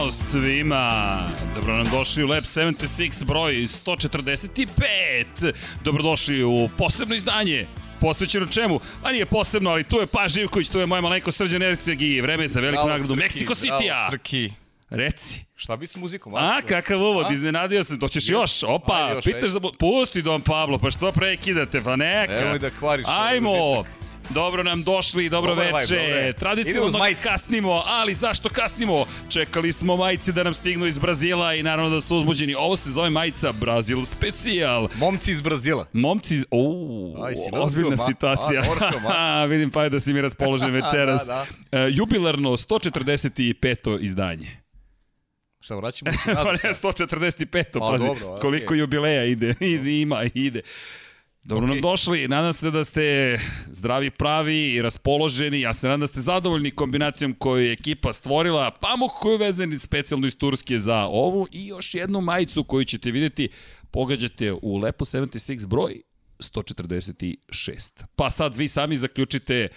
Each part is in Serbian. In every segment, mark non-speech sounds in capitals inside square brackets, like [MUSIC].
Ćao svima! Dobro nam došli u Lab 76 broj 145. Dobrodošli u posebno izdanje posvećeno čemu? A nije posebno, ali tu je Pa Živković, tu je moja malenko Srđan Erceg i vreme je za veliku nagradu Mexico City-a. Srki. Reci. Šta bi s muzikom? A, kakav uvod, A? iznenadio sam. Doćeš Yes. još? Opa, Ajde još, pitaš ajde. za... Pusti Don Pablo, pa što prekidate, pa neka. Nemoj da kvariš ovaj Ajmo. užitak. Dobro nam došli, dobro veče. dobro je. Ide Tradicionalno kasnimo, ali zašto kasnimo? Čekali smo majice da nam stignu iz Brazila i naravno da su uzbuđeni. Ovo se zove majica Brazil Specijal. Momci iz Brazila. Momci, iz- si ozbiljna ma. situacija. A, ma. [LAUGHS] Vidim pa da si mi raspoložen [LAUGHS] večeras. Da, E, jubilarno 145. izdanje. Šta, vraćamo se [LAUGHS] Pa ne, 145. Pa, pazi, dobro, koliko jubileja ide, ide, ima, ide. Dobro nam Okej. došli, nadam se da ste zdravi, pravi i raspoloženi. Ja se nadam da ste zadovoljni kombinacijom koju je ekipa stvorila. Pamuk koju je vezan specijalno iz Turske za ovu i još jednu majicu koju ćete vidjeti. Pogađate u Lepo 76 broj 146. Pa sad vi sami zaključite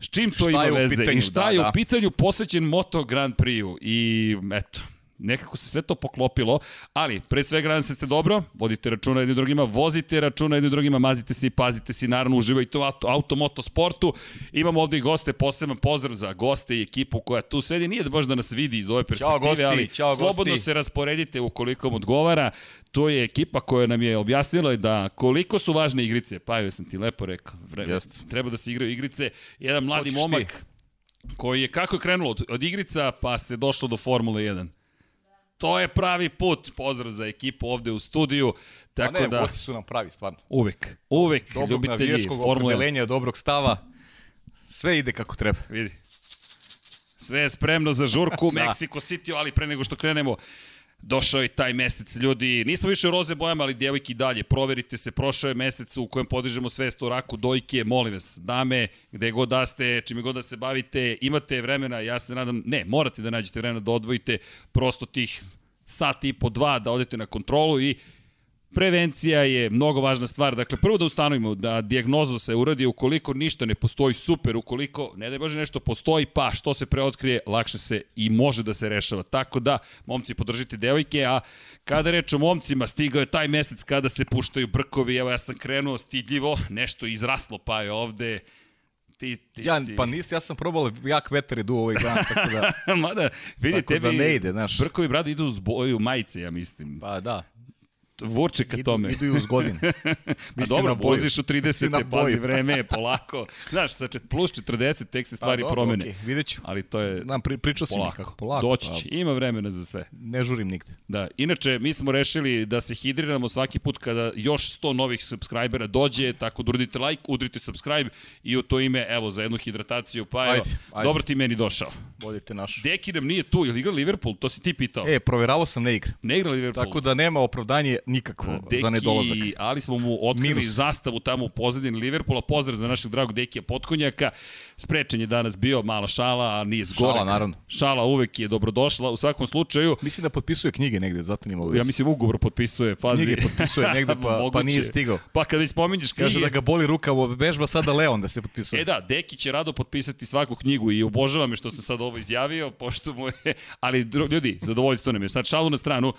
s čim to Šta ima u veze pitanju, i šta da, je u da. pitanju posvećen Moto Grand Prix-u. I eto, nekako se sve to poklopilo, ali pre svega nadam se da ste dobro, vodite računa jedni drugima, vozite računa jedni drugima, mazite se i pazite se i naravno uživajte u auto, automoto sportu. Imamo ovde i goste, poseban pozdrav za goste i ekipu koja tu sedi. Nije da baš da nas vidi iz ove perspektive, gosti, ali ćao slobodno gosti. se rasporedite ukoliko vam odgovara. To je ekipa koja nam je objasnila da koliko su važne igrice. Pa joj sam ti lepo rekao. Vreme, treba da se igraju igrice. Jedan mladi Hoćeš ti? momak koji je kako je krenulo od, od igrica pa se došlo do Formule 1. To je pravi put. Pozdrav za ekipu ovde u studiju. Tako ne, da gosti su nam pravi, stvarno. uvek, uvek Dobrog ljubitelji Formule 1. opredelenja, dobrog stava. Sve ide kako treba. Vidi. Sve je spremno za žurku u [LAUGHS] Da. Mexico City, ali pre nego što krenemo, došao je taj mesec, ljudi. Nismo više u roze bojama, ali djevojki dalje. Proverite se, prošao je mesec u kojem podižemo svest o raku dojke. Molim vas, dame, gde god da ste, čime god da se bavite, imate vremena, ja se nadam, ne, morate da nađete vremena da odvojite prosto tih sat i po dva da odete na kontrolu i Prevencija je mnogo važna stvar. Dakle, prvo da ustanovimo da dijagnoza se uradi ukoliko ništa ne postoji super, ukoliko, ne da Bože, nešto postoji, pa što se preotkrije, lakše se i može da se rešava. Tako da, momci, podržite devojke, a kada reč o momcima, stigao je taj mesec kada se puštaju brkovi, evo ja sam krenuo stidljivo, nešto izraslo pa je ovde, ti, ti Ja, si... pa nisi, ja sam probao jak vetar je duo ovaj dan, tako da, [LAUGHS] Mada, vidi, tako da tebi ne ide, znaš. brkovi, brade, idu uz boju majice, ja mislim. Pa da, Vuče ka idu, tome. idu i uz godine. [LAUGHS] A Mislim dobro, voziš u 30, Mislim na pazi, vreme je polako. Znaš, sa čet, plus 40 tek se stvari Pa, dobro, promene. okej, vidjet ću. Ali to je Znam, pri, pričao mi polako. kako, polako. Doći pa će, ima vremena za sve. Ne žurim nigde. Da, inače, mi smo rešili da se hidriramo svaki put kada još 100 novih subscribera dođe, tako da uradite like, udrite subscribe i u to ime, evo, za jednu hidrataciju, pa evo, Ajde, ajde. dobro ti meni došao. Vodite našu. Deki nam nije tu, ili igra Liverpool, to si ti pitao. E, proveravao sam ne igra. ne igra Liverpool. Tako da nema opravdanje nikakvo za nedolazak. ali smo mu otkrili Minus. zastavu tamo u pozadini Liverpoola. Pozdrav za našeg dragog Dekija Potkonjaka. Sprečen je danas bio, mala šala, a nije zgorek. Šala, naravno. Šala uvek je dobrodošla. U svakom slučaju, Mislim da potpisuje knjige negde, zato nima ja uvijek. mislim ugovor potpisuje, pazi. Knjige potpisuje negde, pa, [LAUGHS] pa nije stigao. Pa kada već spominješ knjige... Kaže da ga boli ruka, vežba sada Leon da se potpisuje. E da, Deki će rado potpisati svaku knjigu i obožava me što sam sad ovo izjavio, pošto mu je... [LAUGHS] Ali, ljudi, zadovoljstvo nam je. Znači, šalu na stranu.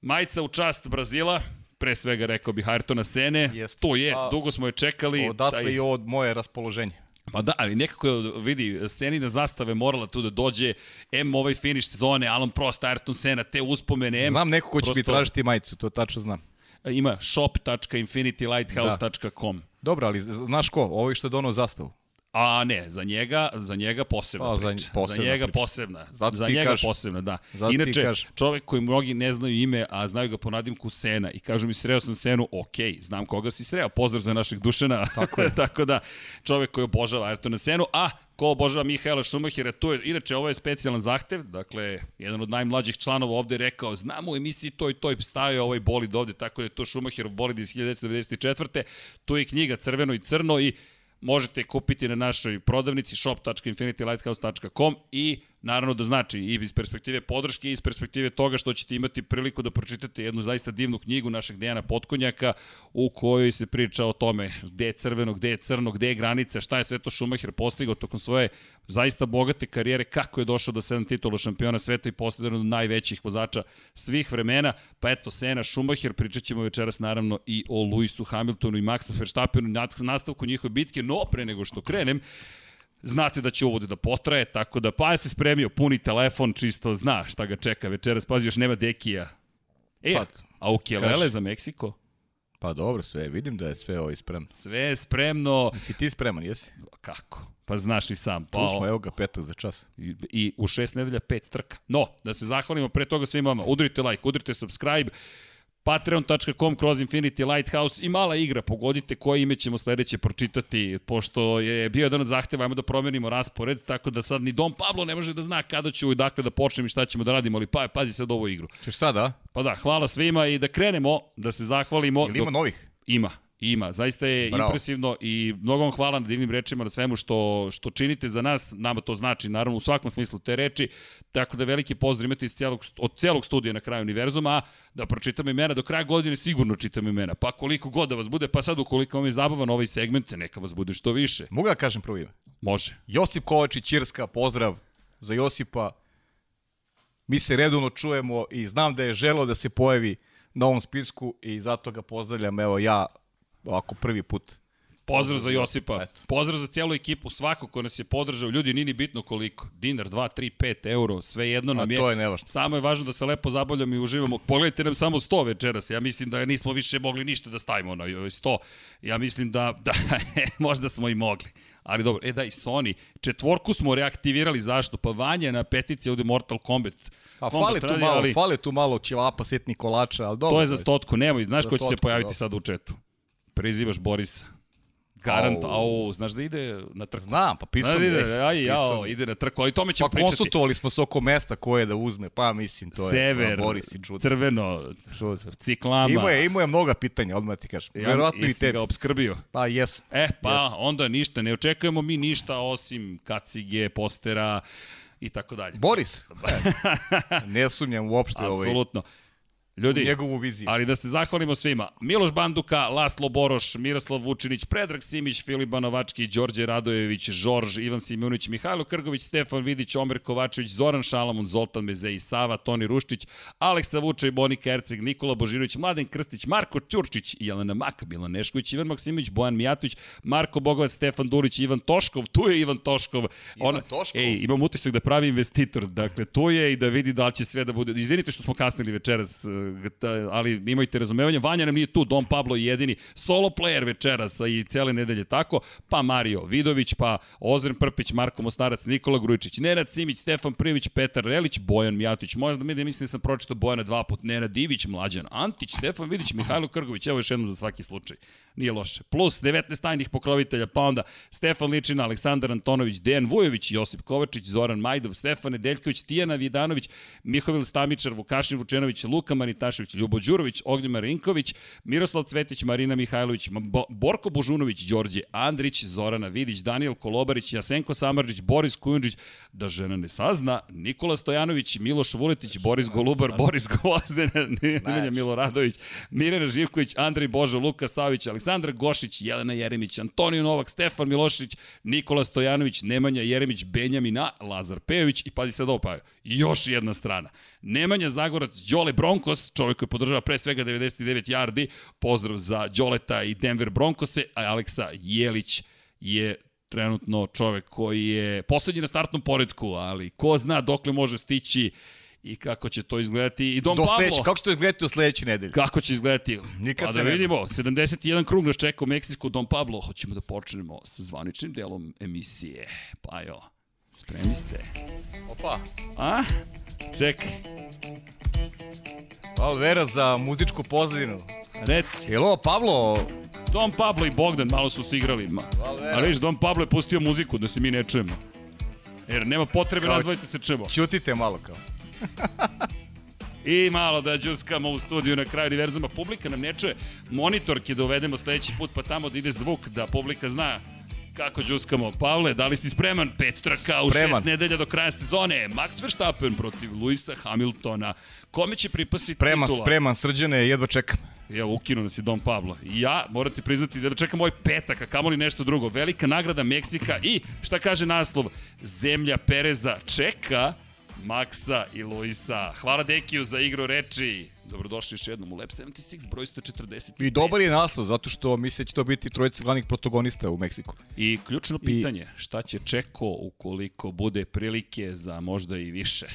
Majica u čast Brazila, pre svega rekao bih Ayrtona Sene. Jest. To je, A, dugo smo je čekali. Odatle i ovo moje raspoloženje. Pa da, ali nekako je, vidi, Senina zastave morala tu da dođe, M ovaj finish sezone, Alan Prost, Ayrton Sena, te uspomene, M... Znam neko ko će mi prosto- tražiti majicu, to tačno znam. Ima shop.infinitylighthouse.com. Dobro, ali znaš ko? Ovo što je donao zastavu. A ne, za njega, za njega posebna Pa, za priča. posebna za njega priča. posebna. Zato za njega kažem. posebna, da. Zato Inače, kažem. čovek koji mnogi ne znaju ime, a znaju ga po nadimku Sena i kažu mi sreo sam Senu, ok, znam koga si sreo, pozdrav za našeg Dušana. Tako je. [LAUGHS] Tako da, čovek koji obožava Ayrtona Senu, a ko obožava Mihaela Šumahira, to je, inače, ovo je specijalan zahtev, dakle, jedan od najmlađih članova ovde je rekao, znamo u emisiji to i to i stavio ovaj bolid ovde, tako da je to Šumahirov bolid iz 1994. Tu je knjiga Crveno i crno i možete kupiti na našoj prodavnici shop.infinitylighthouse.com i naravno da znači i iz perspektive podrške i iz perspektive toga što ćete imati priliku da pročitate jednu zaista divnu knjigu našeg Dejana Potkonjaka u kojoj se priča o tome gde je crveno, gde je crno, gde je granica, šta je sve to Schumacher postigao tokom svoje zaista bogate karijere, kako je došao do 7 titula šampiona sveta i postao jedan od najvećih vozača svih vremena. Pa eto, Sena Schumacher, pričat ćemo večeras naravno i o Lewisu Hamiltonu i Maxu Verstappenu, nastavku njihove bitke, no pre nego što krenem, Znate da će uvod da potraje, tako da pa ja se spremio, puni telefon, čisto zna šta ga čeka večeras, pazi još nema Dekija. E, pa, a u Kelele za Meksiko? Pa dobro, sve, vidim da je sve ovo spremno. Sve je spremno. Si ti spreman, jesi? Kako? Pa znaš i sam. Pa, tu smo, evo ga, petak za čas. I, I u šest nedelja pet trka. No, da se zahvalimo pre toga svima vama. Udrite like, udrite subscribe patreon.com kroz Infinity Lighthouse i mala igra, pogodite koje ime ćemo sledeće pročitati, pošto je bio jedan od zahteva, ajmo da promenimo raspored, tako da sad ni Dom Pablo ne može da zna kada ću i dakle da počnem i šta ćemo da radimo, ali pa, pazi sad ovu igru. Češ sada? Pa da, hvala svima i da krenemo, da se zahvalimo. Ili ima dok... novih? Ima, Ima, zaista je Bravo. impresivno i mnogo vam hvala na divnim rečima, na svemu što, što činite za nas, nama to znači naravno u svakom smislu te reči, tako da veliki pozdrav imate iz cijelog, od celog studija na kraju univerzuma, a da pročitam imena do kraja godine sigurno čitam imena, pa koliko god da vas bude, pa sad ukoliko vam je zabavan ovaj segment, neka vas bude što više. Mogu da kažem prvo ime? Može. Josip Kovačić, Irska, pozdrav za Josipa. Mi se redovno čujemo i znam da je želo da se pojavi na ovom spisku i zato ga pozdravljam, evo ja ovako prvi put. Pozdrav za Josipa. Eto. Pozdrav za cijelu ekipu, svako ko nas je podržao. Ljudi, nini bitno koliko. Dinar, 2, 3, 5 euro, sve jedno nam A je. to je nevažno. Samo je važno da se lepo zabavljamo i uživamo. Pogledajte nam samo 100 večeras. Ja mislim da nismo više mogli ništa da stavimo na 100. Ja mislim da, da [LAUGHS] možda smo i mogli. Ali dobro, e da i Sony, četvorku smo reaktivirali, zašto? Pa Vanja na petici ovde Mortal Kombat. A fali tu malo, ali... fali tu malo ćevapa, sitni kolača, ali dobro. To je za stotku, nemoj, znaš ko će se pojaviti dobro. sad u četu? Prizivaš Borisa. Garant, au, au, znaš da ide na trku. Znam, pa pisao znaš da ide, aj, jao, ide na trku, ali tome ćemo pa pričati. Pa konsultovali smo se oko mesta koje da uzme, pa mislim, to Sever, je Sever, Boris i čudo. crveno, čudo. ciklama. Imao je, imao je mnoga pitanja, odmah ti kažem. Ja, Verovatno i tebi. ga obskrbio. Pa jes. E, pa yes. onda ništa, ne očekujemo mi ništa osim kacige, postera i tako dalje. Boris, [LAUGHS] ne sumnjam uopšte ovaj. Ljudi, njegovu viziju. Ali da se zahvalimo svima. Miloš Banduka, Laslo Boroš, Miroslav Vučinić, Predrag Simić, Filip Banovački, Đorđe Radojević, Žorž, Ivan Simunić, Mihajlo Krgović, Stefan Vidić, Omer Kovačević, Zoran Šalamun, Zoltan Mezej, Sava, Toni Ruštić, Aleksa Vučaj, Bonika Erceg, Nikola Božinović, Mladen Krstić, Marko Ćurčić, Jelena Mak, Milan Nešković, Ivan Maksimović, Bojan Mijatović, Marko Bogovac, Stefan Dulić, Ivan Toškov, tu je Ivan Toškov. Ivan On, Toškov? Ej, imam utisak da pravi investitor, dakle, tu je i da vidi da li će sve da bude. Izvinite što smo kasnili večeras, ali imajte razumevanje, Vanja nam nije tu, Don Pablo je jedini solo player večeras i cele nedelje tako, pa Mario Vidović, pa Ozren Prpić, Marko Mostarac, Nikola Grujičić, Nenad Simić, Stefan Privić, Petar Relić, Bojan Mijatović, možda mi da mislim da sam pročitao Bojana dva put, Nenad Divić, Mlađan Antić, Stefan Vidić, Mihajlo Krgović, evo još jednom za svaki slučaj. Nije loše. Plus 19 tajnih pokrovitelja, pa onda Stefan Ličina, Aleksandar Antonović, Dejan Vujović, Josip Kovačić, Zoran Majdov, Stefan Nedeljković, Tijana Vidanović, Mihovil Stamičar, Vukašin Vučenović, Luka Manitašević, Ljubo Đurović, Ognjen Marinković, Miroslav Cvetić, Marina Mihajlović, Bo Borko Božunović, Đorđe Andrić, Zorana Vidić, Daniel Kolobarić, Jasenko Samarđić, Boris Kujundžić, da žena ne sazna, Nikola Stojanović, Miloš Vuletić, Boris Golubar, Boris Gvozden, [LAUGHS] Nemanja Miloradović, Mirena Živković, Andrej Božo, Luka Savić, Aleksandar Gošić, Jelena Jeremić, Antonio Novak, Stefan Milošić, Nikola Stojanović, Nemanja Jeremić, Benjamina, Lazar Pejović i pazi sad ovo pa još jedna strana. Nemanja Zagorac, Đole Broncos, čovjek koji podržava pre svega 99 yardi, pozdrav za Đoleta i Denver Broncose, a Aleksa Jelić je trenutno čovek koji je poslednji na startnom poredku, ali ko zna dokle može stići i kako će to izgledati. I Dom Do Pablo. kako će to izgledati u sledećoj nedelji? Kako će izgledati? Nikad pa da vidimo, 71 krug nas čeka u Meksiku, Dom Pablo. Hoćemo da počnemo sa zvaničnim delom emisije. Pa jo, spremi se. Opa. A? Čekaj. Vera za muzičku pozadinu. Reci. Ovo Pablo? Dom Pablo i Bogdan malo su se igrali. Ma. Ali viš, Dom Pablo je pustio muziku da se mi ne čujemo. Jer nema potrebe nas dvojice se čujemo. Ćutite malo kao. I malo da džuskamo u studiju na kraju univerzuma. Publika nam ne čuje. Monitorke da uvedemo sledeći put, pa tamo da ide zvuk, da publika zna Kako džuskamo? Pavle, da li si spreman? Pet trka u Spreman. šest nedelja do kraja sezone. Max Verstappen protiv Luisa Hamiltona. Kome će pripasti Spreman, titula? spreman, srđane, jedva čekam. Evo, ukinu nas je Dom Pablo. I ja, morate priznati da čekam ovaj petak, a kamoli nešto drugo. Velika nagrada Meksika i, šta kaže naslov, zemlja Pereza čeka Maksa i Luisa. Hvala Dekiju za igru reči. Dobrodošli još jednom u Lab 76, broj 140. I dobar je naslov, zato što misle će to biti trojica glavnih protagonista u Meksiku. I ključno pitanje, šta će Čeko ukoliko bude prilike za možda i više?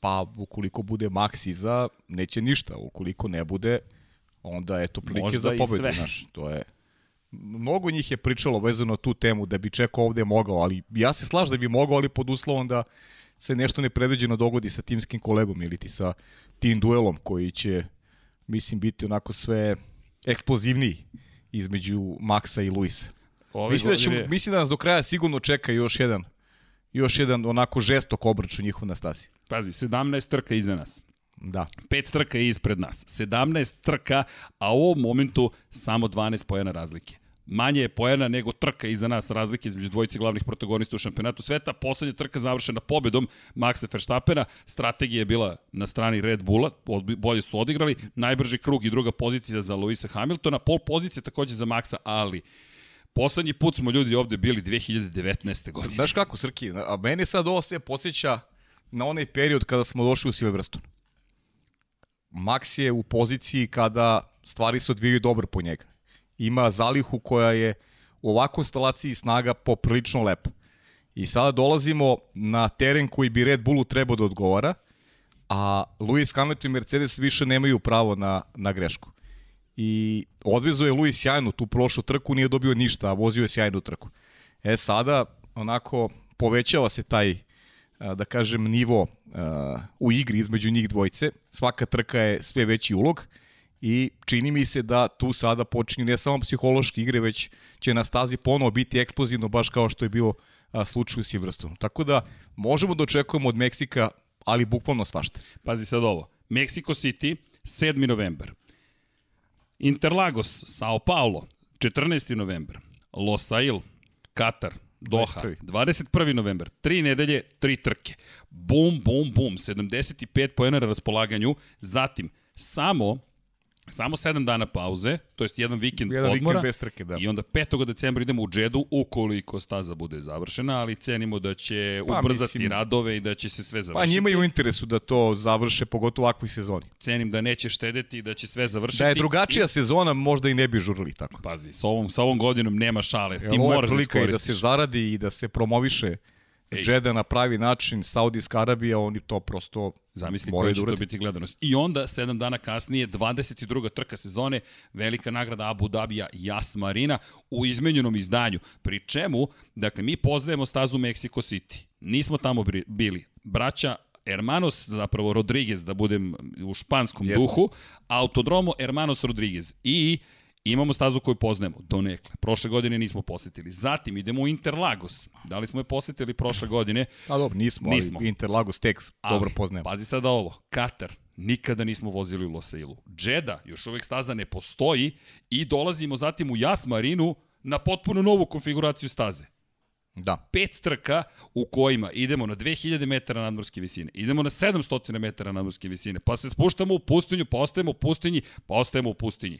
Pa, ukoliko bude Max iza, neće ništa. Ukoliko ne bude, onda je to prilike Možda za i pobedu. sve. Znaš, to je... Mnogo njih je pričalo vezano tu temu da bi Čeko ovde mogao, ali ja se slažem da bi mogao, ali pod uslovom da se nešto nepredviđeno dogodi sa timskim kolegom ili ti sa tim duelom koji će, mislim, biti onako sve eksplozivniji između Maxa i Luisa. Ove Mislim da, ćemo, mislim da nas do kraja sigurno čeka još jedan još jedan onako žestok obračun njihov na stasi. Pazi, 17 trka iza nas. Da. Pet trka je ispred nas. 17 trka, a u ovom momentu samo 12 pojena razlike. Manje je pojena nego trka iza nas razlike između dvojice glavnih protagonista u šampionatu sveta. Poslednja trka završena pobedom Maxa Verstappena. Strategija je bila na strani Red Bulla, bolje su odigrali. Najbrži krug i druga pozicija za Luisa Hamiltona. Pol pozicija takođe za Maxa, ali poslednji put smo ljudi ovde bili 2019. godine. Znaš kako, Srki, a meni sad ovo sve posjeća na onaj period kada smo došli u Silverstone. Max je u poziciji kada stvari se odvijaju dobro po njega. Ima zalihu koja je u ovakvoj instalaciji snaga poprilično lepa. I sada dolazimo na teren koji bi Red Bullu trebao da odgovara, a Lewis Hamilton i Mercedes više nemaju pravo na, na grešku. I odvezao je Lewis sjajnu tu prošlu trku, nije dobio ništa, a vozio je sjajnu trku. E sada, onako, povećava se taj, da kažem, nivo u igri između njih dvojice. Svaka trka je sve veći ulog i čini mi se da tu sada počinju ne samo psihološke igre, već će na stazi ponovo biti eksplozivno, baš kao što je bilo a, slučaj u Silverstonu. Tako da možemo da očekujemo od Meksika, ali bukvalno svašta. Pazi sad ovo. Mexico City, 7. novembar. Interlagos, Sao Paulo, 14. novembar. Losail, Katar, Doha, 21.. 21. novembar. Tri nedelje, tri trke. Bum, bum, bum. 75 pojena na raspolaganju. Zatim, samo Samo 7 dana pauze, to jest jedan vikend Jedan odmora. vikend bez trke, da. I onda 5. decembra idemo u Džedu ukoliko staza bude završena, ali cenimo da će Pa, ubrzati mislim- radove i da će se sve Pa završiti. njima je u interesu da to završe, pogotovo u ovakvoj sezoni. cenim da neće štedeti i da će sve završiti. Da je drugačija sezona, možda i ne bi žurili tako. Pazi, sa ovom, sa ovom godinom nema šale, ti moraš da prilika i da se iskoristiš. zaradi i da se promoviše. Džeda na pravi način, Saudijska Arabija, oni to prosto Zamisli koja da će to biti gledanost. I onda, sedam dana kasnije, 22. trka sezone, velika nagrada Abu Dhabija Jas Marina u izmenjenom izdanju. Pri čemu, dakle, mi poznajemo stazu Mexico City. Nismo tamo bili. Braća Hermanos, zapravo Rodriguez, da budem u španskom Jeste. duhu, Autodromo Hermanos Rodriguez. I imamo stazu koju poznajemo, donekle. Prošle godine nismo posetili. Zatim idemo u Interlagos. Da li smo je posetili prošle godine? A dobro, nismo, Nismo. ali Interlagos Tex dobro poznajemo. Pazi sada ovo, Katar, nikada nismo vozili u Losailu. Džeda, još uvek staza ne postoji i dolazimo zatim u Jas Marinu na potpuno novu konfiguraciju staze. Da. Pet trka u kojima idemo na 2000 metara nadmorske visine, idemo na 700 metara nadmorske visine, pa se spuštamo u pustinju, pa ostajemo u pustinji, pa ostajemo u pustinji.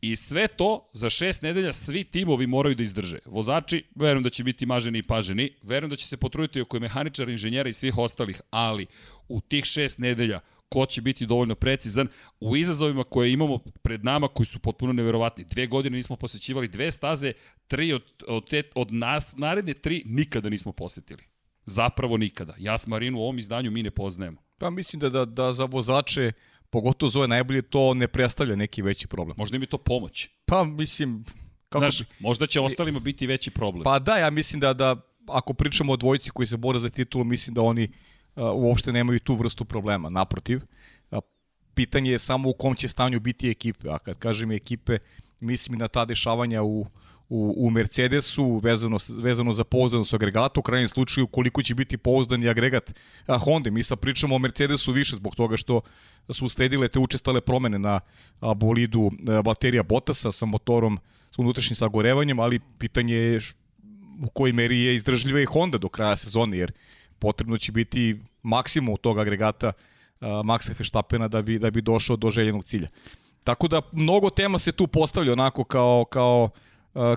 I sve to za šest nedelja svi timovi moraju da izdrže. Vozači, verujem da će biti maženi i paženi, verujem da će se potruditi oko mehaničara, inženjera i svih ostalih, ali u tih šest nedelja ko će biti dovoljno precizan u izazovima koje imamo pred nama koji su potpuno neverovatni. Dve godine nismo posećivali dve staze, tri od, od, te, od nas, naredne tri nikada nismo posetili. Zapravo nikada. Jas Marinu u ovom izdanju mi ne poznajemo. Pa mislim da, da, da za vozače, pogotovo za ove najbolje, to ne predstavlja neki veći problem. Možda im je to pomoć. Pa mislim, kako Znaš, bi- možda će ostalima biti veći problem. Pa da, ja mislim da, da ako pričamo o dvojici koji se bore za titulu, mislim da oni uopšte nemaju tu vrstu problema. Naprotiv, pitanje je samo u kom će stanju biti ekipe. A kad kažem ekipe, mislim i na ta dešavanja u, u, u Mercedesu vezano, vezano za pouzdanost agregata, u krajnjem slučaju koliko će biti pouzdani agregat a, Honda. Mi sad pričamo o Mercedesu više zbog toga što su usledile te učestale promene na bolidu baterija Bottasa sa motorom sa unutrašnjim sagorevanjem, ali pitanje je u kojoj meri je izdržljiva i Honda do kraja sezone, jer potrebno će biti maksimum tog agregata uh, Maxa Feštapena da bi, da bi došao do željenog cilja. Tako da mnogo tema se tu postavlja onako kao, kao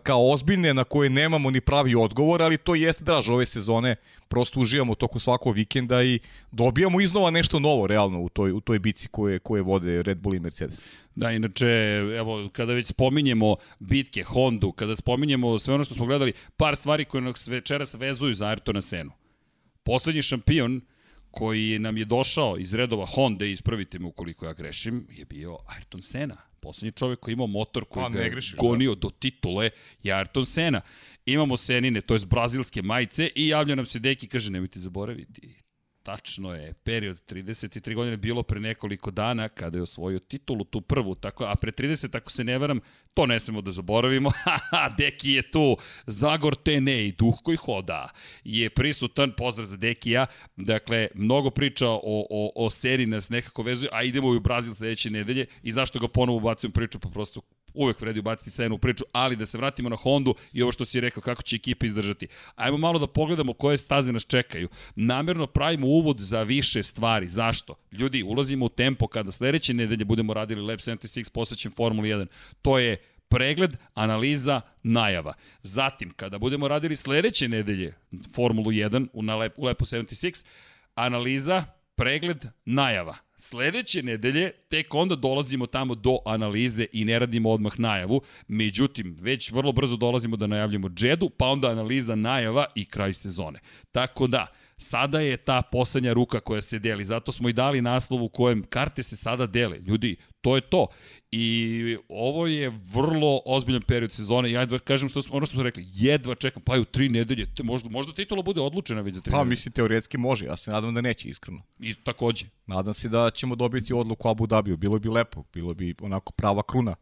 kao ozbiljne na koje nemamo ni pravi odgovor, ali to jeste draž ove sezone, prosto uživamo tokom svakog vikenda i dobijamo iznova nešto novo realno u toj, u toj bici koje, koje vode Red Bull i Mercedes. Da, inače, evo, kada već spominjemo bitke, Hondu, kada spominjemo sve ono što smo gledali, par stvari koje nas večeras vezuju za Ayrtona Senu. Poslednji šampion koji nam je došao iz redova Honda, ispravite me ukoliko ja grešim, je bio Ayrton Sena Poslednji čovjek koji imao motor koji ga je gonio da. do titule je Ayrton Senna. Imamo Senine, to je brazilske majice i javlja nam se deki kaže nemojte zaboraviti Tačno je, period 33 godine bilo pre nekoliko dana kada je osvojio titulu, tu prvu, tako, a pre 30, ako se ne varam, to ne smemo da zaboravimo, [LAUGHS] Deki je tu, Zagor Tenej, duh koji hoda, je prisutan, pozdrav za Dekija, dakle, mnogo priča o, o, o seriji nas nekako vezuje, a idemo i u Brazil sledeće nedelje i zašto ga ponovo ubacujem priču, pa prosto uvek vredi ubaciti Senu u priču, ali da se vratimo na Hondu i ovo što si rekao, kako će ekipa izdržati. Ajmo malo da pogledamo koje staze nas čekaju. Namerno pravimo uvod za više stvari. Zašto? Ljudi, ulazimo u tempo kada sledeće nedelje budemo radili Lab 76 posvećen Formuli 1. To je pregled, analiza, najava. Zatim, kada budemo radili sledeće nedelje Formulu 1 u, na Lep, u Lepo 76, analiza, pregled, najava. Sledeće nedelje tek onda dolazimo tamo do analize i ne radimo odmah najavu. Međutim, već vrlo brzo dolazimo da najavljamo džedu, pa onda analiza najava i kraj sezone. Tako da, Sada je ta poslednja ruka koja se deli, zato smo i dali naslov u kojem karte se sada dele. Ljudi, to je to. I ovo je vrlo ozbiljan period sezone. Ja jedva kažem što smo, ono što smo rekli, jedva čekam, pa u tri nedelje, možda, možda titula bude odlučena već za tri pa, nedelje. Pa mislim, teoretski može, ja se nadam da neće, iskreno. I takođe. Nadam se da ćemo dobiti odluku Abu Dhabiju, bilo bi lepo, bilo bi onako prava kruna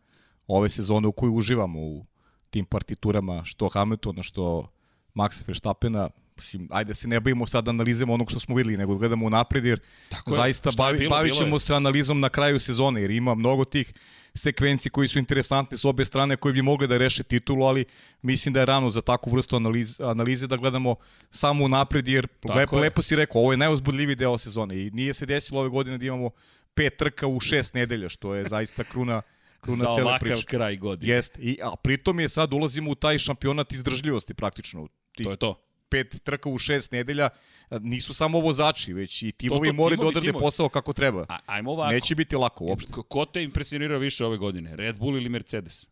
ove sezone u kojoj uživamo u tim partiturama, što Hamiltona, što Maxa Verstappena, mislim, ajde se ne bavimo sad analizama onog što smo videli, nego gledamo napred, jer Tako zaista je, bavi, bilo, bavit ćemo se analizom na kraju sezone, jer ima mnogo tih sekvenci koji su interesantne s obe strane koji bi mogli da reše titulu, ali mislim da je rano za takvu vrstu analize, analize da gledamo samo napred, jer lepo, lepo si rekao, ovo je najuzbudljiviji deo sezone i nije se desilo ove godine da imamo pet trka u šest nedelja, što je zaista kruna kruna [LAUGHS] za cele priče. kraj godine. Jeste, I, a pritom je sad ulazimo u taj šampionat izdržljivosti praktično. Tih, to je to pet trka u šest nedelja, nisu samo vozači, već i timovi moraju da odrade posao kako treba. A, ajmo ovako. Neće biti lako uopšte. Ko te impresionirao više ove godine, Red Bull ili Mercedes?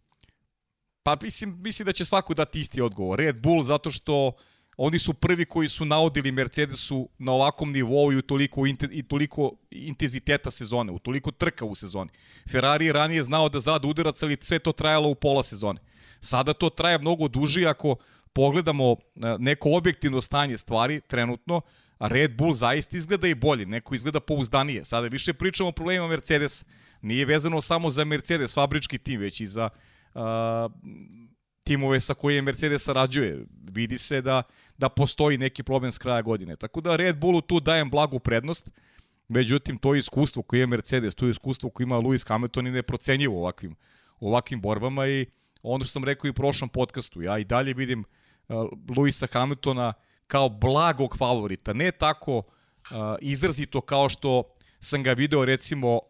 Pa mislim, mislim da će svako dati isti odgovor. Red Bull zato što oni su prvi koji su naudili Mercedesu na ovakvom nivou i u toliko, i toliko intenziteta sezone, u toliko trka u sezoni. Ferrari je ranije znao da zada udarac, ali sve to trajalo u pola sezone. Sada to traje mnogo duže ako pogledamo e, neko objektivno stanje stvari trenutno, Red Bull zaista izgleda i bolje, neko izgleda pouzdanije. Sada više pričamo o problemima Mercedes. Nije vezano samo za Mercedes, fabrički tim, već i za uh, timove sa koje Mercedes sarađuje. Vidi se da, da postoji neki problem s kraja godine. Tako da Red Bullu tu dajem blagu prednost. Međutim, to iskustvo koje je Mercedes, to iskustvo koje ima Lewis Hamilton i neprocenjivo u ovakvim, ovakvim borbama i ono što sam rekao i u prošlom podcastu, ja i dalje vidim Uh, Luisa Hamiltona kao blagog favorita, ne tako uh, izrazito kao što sam ga video recimo uh,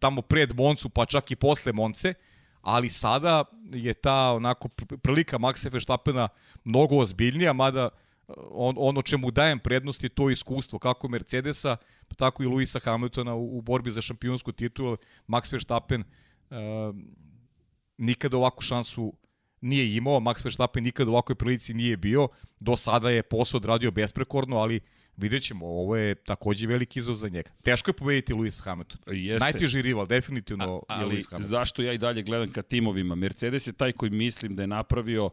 tamo pred Moncu, pa čak i posle Monce, ali sada je ta onako prilika Maxa Verstappena mnogo ozbiljnija, mada on, ono čemu dajem prednost je to iskustvo, kako Mercedesa, tako i Luisa Hamiltona u, u borbi za šampionsku titulu. Max Verstappen uh, nikada ovakvu šansu nije imao, Max Verstappen nikad u ovakvoj prilici nije bio, do sada je posao odradio besprekorno, ali vidjet ćemo, ovo je takođe veliki izazov za njega. Teško je pobediti Lewis Hamilton. Jeste. Najteži rival, definitivno A, ali, je Lewis Hamilton. Zašto ja i dalje gledam ka timovima? Mercedes je taj koji mislim da je napravio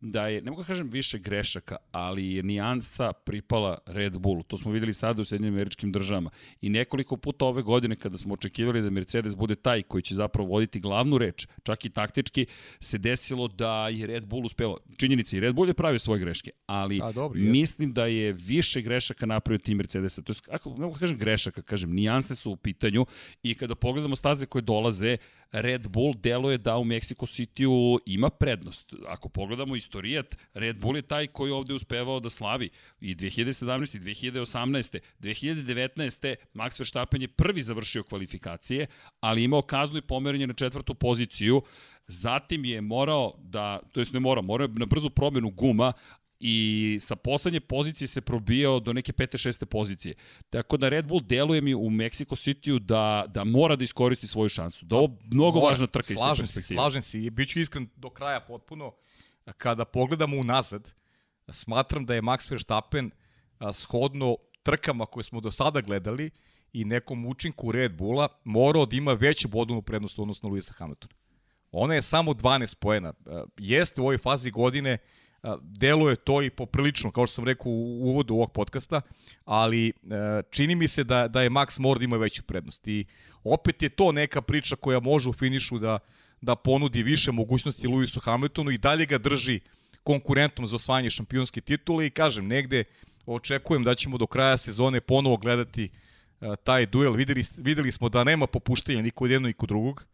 da je, ne mogu da kažem više grešaka, ali je nijansa pripala Red Bullu. To smo videli sada u Sjedinjim američkim državama. I nekoliko puta ove godine kada smo očekivali da Mercedes bude taj koji će zapravo voditi glavnu reč, čak i taktički, se desilo da je Red Bull uspeo. Činjenica i Red Bull je pravio svoje greške, ali A, dobro, mislim da je više grešaka napravio tim Mercedesa. To je, ako ne mogu da kažem grešaka, kažem, nijanse su u pitanju i kada pogledamo staze koje dolaze, Red Bull deluje da u Mexico City-u ima prednost. Ako pogledamo iz istorijat, Red Bull je taj koji ovde uspevao da slavi i 2017. i 2018. 2019. Max Verstappen je prvi završio kvalifikacije, ali imao kaznu i pomeranje na četvrtu poziciju, Zatim je morao da, to jest ne morao, morao je na brzu promenu guma, i sa poslednje pozicije se probijao do neke pete, šeste pozicije. Tako da Red Bull deluje mi u Mexico City-u da, da mora da iskoristi svoju šansu. Da ovo mnogo mora, važna trka iz slažem se, slažem se i bit ću iskren do kraja potpuno. Kada pogledamo unazad, smatram da je Max Verstappen shodno trkama koje smo do sada gledali i nekom učinku Red Bulla morao da ima veću bodovnu prednost odnosno Luisa Hamiltona. Ona je samo 12 poena. Jeste u ovoj fazi godine deluje to i poprilično, kao što sam rekao u uvodu ovog podcasta, ali čini mi se da, da je Max Mord ima veću prednost. I opet je to neka priča koja može u finišu da, da ponudi više mogućnosti Lewisu Hamiltonu i dalje ga drži konkurentom za osvajanje šampionske titule i kažem, negde očekujem da ćemo do kraja sezone ponovo gledati taj duel. Videli, videli smo da nema popuštenja niko od jednog i kod drugog,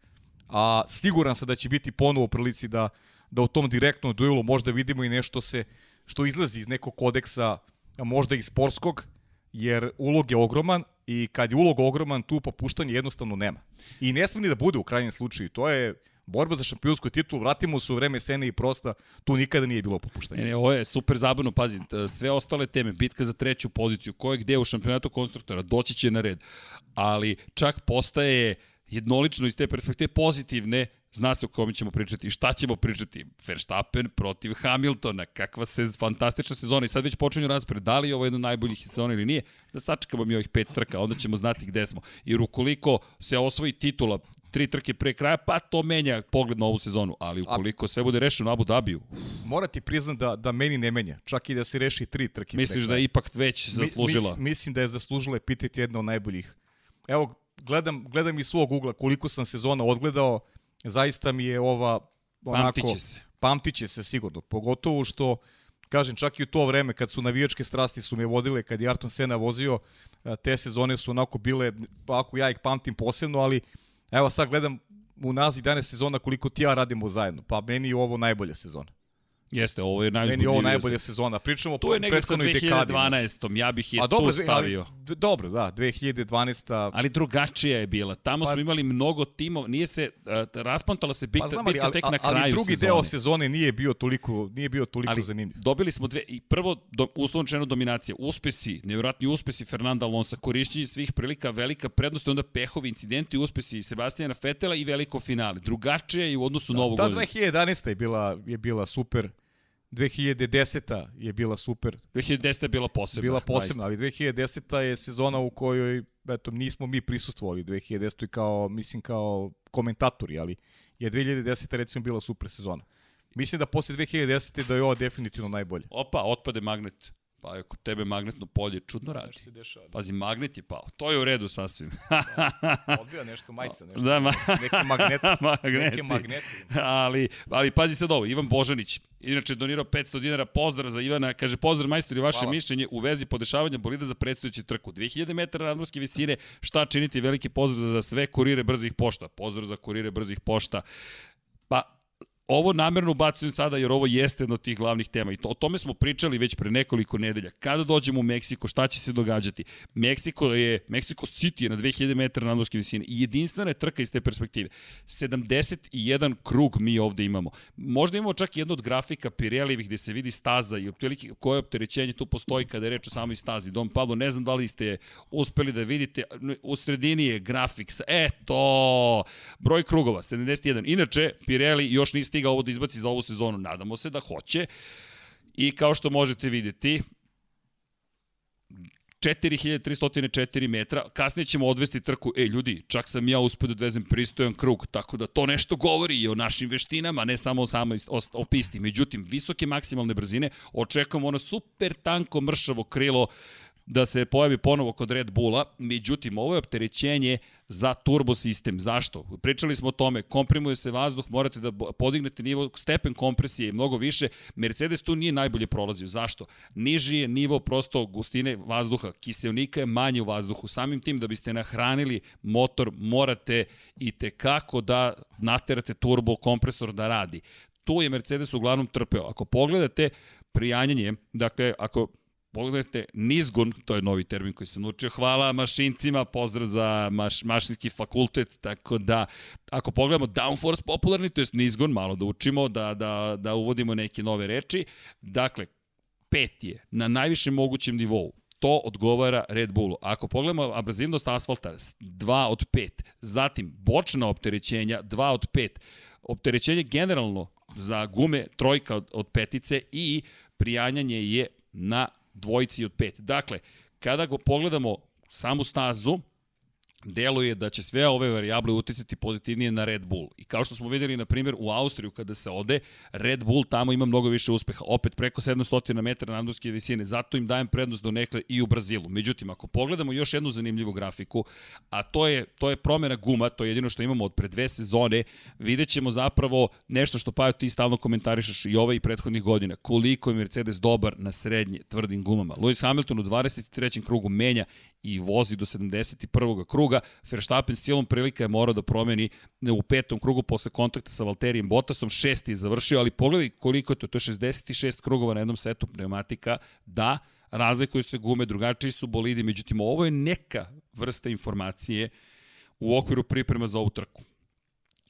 a siguran sam da će biti ponovo u prilici da da u tom direktnom duelu možda vidimo i nešto se što izlazi iz nekog kodeksa, možda i sportskog, jer ulog je ogroman i kad je ulog ogroman, tu popuštanje jednostavno nema. I ne sme ni da bude u krajnjem slučaju. To je borba za šampionsku titulu, vratimo se u vreme Sene i Prosta, tu nikada nije bilo popuštanja. Ne, ne, ovo je super zabavno, pazi, sve ostale teme, bitka za treću poziciju, ko je gde u šampionatu konstruktora, doći će na red, ali čak postaje jednolično iz te perspektive pozitivne Zna se o kome ćemo pričati i šta ćemo pričati. Verstappen protiv Hamiltona, kakva se fantastična sezona i sad već počinju raspred, da li je ovo jedna od najboljih sezona ili nije, da sačekamo mi ovih pet trka, onda ćemo znati gde smo. Jer ukoliko se osvoji titula tri trke pre kraja, pa to menja pogled na ovu sezonu, ali ukoliko sve bude rešeno u Abu Dhabiju. Mora ti priznam da, da meni ne menja, čak i da se reši tri trke Misliš da je ipak već zaslužila? Mis, mislim da je zaslužila epiteti jedna od najboljih. Evo, gledam, gledam iz svog ugla koliko sam sezona odgledao, zaista mi je ova onako... Pamtiće se. Pamtiće se sigurno, pogotovo što kažem, čak i u to vreme kad su navijačke strasti su me vodile, kad je Arton Sena vozio, te sezone su onako bile, ako ja ih pamtim posebno, ali evo sad gledam u nazi dane sezona koliko ti ja radimo zajedno, pa meni je ovo najbolja sezona. Jeste, ovo je najuzbudljivija. Meni ovo najbolja sezona. Pričamo tu je negde sa 2012. Ja bih je A, dobro, tu stavio. Ali, dobro, da, 2012. Ali drugačija je bila. Tamo pa, smo imali mnogo timova. Nije se, uh, raspantala se bitka, pa znam, ali, bitka tek ali, na kraju Ali drugi sezone. deo sezone nije bio toliko, nije bio toliko ali, zanimljiv. Dobili smo dve, i prvo, do, uslovno dominacija. Uspesi, nevjerojatni uspesi Fernanda Alonso, korišćenje svih prilika, velika prednost, onda pehovi incidenti, uspesi Sebastijana Fetela i veliko finale. Drugačije je u odnosu da, na ovu godinu. Ta 2011. je bila, je bila super 2010. je bila super. 2010. je bila posebna. Bila posebna, ali 2010. je sezona u kojoj eto, nismo mi prisustvovali 2010. kao, mislim, kao komentatori, ali je 2010. recimo bila super sezona. Mislim da posle 2010. da je ovo definitivno najbolje. Opa, otpade magnet. Pa ako tebe magnetno polje čudno radi. Nešto se dešava. Pazi, magnet je pao. To je u redu sasvim. Odbija nešto majica, nešto. Da, ma... Neki magneti. [LAUGHS] magneti. Neki magneti. ali, ali pazi sad ovo, Ivan Božanić, inače donirao 500 dinara, pozdrav za Ivana, kaže pozdrav majstori, vaše Hvala. mišljenje u vezi podešavanja bolida za predstojeću trku. 2000 metara nadmorske visine, šta činiti, veliki pozdrav za sve kurire brzih pošta. Pozdrav za kurire brzih pošta. Pa, ovo namerno ubacujem sada jer ovo jeste jedno od tih glavnih tema i to, o tome smo pričali već pre nekoliko nedelja. Kada dođemo u Meksiko, šta će se događati? Meksiko je, Meksiko City je na 2000 metara nadmorske visine i jedinstvena je trka iz te perspektive. 71 krug mi ovde imamo. Možda imamo čak jedno od grafika Pirelijevih gde se vidi staza i optilike koje opterećenje tu postoji kada je reč o samoj stazi. Dom Pavlo, ne znam da li ste uspeli da vidite, u sredini je grafik, eto, broj krugova, 71. Inače, Pirelli još niste ovo da izbaci za ovu sezonu. Nadamo se da hoće. I kao što možete videti, 4304 metra, kasnije ćemo odvesti trku, ej ljudi, čak sam ja uspio da odvezem pristojan krug, tako da to nešto govori i o našim veštinama, ne samo o samoj o, o pisti. Međutim, visoke maksimalne brzine, očekujemo ono super tanko mršavo krilo da se pojavi ponovo kod Red Bulla, međutim, ovo je opterećenje za turbo sistem. Zašto? Pričali smo o tome, komprimuje se vazduh, morate da podignete nivo, stepen kompresije i mnogo više. Mercedes tu nije najbolje prolazio. Zašto? Niži je nivo prosto gustine vazduha, kiselnika je manje u vazduhu. Samim tim da biste nahranili motor, morate i tekako da naterate turbo kompresor da radi tu je Mercedes uglavnom trpeo. Ako pogledate prijanjanje, dakle, ako pogledajte, nizgon, to je novi termin koji sam naučio, hvala mašincima, pozdrav za maš, mašinski fakultet, tako da, ako pogledamo downforce popularni, to je nizgon, malo da učimo, da, da, da uvodimo neke nove reči, dakle, pet je na najvišem mogućem nivou, to odgovara Red Bullu. Ako pogledamo abrazivnost asfalta, 2 od 5. Zatim, bočna opterećenja, 2 od 5. Opterećenje generalno za gume, trojka od, od petice i prijanjanje je na dvojici od pet. Dakle, kada go pogledamo samu stazu, deluje da će sve ove variable uticati pozitivnije na Red Bull. I kao što smo videli, na primjer, u Austriju kada se ode, Red Bull tamo ima mnogo više uspeha. Opet preko 700 metara nadmorske visine. Zato im dajem prednost do nekle i u Brazilu. Međutim, ako pogledamo još jednu zanimljivu grafiku, a to je, to je promjena guma, to je jedino što imamo od pre dve sezone, vidjet ćemo zapravo nešto što pa ti stalno komentarišaš i ove i prethodnih godina. Koliko je Mercedes dobar na srednje tvrdim gumama. Lewis Hamilton u 23. krugu menja i vozi do 71. kruga. Verstappen silom prilika je morao da promeni u petom krugu posle kontakta sa Valterijem Bottasom, šesti je završio, ali pogledaj koliko je to, to je 66 krugova na jednom setu pneumatika, da, razlikuju se gume, drugačiji su bolidi, međutim ovo je neka vrsta informacije u okviru priprema za ovu trku.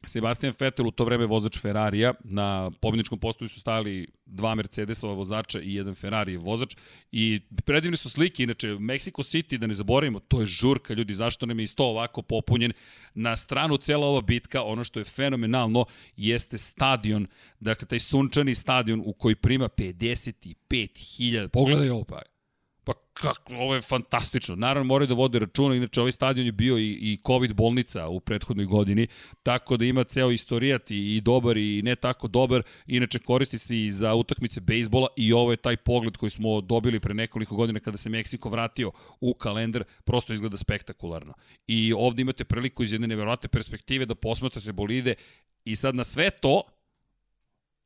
Sebastian Vettel u to vreme vozač Ferrarija, na pobjedničkom postoju su stali dva Mercedesova vozača i jedan Ferrari vozač i predivne su slike, inače Mexico City, da ne zaboravimo, to je žurka ljudi, zašto nam je isto ovako popunjen. Na stranu cela ova bitka, ono što je fenomenalno, jeste stadion, dakle taj sunčani stadion u koji prima 55.000, pogledaj ovo pa, Pa kako, ovo je fantastično. Naravno moraju da vode računa, inače ovaj stadion je bio i, i COVID bolnica u prethodnoj godini, tako da ima ceo istorijat i, i dobar i ne tako dobar. Inače koristi se i za utakmice bejsbola i ovo je taj pogled koji smo dobili pre nekoliko godina kada se Meksiko vratio u kalendar, prosto izgleda spektakularno. I ovde imate priliku iz jedne neverovatne perspektive da posmatrate bolide i sad na sve to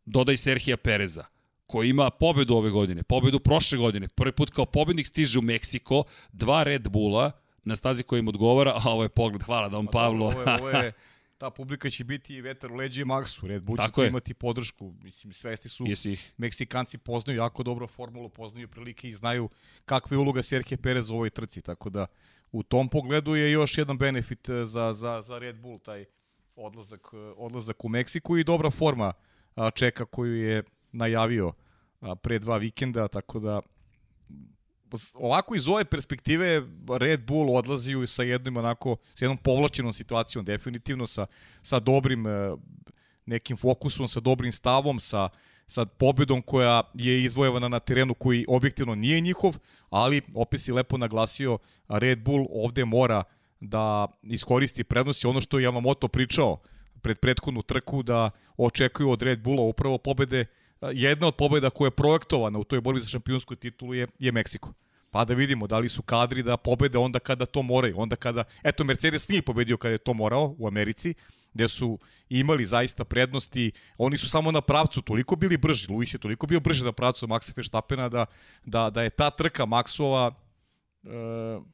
dodaj Serhija Pereza koji ima pobedu ove godine, pobedu prošle godine, prvi put kao pobednik stiže u Meksiko, dva Red Bulla na stazi koja im odgovara, a ovo je pogled, hvala Don pa, Pavlo. Ovo je, ovo je, [LAUGHS] ta publika će biti i vetar u leđe i Maxu, Red Bull će imati podršku, mislim, svesti su, ih. Meksikanci poznaju jako dobro formulu, poznaju prilike i znaju kakva je uloga Serke Perez u ovoj trci, tako da u tom pogledu je još jedan benefit eh, za, za, za Red Bull, taj odlazak, eh, odlazak u Meksiku i dobra forma čeka koju je najavio pre dva vikenda, tako da ovako iz ove perspektive Red Bull odlazi sa jednim onako, sa jednom povlačenom situacijom definitivno, sa, sa dobrim e, nekim fokusom, sa dobrim stavom, sa, sa pobedom koja je izvojevana na terenu koji objektivno nije njihov, ali opet si lepo naglasio, Red Bull ovde mora da iskoristi prednosti. Ono što je Yamamoto pričao pred prethodnu trku da očekuju od Red Bulla upravo pobede jedna od pobjeda koja je projektovana u toj borbi za šampionsku titulu je, je Meksiko. Pa da vidimo da li su kadri da pobede onda kada to moraju, onda kada, eto Mercedes nije pobedio kada je to morao u Americi, gde su imali zaista prednosti, oni su samo na pravcu toliko bili brži, Luis je toliko bio brži na pravcu Maxa Verstappena da, da, da je ta trka Maxova e,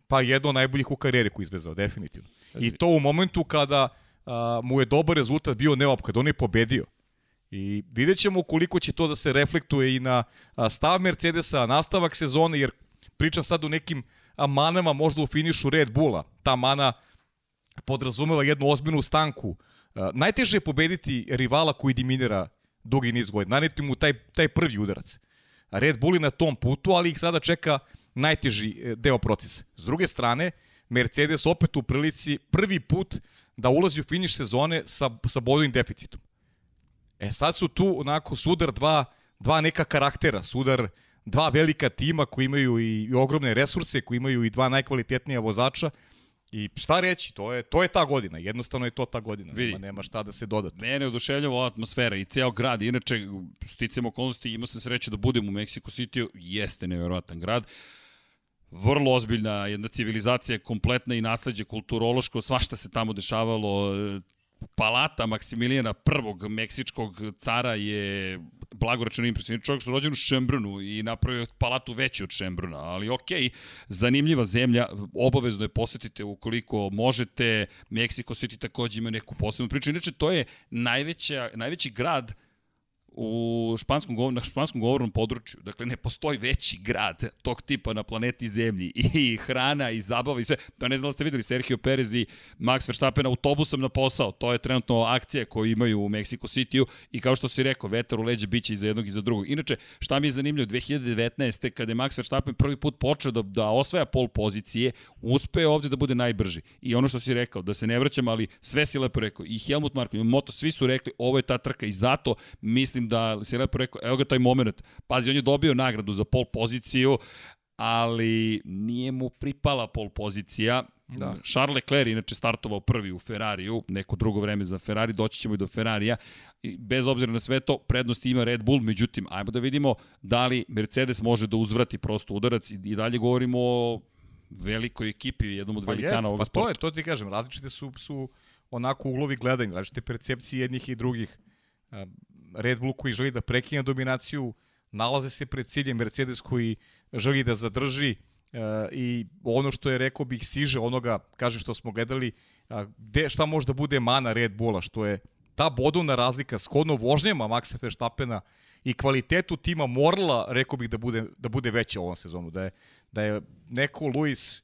pa jedno od najboljih u karijeri koju izvezao, definitivno. I to u momentu kada a, mu je dobar rezultat bio neophodan, on je pobedio. I vidjet ćemo koliko će to da se reflektuje i na stav Mercedesa, nastavak sezone, jer pričam sad o nekim manama možda u finišu Red Bulla. Ta mana podrazumeva jednu ozbiljnu stanku. Najteže je pobediti rivala koji diminira dugi niz godina. Naneti mu taj, taj prvi udarac. Red Bull je na tom putu, ali ih sada čeka najteži e, deo procesa. S druge strane, Mercedes opet u prilici prvi put da ulazi u finiš sezone sa, sa bodovim deficitom. E sad su tu onako sudar dva, dva neka karaktera, sudar dva velika tima koji imaju i, i ogromne resurse, koji imaju i dva najkvalitetnija vozača, I šta reći, to je, to je ta godina, jednostavno je to ta godina, Vidi, nema, nema šta da se dodati. Mene oduševljava ova atmosfera i ceo grad, inače sticam okolnosti, imao sam sreće da budem u Mexico City, jeste nevjerovatan grad, vrlo ozbiljna jedna civilizacija, kompletna i nasledđe kulturološko, svašta se tamo dešavalo, palata Maksimilijana prvog meksičkog cara je blagoračeno impresivni čovjek što je rođen u Šembrunu i napravio palatu veću od Šembruna, ali ok, zanimljiva zemlja, obavezno je posetite ukoliko možete, Meksiko City takođe ima neku posebnu priču, inače to je najveća, najveći grad u španskom, govor, na španskom govornom području. Dakle, ne postoji veći grad tog tipa na planeti Zemlji. [LAUGHS] I hrana, i zabava, i sve. Pa ne znam da ste videli, Sergio Perez i Max Verstappen autobusom na posao. To je trenutno akcija koju imaju u Mexico City-u i kao što si rekao, vetar u leđe biće i za jednog i za drugog. Inače, šta mi je zanimljivo, 2019. kada je Max Verstappen prvi put počeo da, da osvaja pol pozicije, uspeo ovde da bude najbrži. I ono što si rekao, da se ne vraćam, ali sve si lepo rekao. I Helmut Marko i Moto, svi su rekli, ovo je ta trka i zato mislim da si lepo rekao, evo ga taj moment. Pazi, on je dobio nagradu za pol poziciju, ali nije mu pripala pol pozicija. Da. Charles Leclerc inače startovao prvi u Ferrariju, neko drugo vreme za Ferrari, doći ćemo i do Ferrarija. Bez obzira na sve to, prednosti ima Red Bull, međutim, ajmo da vidimo da li Mercedes može da uzvrati prosto udarac i, i dalje govorimo o velikoj ekipi, jednom od pa velikana ovoga pa sporta. Pa to je, to ti kažem, različite su, su onako uglovi gledanja, različite percepcije jednih i drugih. Red Bull koji želi da prekine dominaciju, nalaze se pred ciljem Mercedes koji želi da zadrži uh, i ono što je rekao bih siže onoga, kaže što smo gledali, uh, gde, šta može da bude mana Red Bulla, što je ta bodovna razlika skodno vožnjama Maxa Verstappena i kvalitetu tima morala, rekao bih da bude, da bude veća ovom sezonu, da je, da je neko Luis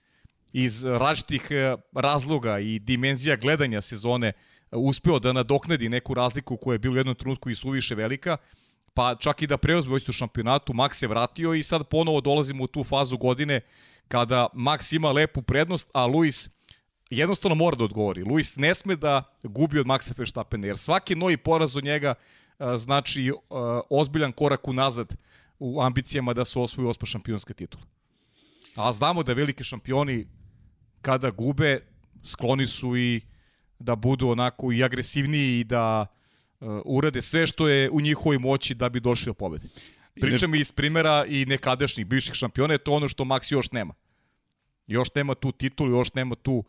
iz različitih e, razloga i dimenzija gledanja sezone uspeo da nadoknadi neku razliku koja je bila u jednom trenutku i suviše velika, pa čak i da preozme u šampionatu, Max se vratio i sad ponovo dolazimo u tu fazu godine kada Max ima lepu prednost, a Luis jednostavno mora da odgovori. Luis ne sme da gubi od Maxa Verstappena, jer svaki novi poraz od njega znači ozbiljan korak unazad u ambicijama da se osvoju ospa šampionska titula. A znamo da veliki šampioni kada gube skloni su i da budu onako i agresivniji i da uh, urade sve što je u njihovoj moći da bi došli do pobede. Pričam iz primera i nekadašnjih bivših šampiona, je to ono što Max još nema. Još nema tu titulu, još nema tu,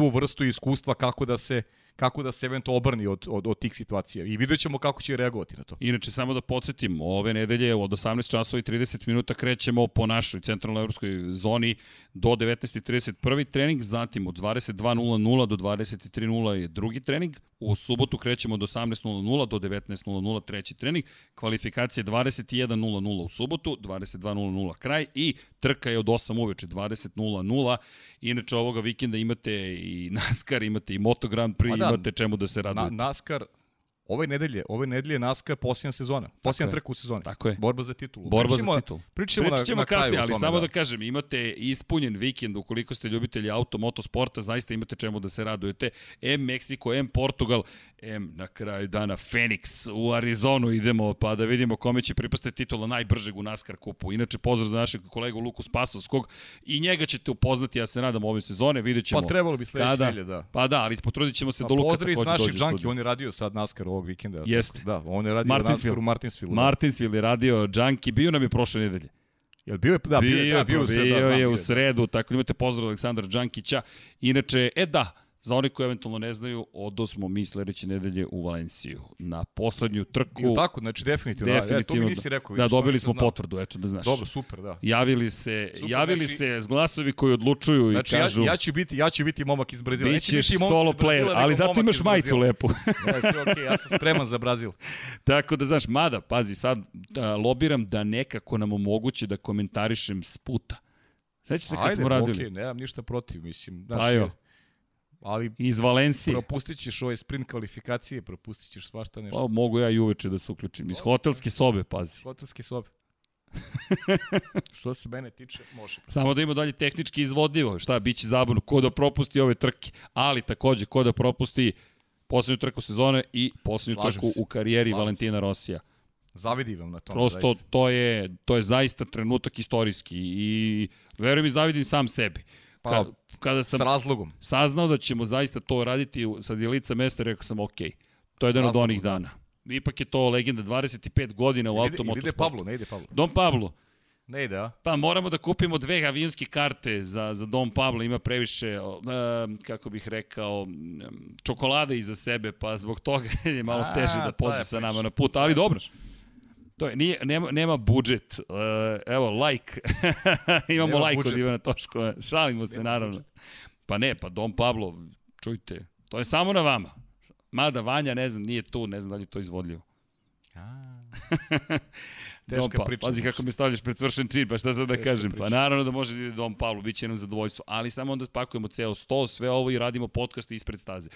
tu vrstu iskustva kako da se kako da se eventualno obrni od, od, od tih situacija. I vidjet ćemo kako će reagovati na to. Inače, samo da podsjetim, ove nedelje od 18 časova i 30 minuta krećemo po našoj centralno-evropskoj zoni do 19.30 prvi trening, zatim od 22.00 do 23.00 je drugi trening, u subotu krećemo od 18.00 do 19.00 treći trening, kvalifikacije 21.00 u subotu, 22.00 kraj i trka je od 8 uveče, 20.00. Inače, ovoga vikenda imate i [LAUGHS] NASCAR, imate i Moto Grand Prix, da, imate čemu da se radujete. Na, NASCAR, ove nedelje, ove nedelje NASCAR posljedna sezona, posljedna trka u sezoni. Tako je. Borba za titulu. Borba pričamo, za titulu. Pričamo, pričamo na, na kasnije, ali samo da. da kažem, imate ispunjen vikend ukoliko ste ljubitelji auto, motosporta, zaista imate čemu da se radujete. M Meksiko, M Portugal, M na kraju dana Phoenix u Arizonu idemo pa da vidimo kome će pripasti titula najbržeg u NASCAR kupu. Inače pozdrav za našeg kolegu Luku Spasovskog i njega ćete upoznati, ja se nadam ove sezone, vidjet ćemo. Pa trebalo bi sledeće da. Pa da, ali potrudit ćemo se pa, do Luka takođe dođe. Pozdrav iz naših džanki, on je radio sad NASCAR ovog vikenda. Jeste. Da, on je radio NASCAR u Martinsville. Da. Martinsville je radio džanki, bio nam je prošle nedelje. Jel bio je, da, bio, bio, da, bio, bio, bio, da, bio je u sredu, tako imate pozdrav Aleksandra Đankića. Inače, e da, Za oni koji eventualno ne znaju, odo smo mi sledeće nedelje u Valenciju na poslednju trku. I tako, znači definitivno. definitivno da, e, to mi nisi rekao. Da, dobili smo znao. potvrdu, eto da znaš. Dobro, super, da. Javili se, super, javili znači, se glasovi koji odlučuju znači, i kažu... Ja, ja, ću biti, ja ću biti momak iz Brazila. Bićeš biti solo player, ali zato imaš majicu lepu. ne, [LAUGHS] sve okej, okay, ja sam spreman za Brazil. [LAUGHS] tako da, znaš, mada, pazi, sad da, lobiram da nekako nam omoguće da komentarišem s puta. Sveća se kad Ajde, smo radili. Ajde, okej, okay, nemam ništa protiv, mislim. Znaš, Ajo ali iz Valencije. Propustit ćeš ove sprint kvalifikacije, propustit ćeš svašta nešto. Pa mogu ja i uveče da se uključim. Iz hotelske sobe, pazi. Hotelske sobe. [LAUGHS] Što se mene tiče, može. Samo da ima dalje tehnički izvodljivo. Šta, bit će zabavno. Ko da propusti ove trke. Ali takođe, ko da propusti poslednju trku sezone i poslednju Slažem trku se. u karijeri Slažem Valentina Rosija. Zavidi vam na tome. Prosto zaista. to je, to je zaista trenutak istorijski i verujem i zavidim sam sebi. Pa, Ka, kada sam s razlogom. saznao da ćemo zaista to raditi sa djelica mesta, rekao sam ok. To je jedan od onih da. dana. Ipak je to legenda 25 godina u automotosportu. Ide Pablo, ne ide Pablo. Don Pablo. Ne ide, a? Pa moramo da kupimo dve avionske karte za, za Dom Pablo, ima previše, uh, kako bih rekao, um, čokolade iza sebe, pa zbog toga [LAUGHS] je malo teže da pođe sa nama na put, ali dobro. To je, nije, nema, nema budžet. Uh, evo, like. [LAUGHS] Imamo nema like budžet. od Ivana Toškova. Šalimo se, nema naravno. Budžet. Pa ne, pa Dom Pablo, čujte, to je samo na vama. Mada Vanja, ne znam, nije tu, ne znam da li je to izvodljivo. [LAUGHS] Teška Dom Pa- priča, Pazi znači. kako mi stavljaš pred svršen čin, pa šta sad da Teška kažem? Pa priča. naravno da može da ide Dom Pavlu, bit će nam zadovoljstvo. Ali samo onda spakujemo ceo sto, sve ovo i radimo podcast ispred staze.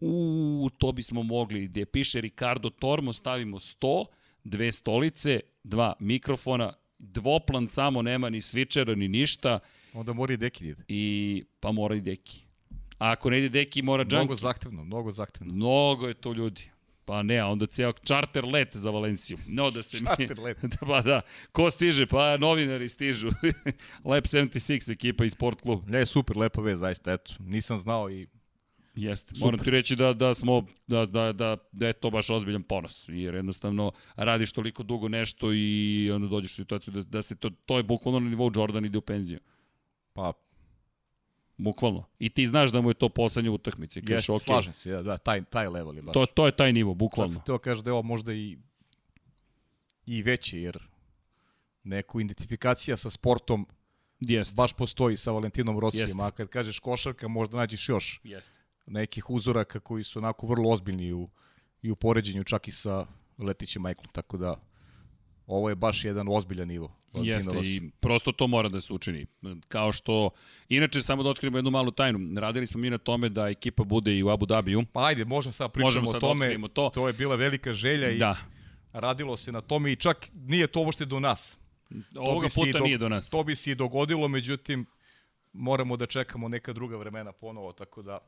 U, to bismo mogli. Gde piše Ricardo Tormo, stavimo sto, dve stolice, dva mikrofona, dvoplan samo, nema ni switchera ni ništa Onda mora i deki da ide. i pa mora i deki. A ako ne ide deki, mora džanki. Mnogo zahtevno, mnogo zahtevno. Mnogo je to ljudi. Pa ne, a onda ceo čarter let za Valenciju. No da se Čarter let. da, [LAUGHS] pa da. Ko stiže? Pa novinari stižu. [LAUGHS] Lab 76 ekipa i sport klub. Ne, super, lepa vez, zaista, eto. Nisam znao i Jeste. Super. Moram ti reći da, da smo, da, da, da, da je to baš ozbiljan ponos. Jer jednostavno radiš toliko dugo nešto i onda dođeš u situaciju da, da se to, to je bukvalno na nivou Jordan ide u penziju. pa Bukvalno. I ti znaš da mu je to poslednja utakmica. Kažeš, jeste, okay, slažem se, da, da, taj, taj level je baš. to, to je taj nivo, Sad bukvalno. sam teo kaže da je ovo možda i i veći, jer neku identifikacija sa sportom Jeste. baš postoji sa Valentinom Rosijem, Jeste. a kad kažeš košarka možda nađeš još Jeste. Nekih uzoraka koji su onako vrlo ozbiljni u, i u poređenju čak i sa Letićem Majklom, tako da ovo je baš jedan ozbiljan nivo. Jeste, i prosto to mora da se učini. Kao što, inače, samo da otkrijemo jednu malu tajnu. Radili smo mi na tome da ekipa bude i u Abu Dhabiju. Pa ajde, možemo sad pričamo Možemo o sad tome. otkrijemo to. To je bila velika želja i Da, radilo se na tome i čak nije to uopšte do nas. ovoga puta do- nije do nas. To bi se i dogodilo, međutim, moramo da čekamo neka druga vremena ponovo, tako da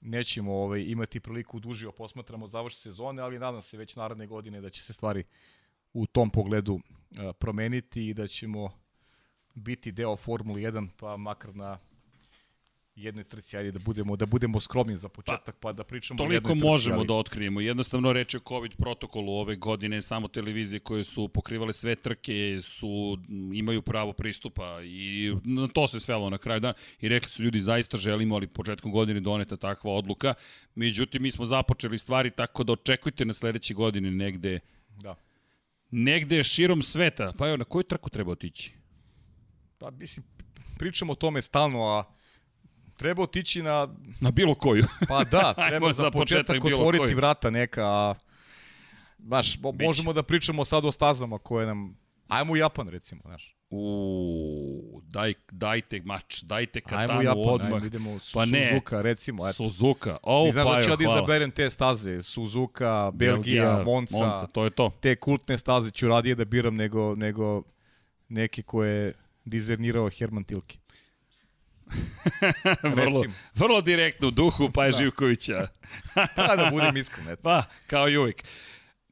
nećemo ovaj, imati priliku dužio posmatramo završen sezone, ali nadam se već naredne godine da će se stvari u tom pogledu a, promeniti i da ćemo biti deo Formule 1, pa makar na jednoj trci, ajde da budemo, da budemo skromni za početak, pa, da pričamo o Toliko jednoj trci, možemo ali- da otkrijemo. Jednostavno reč o COVID protokolu ove godine, samo televizije koje su pokrivale sve trke su imaju pravo pristupa i na to se svelo na kraju dana i rekli su ljudi zaista želimo, ali početkom godine doneta takva odluka. Međutim, mi smo započeli stvari tako da očekujte na sledeće godine negde Da. negde širom sveta. Pa evo, na koju trku treba otići? Pa, mislim, pričamo o tome stalno, a treba otići na Na bilo koju. Pa da, [LAUGHS] Ajmo treba za za početak početak otvoriti koji. vrata neka, a baš, Biće. možemo da pričamo sad o stazama koje nam... Ajmo u Japan, recimo, znaš. U, daj, dajte mač, dajte Ajmo katanu Japan, odmah. ajmo, idemo u Pa ne. Suzuka, recimo. Eto. Suzuka. O, I znaš pa da ću ja da izaberem te staze, Suzuka, Belgija, Monza, Monza, to je to. te kultne staze ću radije da biram nego, nego neke koje je dizajnirao Herman Tilke. Vrlo, vrlo direktno u duhu pa je Da. Živkovića. [LAUGHS] Pa da budem iskren, eto. Pa, kao i uvijek.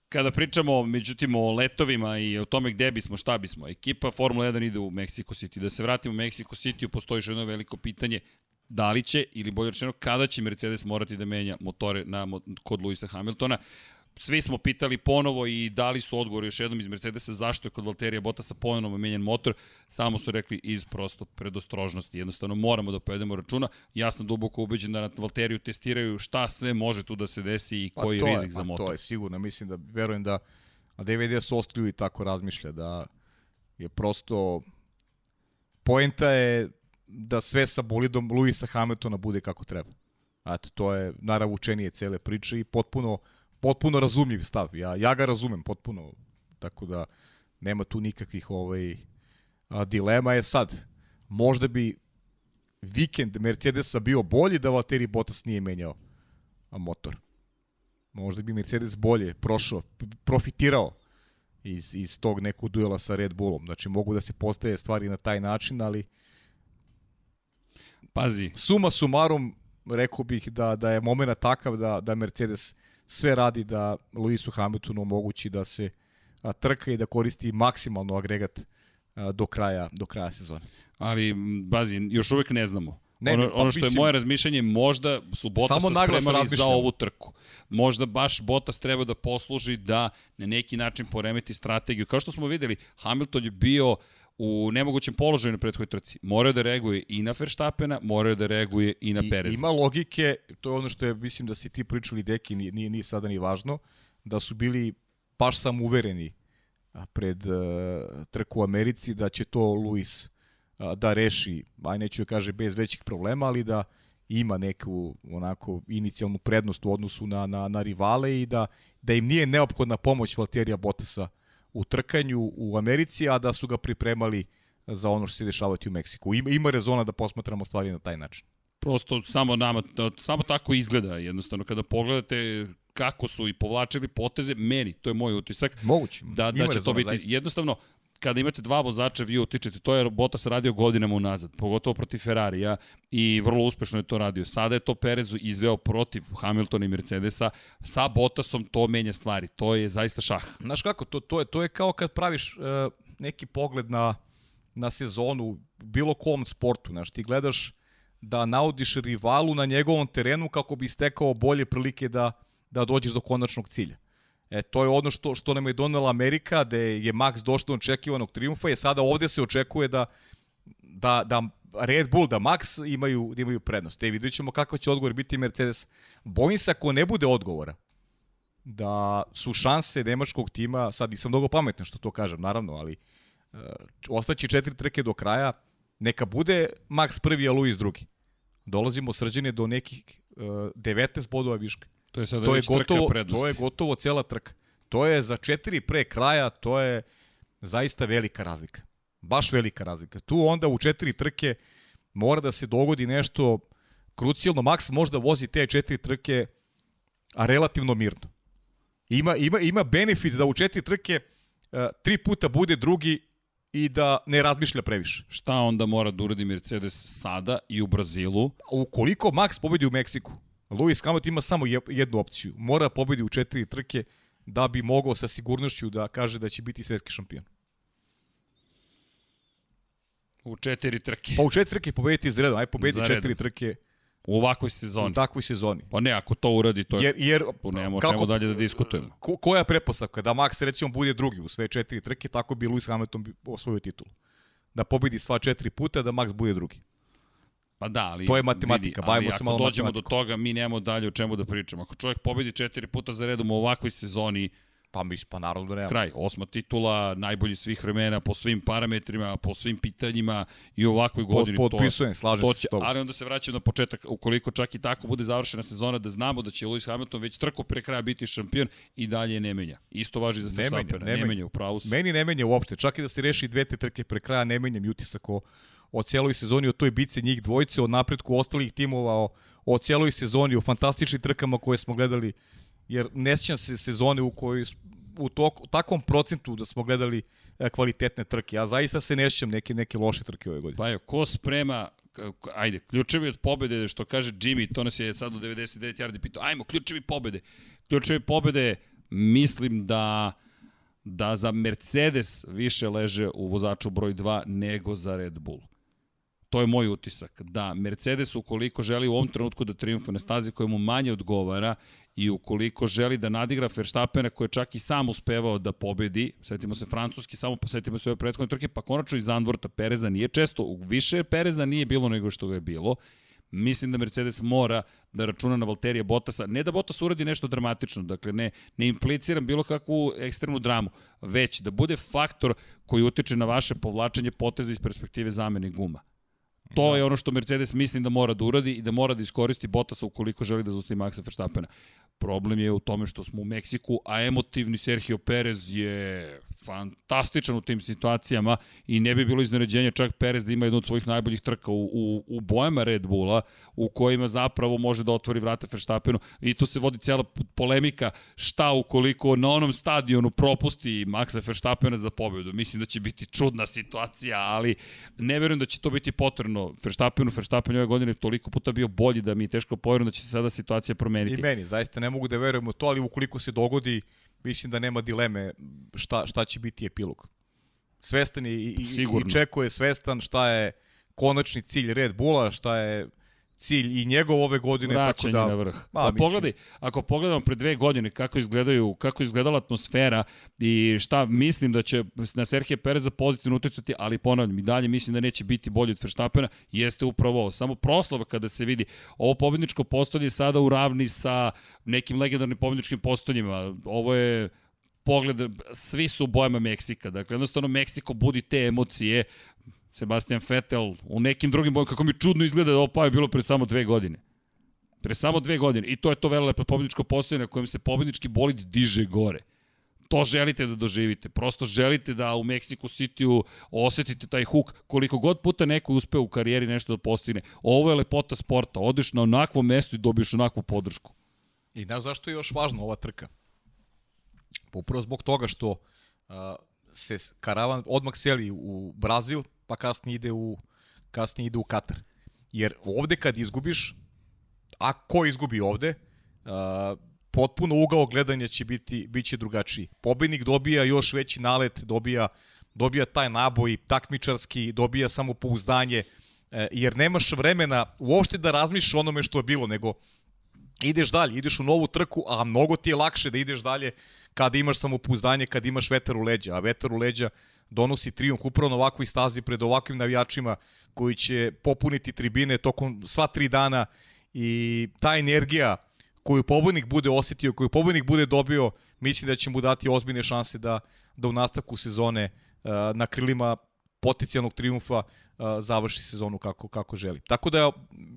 Kada pričamo, međutim, o letovima i o tome gde bismo, šta bismo, ekipa Formula 1 ide u Mexico City. Da se vratimo u Mexico City, postoji još jedno veliko pitanje, da li će, ili bolje rečeno, kada će Mercedes morati da menja motore na, kod Luisa Hamiltona. Svi smo pitali ponovo i dali su odgovor još jednom iz Mercedesa zašto je kod Valterija Bottasa ponovo menjan motor. Samo su rekli iz prosto predostrožnosti. Jednostavno moramo da povedemo računa. Ja sam duboko ubeđen da na Valteriju testiraju šta sve može tu da se desi i koji Pa rizik je, za pa motor. To je sigurno, mislim da, verujem da a DVD su i tako razmišlja, da je prosto poenta je da sve sa bolidom Luisa Hamiltona bude kako treba. Eto, to je naravučenije cele priče i potpuno, potpuno razumljiv stav. Ja, ja ga razumem potpuno, tako da nema tu nikakvih ovaj, a, dilema. Je sad, možda bi vikend Mercedesa bio bolji da Valtteri Bottas nije menjao motor možda bi Mercedes bolje prošao, profitirao iz, iz tog nekog duela sa Red Bullom. Znači, mogu da se postaje stvari na taj način, ali Pazi, suma sumarum, rekao bih da, da je moment takav da, da Mercedes sve radi da Luisu Hamiltonu omogući da se a, trka i da koristi maksimalno agregat a, do kraja do kraja sezone. ali bazi, još uvek ne znamo. Ne, ono, ne, pa ono što je moje razmišljanje, možda su naglas spremali za ovu trku. Možda baš Bottas treba da posluži da na neki način poremeti strategiju. Kao što smo videli, Hamilton je bio u nemogućem položaju na prethodnoj trci. Morao da reaguje i na Verstappena, morao da reaguje i na I, Pereza. ima logike, to je ono što je, mislim da si ti pričali, Deki, nije, nije, nije sada ni važno, da su bili baš sam uvereni pred uh, trku u Americi da će to Luis a, da reši, aj neću da kaže bez većih problema, ali da ima neku onako inicijalnu prednost u odnosu na, na, na rivale i da, da im nije neophodna pomoć Valterija Bottasa u trkanju u Americi, a da su ga pripremali za ono što se dešavati u Meksiku. Ima, ima rezona da posmatramo stvari na taj način. Prosto samo nama, samo tako izgleda jednostavno kada pogledate kako su i povlačili poteze, meni, to je moj utisak. Moguće. Da, da će to biti zaista. jednostavno kada imate dva vozača, vi utičete, to je Bottas radio godinama unazad, pogotovo protiv Ferrarija i vrlo uspešno je to radio. Sada je to Perez izveo protiv Hamiltona i Mercedesa, sa Bottasom to menja stvari, to je zaista šah. Znaš kako, to, to, je, to je kao kad praviš uh, neki pogled na, na sezonu bilo kom sportu, znaš, ti gledaš da naudiš rivalu na njegovom terenu kako bi stekao bolje prilike da, da dođeš do konačnog cilja. E, to je ono što, što nam je donela Amerika, da je Max došlo do očekivanog triumfa i sada ovde se očekuje da, da, da Red Bull, da Max imaju, da imaju prednost. E, vidjet ćemo kakav će odgovor biti Mercedes. Bojim se ako ne bude odgovora, da su šanse nemačkog tima, sad nisam mnogo pametan što to kažem, naravno, ali uh, ostaće četiri trke do kraja, neka bude Max prvi, a Luis drugi. Dolazimo srđene do nekih uh, 19 bodova viška. To je sada to je gotovo, To je gotovo cela trka. To je za četiri pre kraja, to je zaista velika razlika. Baš velika razlika. Tu onda u četiri trke mora da se dogodi nešto krucijalno. Max možda vozi te četiri trke a relativno mirno. Ima, ima, ima benefit da u četiri trke uh, tri puta bude drugi i da ne razmišlja previše. Šta onda mora da uradi Mercedes sada i u Brazilu? Ukoliko Max pobedi u Meksiku, Lewis Hamilton ima samo jednu opciju. Mora pobedi u četiri trke da bi mogao sa sigurnošću da kaže da će biti svetski šampion. U četiri trke. Pa u četiri trke pobediti iz redom. Aj pobedi četiri trke. U ovakvoj sezoni. U takvoj sezoni. Pa ne, ako to uradi, to je... Jer, jer nema kako, čemu dalje da diskutujemo. Ko, koja prepostavka? Da Max recimo bude drugi u sve četiri trke, tako bi Lewis Hamilton osvojio titulu. Da pobedi sva četiri puta, da Max bude drugi. Pa da, ali... To je matematika, vidi, bavimo se malo dođemo do toga, mi nemamo dalje o čemu da pričamo. Ako čovjek pobedi četiri puta za redom u ovakvoj sezoni, Pa mi pa naravno da nema. Kraj, osma titula, najbolji svih vremena po svim parametrima, po svim pitanjima i u ovakvoj godini. Pod, potpisujem, slažem to će, se s Ali onda se vraćam na početak, ukoliko čak i tako bude završena sezona, da znamo da će Lewis Hamilton već trko pre kraja biti šampion i dalje ne menja. Isto važi za Verstappen, ne, ne menja u pravu. Meni ne menja uopšte, čak i da se reši dve te trke pre kraja, ne menjam utisak o o celoj sezoni, o toj bici njih dvojice, o napretku ostalih timova, o, o celoj sezoni, o fantastičnim trkama koje smo gledali, jer ne se sezone u kojoj u, tok, u takvom procentu da smo gledali e, kvalitetne trke. Ja zaista se ne neke, neke loše trke ove godine. Pa jo, ko sprema ajde, ključevi od pobede, što kaže Jimmy, to nas je sad u 99 yardi pitao, ajmo, ključevi pobede. Ključevi pobede, mislim da da za Mercedes više leže u vozaču broj 2 nego za Red Bull. To je moj utisak. Da, Mercedes ukoliko želi u ovom trenutku da triumfuje na stazi koja mu manje odgovara i ukoliko želi da nadigra Verstappena koji je čak i sam uspevao da pobedi, setimo se francuski, samo setimo se ove prethodne trke, pa konačno i Zandvorta Pereza nije često, više Pereza nije bilo nego što ga je bilo. Mislim da Mercedes mora da računa na Valterija Bottasa. Ne da Bottas uradi nešto dramatično, dakle ne, ne impliciram bilo kakvu ekstremnu dramu, već da bude faktor koji utiče na vaše povlačenje poteza iz perspektive zamene guma. To da. je ono što Mercedes mislim da mora da uradi i da mora da iskoristi Bottasa ukoliko želi da zaustavi Maxa Verstappena. Problem je u tome što smo u Meksiku, a emotivni Sergio Perez je fantastičan u tim situacijama i ne bi bilo izneređenje čak Perez da ima jednu od svojih najboljih trka u, u, u bojama Red Bulla, u kojima zapravo može da otvori vrata Verstappenu i tu se vodi cijela polemika šta ukoliko na onom stadionu propusti Maxa Verstappena za pobedu. Mislim da će biti čudna situacija, ali ne verujem da će to biti potrebno. Verstappenu, Verstappen ove godine toliko puta bio bolji da mi je teško povjerujem da će se sada situacija promeniti. I meni, zaista ne mogu da verujem u to, ali ukoliko se dogodi, mislim da nema dileme šta, šta će biti epilog. Svestan je i, i, i Čeko je svestan šta je konačni cilj Red Bulla, šta je cilj i njegov ove godine Vraćanje tako da na vrh. Pa, pa pogledaj, ako pogledamo pre dve godine kako izgledaju, kako izgledala atmosfera i šta mislim da će na Serhije Pereza pozitivno uticati, ali ponavljam i dalje mislim da neće biti bolji od Verstappena, jeste upravo ovo. Samo proslava kada se vidi ovo pobedničko postolje sada u ravni sa nekim legendarnim pobedničkim postoljima. Ovo je pogled, svi su u bojama Meksika. Dakle, jednostavno Meksiko budi te emocije, Sebastian Vettel u nekim drugim bojima, kako mi čudno izgleda da ovo pa je bilo pred samo dve godine. Pre samo dve godine. I to je to velelepno pobjedičko postojanje na kojem se pobjedički bolid diže gore. To želite da doživite. Prosto želite da u Mexico City-u osetite taj huk. Koliko god puta neko uspe u karijeri nešto da postigne. Ovo je lepota sporta. Odeš na onakvo mesto i dobiješ onakvu podršku. I znaš zašto je još važna ova trka? Upravo zbog toga što uh, se karavan odmah seli u Brazil, pa kasnije ide u, kasnije ide u Katar. Jer ovde kad izgubiš, a ko izgubi ovde, uh, potpuno ugao gledanja će biti biće drugačiji. Pobednik dobija još veći nalet, dobija dobija taj naboj takmičarski, dobija samopouzdanje, e, jer nemaš vremena uopšte da razmišljaš onome što je bilo, nego ideš dalje, ideš u novu trku, a mnogo ti je lakše da ideš dalje kada imaš samopouzdanje, kada imaš vetar u leđa, a vetar u leđa donosi triumf upravo na ovakvoj stazi pred ovakvim navijačima koji će popuniti tribine tokom sva tri dana i ta energija koju pobednik bude osetio, koju pobednik bude dobio, mislim da će mu dati ozbiljne šanse da, da u nastavku sezone uh, na krilima potencijalnog triumfa uh, završi sezonu kako, kako želi. Tako da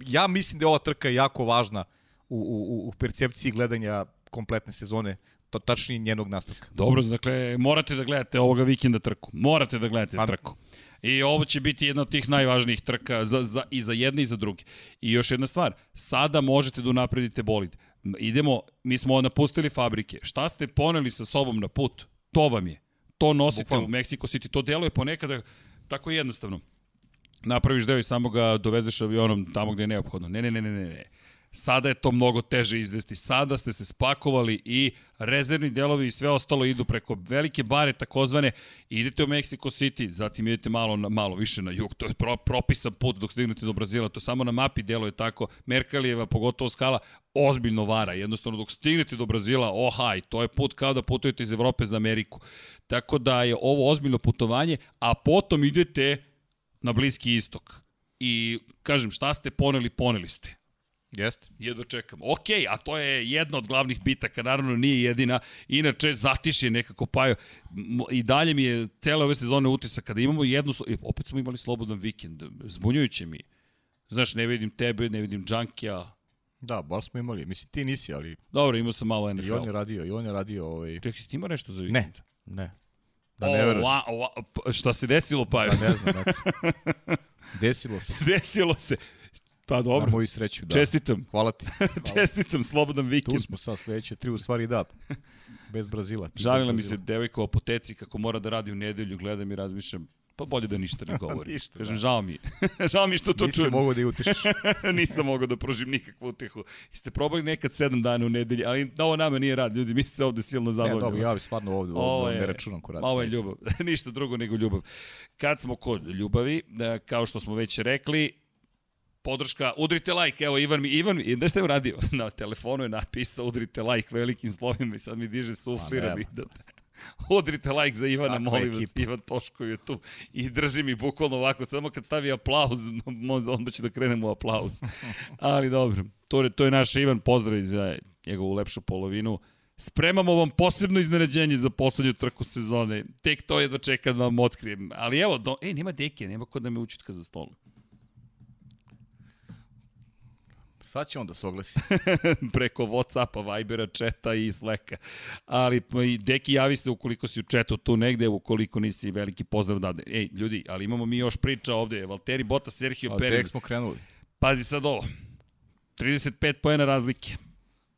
ja mislim da je ova trka jako važna u, u, u percepciji gledanja kompletne sezone to tačnije njenog nastavka. Dobro, dakle, morate da gledate ovoga vikenda trku. Morate da gledate pa, trku. I ovo će biti jedna od tih najvažnijih trka za, za, i za jedne i za druge. I još jedna stvar, sada možete da unapredite bolid. Idemo, mi smo napustili fabrike. Šta ste poneli sa sobom na put? To vam je. To nosite Bukvalno. u Mexico City. To deluje ponekada tako jednostavno. Napraviš deo i samo ga dovezeš avionom tamo gde je neophodno. Ne, ne, ne, ne, ne. Sada je to mnogo teže izvesti. Sada ste se spakovali i rezervni delovi i sve ostalo idu preko velike bare takozvane. Idete u Mexico City, zatim idete malo, malo više na jug. To je pro, propisan put dok stignete do Brazila. To samo na mapi deluje tako. Merkalijeva, pogotovo skala, ozbiljno vara. Jednostavno dok stignete do Brazila, ohaj, to je put kao da putujete iz Evrope za Ameriku. Tako da je ovo ozbiljno putovanje, a potom idete na Bliski istok. I kažem, šta ste poneli, poneli ste Jeste. Jedno čekam. Ok, a to je jedna od glavnih bitaka, naravno nije jedina. Inače, zatiš je nekako pajo. I dalje mi je cele ove sezone utisak kada imamo jednu, opet smo imali slobodan vikend. Zbunjujuće mi. Znaš, ne vidim tebe, ne vidim Džankija. Da, baš smo imali. Mislim, ti nisi, ali... Dobro, imao sam malo NFL. I on je radio, i on je radio ovaj... Čekaj, ti ima nešto za vikend? Ne, ne. Da ne veruješ. šta se desilo, pa? Da ne znam, znači. Desilo se. [LAUGHS] Desilo se. Pa dobro. Na moju sreću, da. Čestitam. Hvala ti. [LAUGHS] Hvala. Čestitam, slobodan vikend. Tu smo sad sledeće tri, u stvari da. Bez Brazila. Žalila mi se devojka o apoteci kako mora da radi u nedelju, gledam i razmišljam, pa bolje da ništa ne [LAUGHS] govori. ništa, Kažem, da. žao mi je. [LAUGHS] žao mi što to Nisi čujem. Nisam mogao da je utišiš. Nisam mogao da prožim nikakvu utehu. Ste probali nekad sedam dana u nedelji, ali ovo nama nije rad, ljudi, mi se ovde silno zabavljamo. Ne, dobro, ja bi stvarno ovde, ovo je, ne računam ko rad. Ovo je ljubav, ništa drugo nego ljubav. Kad smo kod ljubavi, da, kao što smo već rekli, podrška, udrite like, evo Ivan mi, Ivan mi, da ste uradio? [LAUGHS] Na telefonu je napisao udrite like velikim slovima i sad mi diže suflira mi da... [LAUGHS] Udrite like za Ivana, Tako molim vas, Ivan Toško je tu i drži mi bukvalno ovako, samo kad stavi aplauz, [LAUGHS] onda će da krenemo u aplauz. Ali dobro, to je, to je naš Ivan, pozdrav za njegovu lepšu polovinu. Spremamo vam posebno iznenađenje za poslednju trku sezone. Tek to je da čekam da vam otkrijem. Ali evo, do, ej, nema deke, nema kod da me učutka za stolom. Sad će on da se oglasi. [LAUGHS] Preko Whatsappa, Vibera, četa i Slacka. Ali i deki javi se ukoliko si u četu tu negde, ukoliko nisi veliki pozdrav dade. Ej, ljudi, ali imamo mi još priča ovde. Valtteri Bota, Sergio ali Perez. Tek smo krenuli. Pazi sad ovo. 35 pojena razlike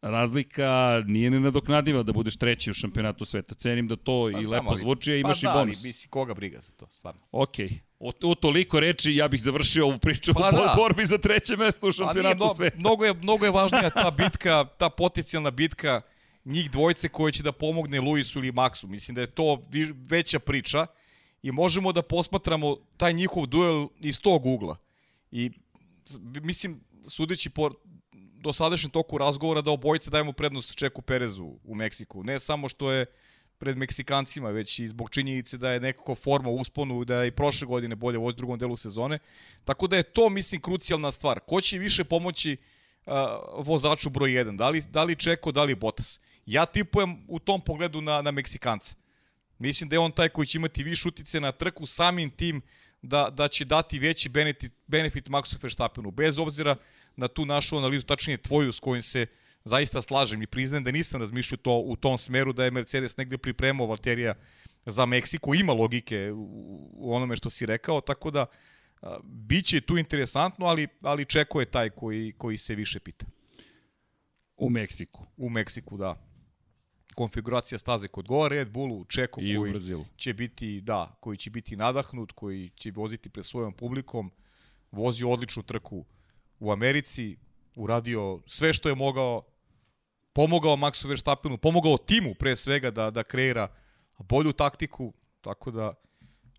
razlika nije nenadoknadiva da budeš treći u šampionatu sveta. Cenim da to pa, i znam, lepo zvuči, a imaš pa, i bonus. Pa da, ali misli koga briga za to, stvarno. Okej. Okay. U, u toliko reči ja bih završio ovu priču pa, o da. borbi za treće mesto u šampionatu pa, sveta. Mnogo je, mnogo je važnija ta [LAUGHS] bitka, ta potencijalna bitka njih dvojice koje će da pomogne Luisu ili Maxu. Mislim da je to veća priča i možemo da posmatramo taj njihov duel iz tog ugla. I mislim, sudeći po dosadašnjem toku razgovora da obojice dajemo prednost Čeku Perezu u Meksiku. Ne samo što je pred Meksikancima, već i zbog činjenice da je nekako forma usponu, da je i prošle godine bolje u drugom delu sezone. Tako da je to, mislim, krucijalna stvar. Ko će više pomoći uh, vozaču broj 1? Da li, da li Čeko, da li Botas? Ja tipujem u tom pogledu na, na Meksikanca. Mislim da je on taj koji će imati više utice na trku, samim tim da, da će dati veći benefit, benefit Maxu Verstappenu, bez obzira na tu našu analizu, tačnije tvoju s kojim se zaista slažem i priznajem da nisam razmišljao to u tom smeru da je Mercedes negde pripremao Valterija za Meksiko, ima logike u, onome što si rekao, tako da a, biće tu interesantno, ali, ali Čeko je taj koji, koji se više pita. U Meksiku. U Meksiku, da. Konfiguracija staze kod Goa Red Bullu, Čeko I koji će biti, da, koji će biti nadahnut, koji će voziti pred svojom publikom, vozio odličnu trku u Americi, uradio sve što je mogao, pomogao Maxu Verstappenu, pomogao timu pre svega da, da kreira bolju taktiku, tako da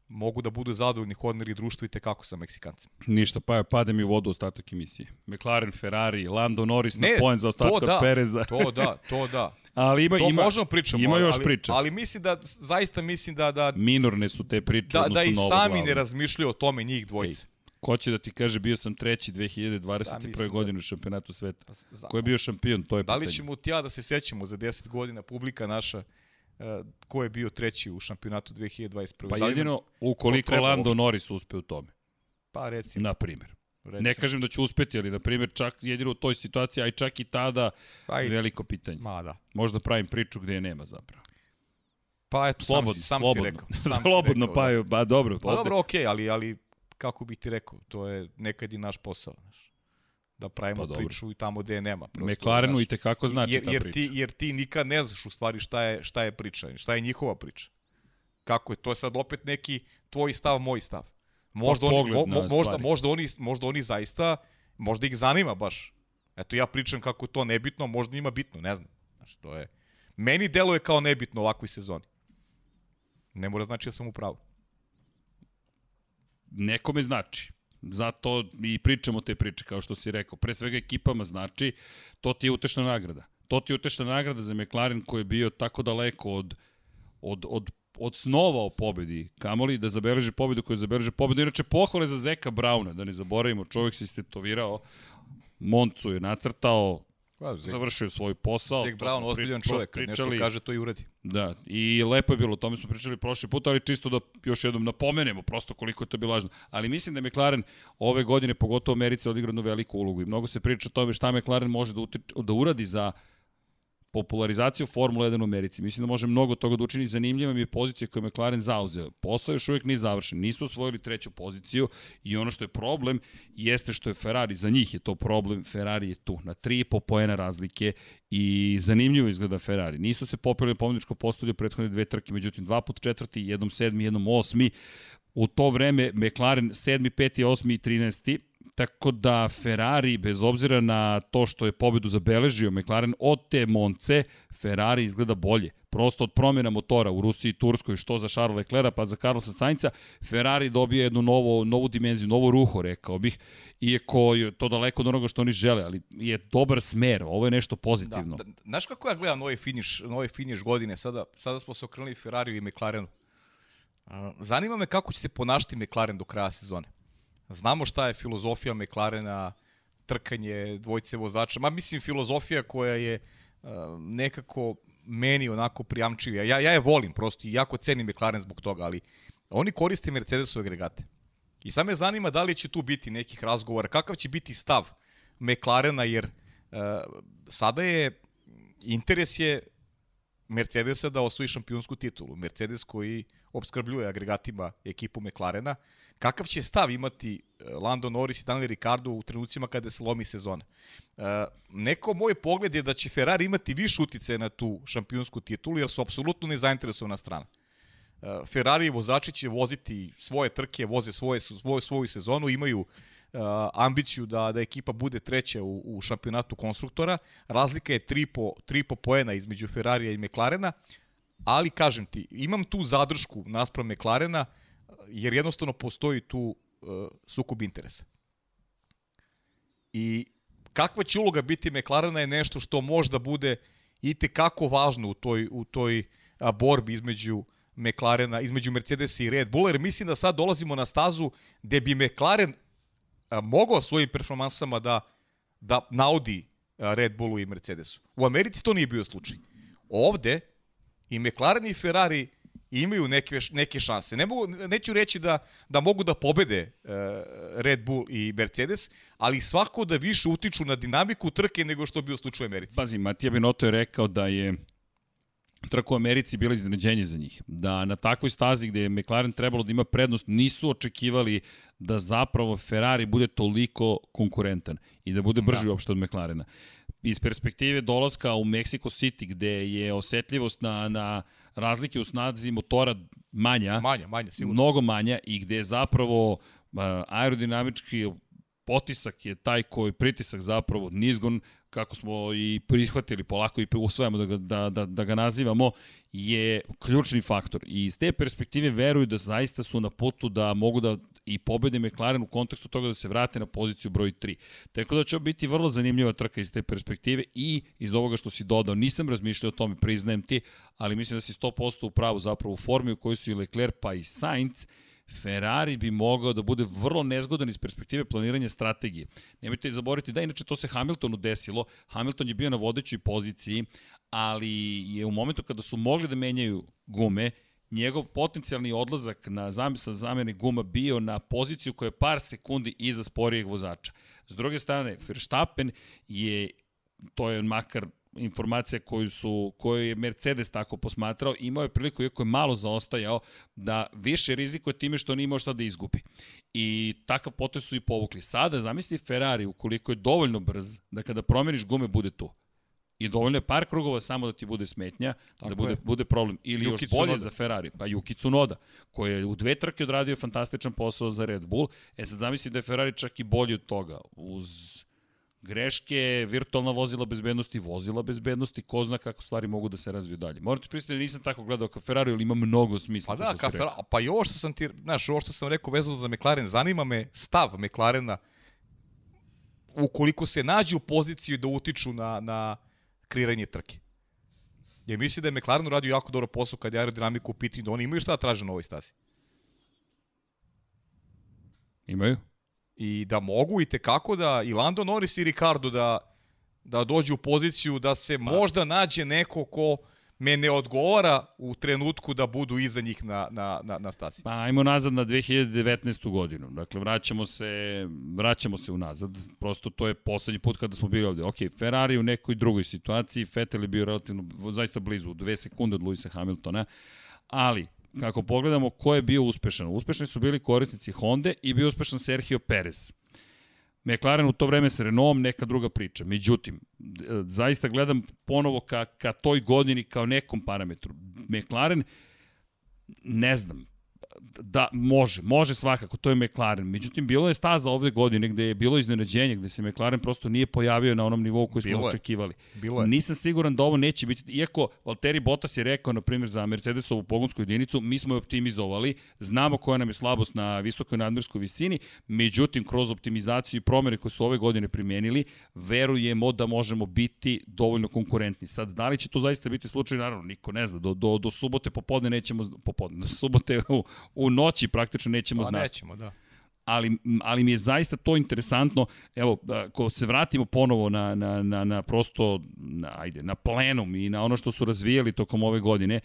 mogu da budu zadovoljni Horner i društvo i tekako sa Meksikancima. Ništa, pa pade mi u vodu ostatak emisije. McLaren, Ferrari, Lando Norris na Ne, poen za ostatak da, Pereza. To da, to da. [LAUGHS] Ali ima, To ima, možemo pričamo. ima još ali, priča. Ali mislim da, zaista mislim da, da, Minorne su te priče da, da i na sami glavno. ne razmišljaju o tome njih dvojice. Ko će da ti kaže bio sam treći 2021. Da, da, da- godine u šampionatu sveta? Za- Ko je bio šampion? To je Da li pitanje. ćemo ti ja da se sećamo za 10 godina publika naša uh, ko je bio treći u šampionatu 2021. Pa Da jedino ukoliko Lando? Norris uspe u tome, Pa recimo. na primjer. recimo. Ne kažem da će uspeti, ali na primjer čak jedino u toj situaciji, a i čak i tada Pa, i, veliko pitanje. ma da. Možda pravim priču gde je nema zapravo. Pa eto, Slobodno, sam, si- sam slobodno. si rekao. Sam si slobodno, rekao, [LAUGHS] pa, da. ba dobro. Pa ovde- dobro, okej, ali, ali kako bih ti rekao, to je nekad i naš posao. Znaš, da pravimo Pa priču i tamo gde je nema. Prosto, McLarenu znaš, i tekako znači jer, ta jer priča. ti, jer ti nikad ne znaš u stvari šta je, šta je priča, šta je njihova priča. Kako je, to je sad opet neki tvoj stav, moj stav. Možda, Pa oni, mo, mo, možda, možda, oni, možda oni zaista, možda ih zanima baš. Eto, ja pričam kako to nebitno, možda njima bitno, ne znam. Znaš, to je, meni deluje kao nebitno u ovakvoj sezoni. Ne mora znači da sam u pravu. Nekome znači. Zato i pričamo te priče, kao što si rekao. Pre svega ekipama znači, to ti je utešna nagrada. To ti je utešna nagrada za McLaren koji je bio tako daleko od, od, od, od snova o pobedi. Kamoli da zabeleži pobedu koju zabeleži pobedu. Inače, pohvale za Zeka Brauna, da ne zaboravimo, čovjek se istetovirao, Moncu je nacrtao, Pa, završio svoj posao. To Brown, ozbiljan pri- čovjek, kad nešto pričali. kaže, to i uradi. Da, i lepo je bilo, o tome smo pričali prošli put, ali čisto da još jednom napomenemo prosto koliko je to bilo važno. Ali mislim da je McLaren ove godine, pogotovo u Americi, odigrao jednu veliku ulogu i mnogo se priča o tome šta McLaren može da, utič, da uradi za popularizaciju Formule 1 u Americi. Mislim da može mnogo toga da učini. Zanimljiva mi je pozicija koju je McLaren zauzeo. Posao još uvijek nije završen. Nisu osvojili treću poziciju i ono što je problem jeste što je Ferrari. Za njih je to problem. Ferrari je tu na 3,5 poena razlike i zanimljivo izgleda Ferrari. Nisu se popeli pomničko postolje u prethodne dve trke, međutim dva put četvrti, jednom sedmi, jednom osmi. U to vreme McLaren 7. 5. 8. i 13. Tako da Ferrari, bez obzira na to što je pobedu zabeležio McLaren od te Monce, Ferrari izgleda bolje. Prosto od promjena motora u Rusiji i Turskoj, što za Charles Leclerca, pa za Carlosa Sainca, Ferrari dobije jednu novo, novu dimenziju, novo ruho, rekao bih, iako je to daleko od onoga što oni žele, ali je dobar smer, ovo je nešto pozitivno. Da, da, znaš kako ja gledam ovaj finiš, ovaj finiš godine, sada, sada smo se okrenuli Ferrariju i McLarenu. Zanima me kako će se ponašati McLaren do kraja sezone. Znamo šta je filozofija McLarena, trkanje dvojce vozača, ma mislim filozofija koja je uh, nekako meni onako prijamčivija. Ja, ja je volim prosto i jako cenim McLaren zbog toga, ali oni koriste Mercedesove agregate. I sad me zanima da li će tu biti nekih razgovora, kakav će biti stav McLarena, jer uh, sada je, interes je Mercedesa da osvoji šampionsku titulu. Mercedes koji obskrbljuje agregatima ekipu McLarena. Kakav će stav imati e, Lando Norris i Daniel Ricciardo u trenucima kada se lomi sezona? E, neko moj pogled je da će Ferrari imati više utice na tu šampionsku titulu, jer su apsolutno nezainteresovana strana. E, Ferrari vozači će voziti svoje trke, voze svoje, svoju, svoju sezonu, imaju uh, ambiciju da da ekipa bude treća u, u šampionatu konstruktora. Razlika je 3 po, 3 po poena između Ferrarija i McLarena, ali kažem ti, imam tu zadršku naspram McLarena, jer jednostavno postoji tu uh, sukob interesa. I kakva će uloga biti McLarena je nešto što možda bude i kako važno u toj, u toj a, borbi između McLarena, između Mercedesa i Red Bulla, jer mislim da sad dolazimo na stazu gde bi McLaren mogao svojim performansama da, da naudi Red Bullu i Mercedesu. U Americi to nije bio slučaj. Ovde i McLaren i Ferrari imaju neke, neke šanse. Ne mogu, neću reći da, da mogu da pobede uh, Red Bull i Mercedes, ali svako da više utiču na dinamiku trke nego što bi u slučaju Americi. Pazi, Matija Binotto je rekao da je trka u Americi bila iznenađenje za njih. Da na takvoj stazi gde je McLaren trebalo da ima prednost, nisu očekivali da zapravo Ferrari bude toliko konkurentan i da bude brži da. uopšte od McLarena. Iz perspektive dolaska u Mexico City, gde je osetljivost na, na razlike u snazi motora manja, manja, manja sigurno. mnogo manja i gde je zapravo aerodinamički potisak je taj koji pritisak zapravo nizgon kako smo i prihvatili polako i usvajamo da ga, da, da, da ga nazivamo, je ključni faktor. I iz te perspektive veruju da zaista su na putu da mogu da i pobede McLaren u kontekstu toga da se vrate na poziciju broj 3. Tako da će biti vrlo zanimljiva trka iz te perspektive i iz ovoga što si dodao. Nisam razmišljao o tome, priznajem ti, ali mislim da si 100% u pravu zapravo u formi u kojoj su i Leclerc pa i Sainz Ferrari bi mogao da bude vrlo nezgodan iz perspektive planiranja strategije. Nemojte zaboraviti da inače to se Hamiltonu desilo. Hamilton je bio na vodećoj poziciji, ali je u momentu kada su mogli da menjaju gume, njegov potencijalni odlazak na zamisla zamene guma bio na poziciju koja je par sekundi iza sporijeg vozača. S druge strane, Verstappen je, to je makar informacija koju, su, koju je Mercedes tako posmatrao, imao je priliku, iako je malo zaostajao, da više rizikuje time što nije imao šta da izgubi. I takav potez su i povukli. Sada, zamisli Ferrari, ukoliko je dovoljno brz, da kada promeniš gume, bude tu. I dovoljno je par krugova samo da ti bude smetnja, Tako da bude, je. bude problem. Ili Yuki još bolje za Ferrari, pa Yuki Tsunoda, koji je u dve trke odradio fantastičan posao za Red Bull. E sad zamisli da je Ferrari čak i bolji od toga. Uz greške, virtualna vozila bezbednosti, vozila bezbednosti, ko zna kako stvari mogu da se razviju dalje. Morate pristati da nisam tako gledao kao Ferrari, ali ima mnogo smisla. Pa da, ka Ferrari, pa i ovo što sam ti, znaš, ovo što sam rekao vezano za McLaren, zanima me stav McLarena ukoliko se nađu u poziciju da utiču na, na kreiranje trke. Jer misli da je McLaren uradio jako dobro posao kad je aerodinamiku u pitanju, da oni imaju šta da traže na ovoj stazi. Imaju i da mogu i tekako da i Lando Norris i Ricardo da, da dođu u poziciju da se pa. možda nađe neko ko me ne odgovara u trenutku da budu iza njih na, na, na, na stasi. Pa ajmo nazad na 2019. godinu. Dakle, vraćamo se, vraćamo se unazad. Prosto to je poslednji put kada smo bili ovde. Ok, Ferrari u nekoj drugoj situaciji, Vettel je bio relativno, zaista blizu, dve sekunde od Luisa Hamiltona, ali kako pogledamo ko je bio uspešan. Uspešni su bili korisnici Honda i bio uspešan Sergio Perez. McLaren u to vreme sa Renaultom neka druga priča. Međutim, zaista gledam ponovo ka, ka toj godini kao nekom parametru. McLaren, ne znam, da, može, može svakako, to je McLaren. Međutim, bilo je staza ovde godine gde je bilo iznenađenje, gde se McLaren prosto nije pojavio na onom nivou koji bilo smo je. očekivali. Bilo je. Nisam siguran da ovo neće biti, iako Valtteri Bottas je rekao, na primjer, za Mercedesovu pogonsku jedinicu, mi smo je optimizovali, znamo koja nam je slabost na visokoj nadmorskoj visini, međutim, kroz optimizaciju i promere koje su ove godine primenili, verujemo da možemo biti dovoljno konkurentni. Sad, da li će to zaista biti slučaj, naravno, niko ne zna, do, do, do subote popodne nećemo, popodne, do subote u, u noći praktično nećemo pa, znati. nećemo, da ali, ali mi je zaista to interesantno. Evo, ako se vratimo ponovo na, na, na, na prosto, na, ajde, na plenum i na ono što su razvijali tokom ove godine,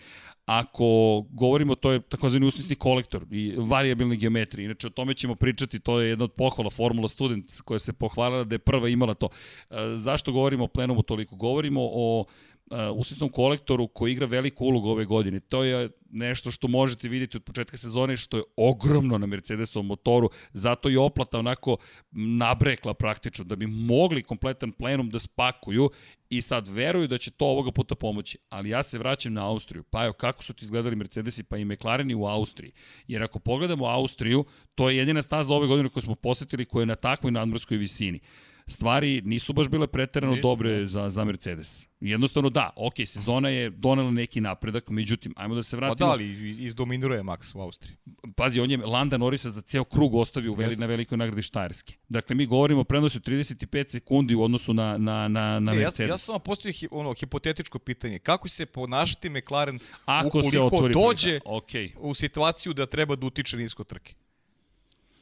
ako govorimo, to je takozvani usnisni kolektor i variabilni geometriji. Inače, o tome ćemo pričati, to je jedna od pohvala Formula Student koja se pohvalila da je prva imala to. E, zašto govorimo o plenumu toliko? Govorimo o uh, usisnom kolektoru koji igra veliku ulogu ove godine. To je nešto što možete vidjeti od početka sezone, što je ogromno na Mercedesovom motoru, zato je oplata onako nabrekla praktično, da bi mogli kompletan plenum da spakuju i sad veruju da će to ovoga puta pomoći. Ali ja se vraćam na Austriju. Pa evo, kako su ti izgledali Mercedesi, pa i McLareni u Austriji. Jer ako pogledamo Austriju, to je jedina staza ove godine koju smo posetili koja je na takvoj nadmorskoj visini stvari nisu baš bile preterano nisu, dobre da. za, za Mercedes. Jednostavno da, ok, sezona je donela neki napredak, međutim, ajmo da se vratimo. Pa da, ali izdominiruje Max u Austriji. Pazi, on je Landa Norisa za ceo krug ostavio veli, na velikoj nagradi Štajerske. Dakle, mi govorimo o prenosu 35 sekundi u odnosu na, na, na, na ne, Mercedes. Ja, ja sam vam postavio hi, ono, hipotetičko pitanje. Kako se ponašati McLaren Ako ukoliko se otvori dođe okay. u situaciju da treba da utiče nisko trke?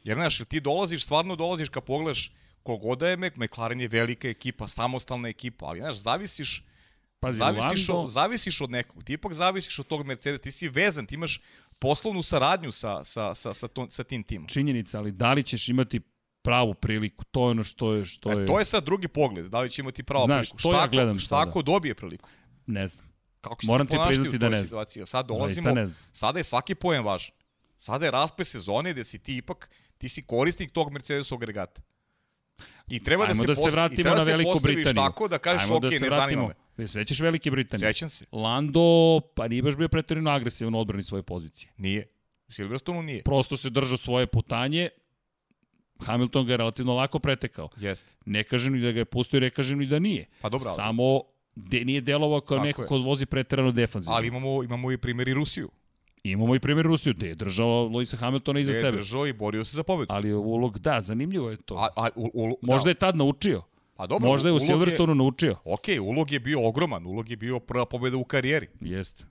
Jer, znaš, ti dolaziš, stvarno dolaziš kad pogledaš kogoda je McLaren je velika ekipa, samostalna ekipa, ali znaš, zavisiš Pazi, zavisiš, Lando- od, zavisiš od nekog, ti ipak zavisiš od tog Mercedes, ti si vezan, ti imaš poslovnu saradnju sa, sa, sa, sa, to, sa tim timom. činjenica, ali da li ćeš imati pravu priliku, to je ono što je, što je, E, to je sad drugi pogled, da li će imati pravo Znaš, priliku. to ja Šta ako- gledam šta sada. ako dobije priliku? ne znam. Kako će Moram se ti ponašati u da toj ne znam. situaciji? Sad dolazimo, ne znam. sada je svaki poen važan. Sada je rasplet sezone gde si ti ipak, ti si korisnik tog Mercedesovog regata. I treba Ajmo da se, da se vratimo treba na Veliku Britaniju. tako da kažeš Ajmo ok, da se ne zanima vratimo. me. Se sećaš Velike Britanije? Sećam se. Lando, pa nije baš bio pretjerano agresivan u odbrani svoje pozicije. Nije. U Silverstonu nije. Prosto se držao svoje putanje, Hamilton ga je relativno lako pretekao. Jeste. Ne kažem ni da ga je pustio, ne kažem ni da nije. Pa dobro, Samo de, nije delovao kao Tako neko je. ko vozi preterano defanzivno. Ali imamo, imamo i primjer i Rusiju. Imamo i primjer Rusiju, gde je držao Luisa Hamiltona iza Gde je sebe. držao i borio se za pobedu. Ali je ulog, da, zanimljivo je to. A, a, u, u, Možda da, je tad naučio. pa dobro, Možda je u Silverstonu naučio. Ok, ulog je bio ogroman, ulog je bio prva pobeda u karijeri. Jeste.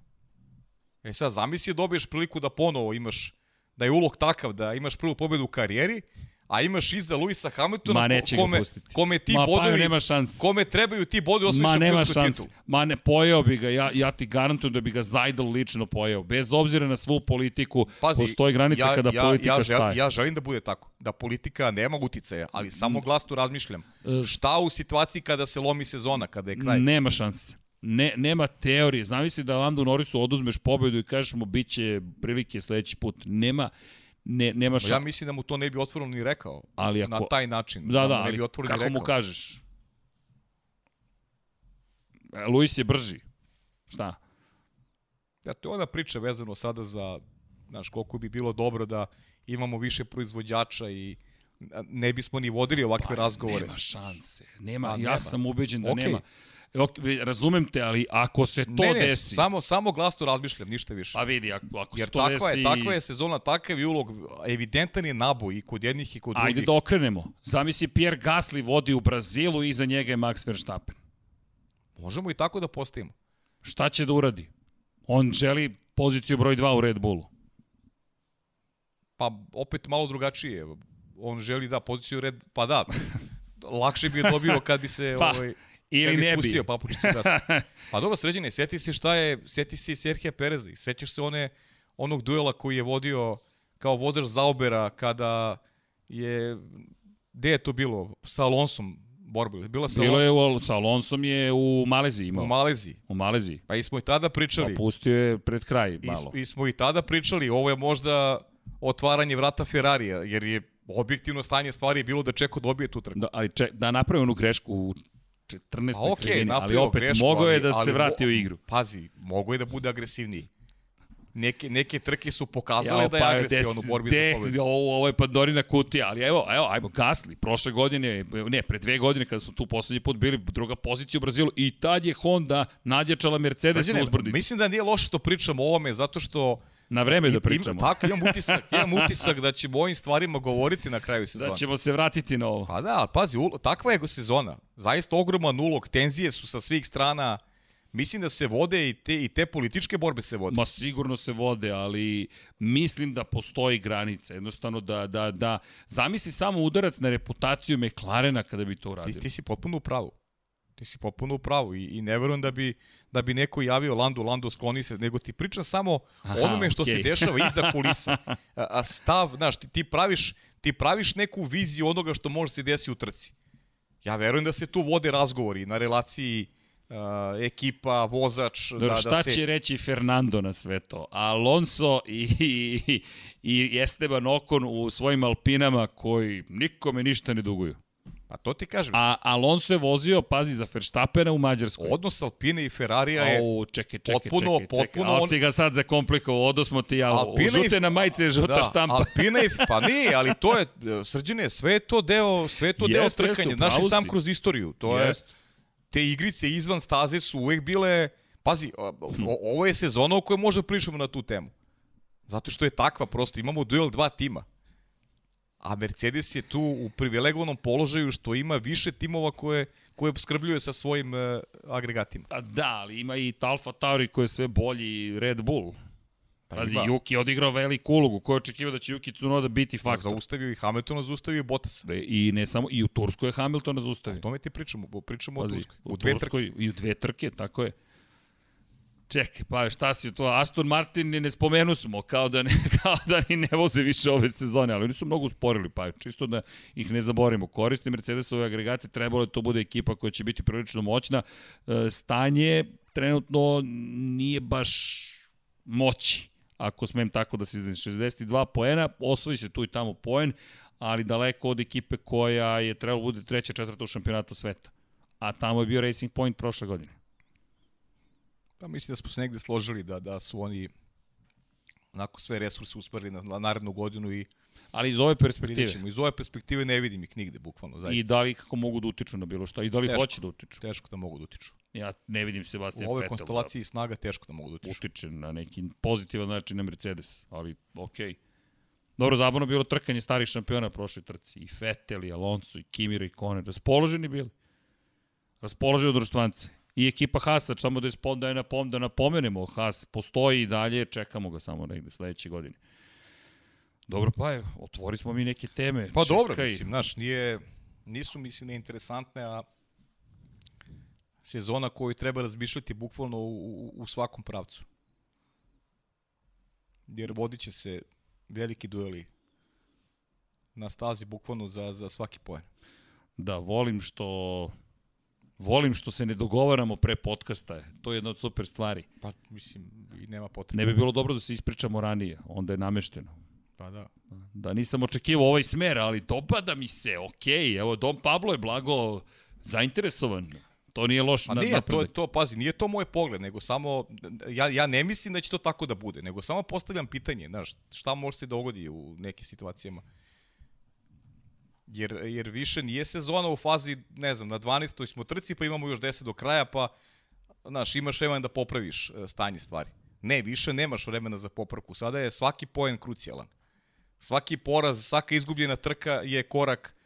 E sad, zamisli dobiješ priliku da ponovo imaš, da je ulog takav da imaš prvu pobedu u karijeri, a imaš iza Luisa Hamiltona Ma, neće ga kome, pustiti. kome ti Ma, bodovi, Paju, nema šanse. kome trebaju ti bodovi osvoji Ma nema šanse. Ma ne pojeo bi ga, ja, ja ti garantujem da bi ga Zajdel lično pojeo. Bez obzira na svu politiku, Pazi, postoji granica ja, kada ja, politika ja, staje. ja želim da bude tako, da politika nema uticaja, ali samo glasno razmišljam. E, Šta u situaciji kada se lomi sezona, kada je kraj? Nema šanse. Ne, nema teorije. Zamisli da Landu Norrisu oduzmeš pobedu i kažeš mu bit će prilike sledeći put. Nema, ne, nema Ja šanse. mislim da mu to ne bi otvoreno ni rekao. Ali Na ako, taj način. da, da, ne ali bi kako rekao. mu kažeš? E, Luis je brži. Šta? Ja, to je ona priča vezano sada za, znaš, koliko bi bilo dobro da imamo više proizvođača i ne bismo ni vodili ovakve razgovore. Pa Nema šanse. Nema, Pa ja nema. sam ubeđen da Okej. nema. Ok, razumem te, ali ako se to ne, ne, desi... samo, samo glasno razmišljam, ništa više. Pa vidi, ako, ako Jer se to takva desi... je, takva je sezona, takav je ulog, evidentan je naboj i kod jednih i kod Ajde drugih. da okrenemo. Zamisli Pierre Gasly vodi u Brazilu i iza njega je Max Verstappen. Možemo i tako da postavimo. Šta će da uradi? On želi poziciju broj 2 u Red Bullu. Pa opet malo drugačije. On želi da poziciju red, pa da, [LAUGHS] lakše bi je dobio kad bi se Pa, ovaj, ili ne bi. pustio papučicu gas. [LAUGHS] Pa dobro, sređene, sjeti se šta je, sjeti se i Serhija Pereza i sećaš se one, onog duela koji je vodio kao vozač Zaubera kada je, gde je to bilo, sa Alonsom borba, bila sa Bilo je u, sa Alonsom je u Maleziji imao. u Maleziji. u Maleziji. Pa i smo i tada pričali. Pa pustio je pred kraj I, malo. I smo i tada pričali, ovo je možda otvaranje vrata Ferrarija, jer je objektivno stanje stvari je bilo da Čeko dobije tu trku. Da, ali če, da napravi onu grešku u 14. Pa okej, krivini, ali opet grešku, mogao je ali- da se ali vrati mo- u igru. Pazi, mogo je da bude agresivniji. Neke, neke trke su pokazale Jao, da je pa, agresivan u des- borbi de- za pobedu. Ovo, ovo je Pandorina kutija, ali evo, evo, ajmo, Gasli, prošle godine, ne, pre dve godine kada smo tu poslednji put bili, druga pozicija u Brazilu i tad je Honda nadjačala Mercedes Srđane, na mislim da nije loše što pričamo o ovome, zato što Na vreme da im- pričamo. tako, imam utisak, imam utisak da ćemo o ovim stvarima govoriti na kraju sezona. Da ćemo se vratiti na ovo. Pa da, pazi, ulo, takva je sezona. Zaista ogroman ulog, tenzije su sa svih strana. Mislim da se vode i te, i te političke borbe se vode. Ma sigurno se vode, ali mislim da postoji granica. Jednostavno da, da, da zamisli samo udarac na reputaciju McLarena kada bi to Ti, uradio. ti si potpuno u pravu. Ti si potpuno u pravu i, i ne verujem da bi, da bi neko javio Landu, Lando skloni se, nego ti pričam samo Aha, onome što okej. se dešava iza [LAUGHS] kulisa. A, a stav, znaš, ti, ti, praviš, ti praviš neku viziju onoga što može se desi u trci. Ja verujem da se tu vode razgovori na relaciji uh, ekipa, vozač, Dobro, da, šta da se... će reći Fernando na sve to? Alonso i, i, i Esteban Ocon u svojim Alpinama koji nikome ništa ne duguju. Pa to ti kažem. A Alonso je vozio, pazi, za Verstappena u Mađarskoj. Odnos Alpine i Ferrarija je Au, čekaj, čekaj, potpuno- čekaj, čekaj. potpuno Ali on- si ga sad zakomplikovao, odo smo ti ja. Alpina i- Žute na majice, žuta da, štampa. Alpina i, pa nije, ali to je, srđene, sve je to deo, sve je to deo Jeste, jeste, trkanja. Znaš i sam kroz istoriju. To je, Jest. te igrice izvan staze su uvek bile, pazi, o, o, ovo je sezona u kojoj možda pričamo na tu temu. Zato što je takva, prosto imamo duel dva tima. A Mercedes je tu u privilegovanom položaju što ima više timova koje, koje skrbljuje sa svojim uh, agregatima. A da, ali ima i Alfa Tauri koji je sve bolji Red Bull. Pazi, ima. Juki je odigrao veliku ulogu. Ko je očekivao da će Juki Tsunoda biti Pa faktor? Zaustavio i Hamiltona, zaustavio i Bottas. I ne samo, i u Turskoj je Hamiltona O zaustavio. tome ti pričamo, pričamo o Pazi, Turskoj. u, U Turskoj trke. i u dve trke, tako je. Čekaj, pa šta si to? Aston Martin ne, spomenu smo, kao da, ne, [LAUGHS] kao da ni ne voze više ove sezone, ali oni su mnogo usporili, pa čisto da ih ne zaborimo. Koriste Mercedesove agregate, trebalo da to bude ekipa koja će biti prilično moćna. E, Stanje trenutno nije baš moći, ako smem tako da se izvim. 62 poena, osvoji se tu i tamo poen, ali daleko od ekipe koja je trebalo da bude treća, četvrta u šampionatu sveta. A tamo je bio Racing Point prošle godine. Pa mislim da smo se negde složili da, da su oni onako sve resurse usparili na, na narednu godinu i Ali iz ove perspektive. ćemo. Iz ove perspektive ne vidim ih nigde, bukvalno, zaista. I da li kako mogu da utiču na bilo šta. I da li Teško. hoće da utiču. Teško da mogu da utiču. Ja ne vidim U Sebastian ove Vettel konstelaciji snaga teško da mogu da da utiču. utiče na neki pozitivan način na Mercedes. Ali okej. Okay. Dobro, zabavno bilo trkanje starih šampiona prošle trci. I Vettel, i Alonso, i Kimi, i Kone. Raspoloženi bili. Raspoloženi društvance. I ekipa Hasa, samo da je spom, da je napom, da napomenemo, Has postoji i dalje, čekamo ga samo negde sledeće godine. Dobro, pa je, otvori smo mi neke teme. Pa Čekaj. dobro, mislim, znaš, nije, nisu, mislim, neinteresantne, a sezona koju treba razmišljati bukvalno u, u, u svakom pravcu. Jer vodit će se veliki dueli na stazi bukvalno za, za svaki poen. Da, volim što volim što se ne dogovaramo pre podcasta. To je jedna od super stvari. Pa, mislim, i nema potrebe. Ne bi bilo dobro da se ispričamo ranije, onda je namešteno. Pa da. Da nisam očekivao ovaj smer, ali dopada mi se, okej, evo Dom Pablo je blago zainteresovan. To nije loš Pa na, nije, to, to, pazi, nije to moj pogled, nego samo, ja, ja ne mislim da će to tako da bude, nego samo postavljam pitanje, znaš, šta može se dogodi u nekim situacijama. Jer, jer više nije sezona u fazi, ne znam, na 12. smo trci, pa imamo još 10 do kraja, pa, znaš, imaš vremena da popraviš e, stanje stvari. Ne, više nemaš vremena za popravku. Sada je svaki poen krucijalan. Svaki poraz, svaka izgubljena trka je korak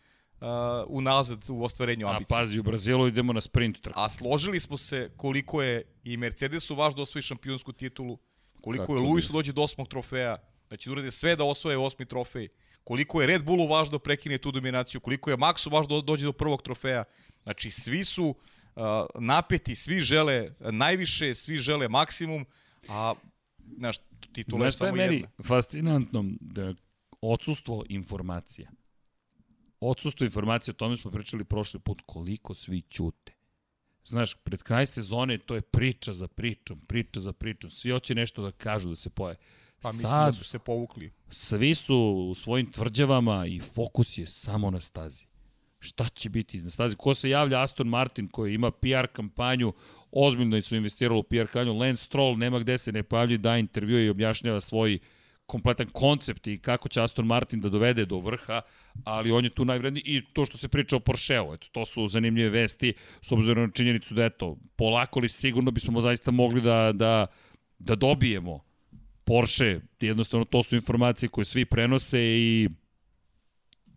uh, unazad u ostvarenju A ambicije. pazi, u Brazilu idemo na sprint trku. A složili smo se koliko je i Mercedesu važno da osvoji šampionsku titulu, koliko Kako je bi. Lewisu dođe do osmog trofeja, da će urade sve da osvoje osmi trofej, koliko je Red Bullu važno da prekine tu dominaciju, koliko je Maxu važno da dođe do prvog trofeja. Znači, svi su uh, napeti, svi žele najviše, svi žele maksimum, a znaš, titula je Znaš šta je samo meni jedna. fascinantno? Da odsustvo informacija. Odsustvo informacija, o tome smo pričali prošli put, koliko svi ćute. Znaš, pred kraj sezone to je priča za pričom, priča za pričom. Svi hoće nešto da kažu, da se poje. Pa mislim Sad, da su se povukli. svi su u svojim tvrđavama i fokus je samo na stazi. Šta će biti na stazi? Ko se javlja? Aston Martin koji ima PR kampanju, ozbiljno su investirali u PR kampanju. Lance Stroll nema gde se ne pojavljuje, da intervjuje i objašnjava svoj kompletan koncept i kako će Aston Martin da dovede do vrha, ali on je tu najvredniji i to što se priča o Porscheu, eto, to su zanimljive vesti, s obzirom na činjenicu da, eto, polako li sigurno bismo zaista mogli da, da, da dobijemo Porsche, jednostavno to su informacije koje svi prenose i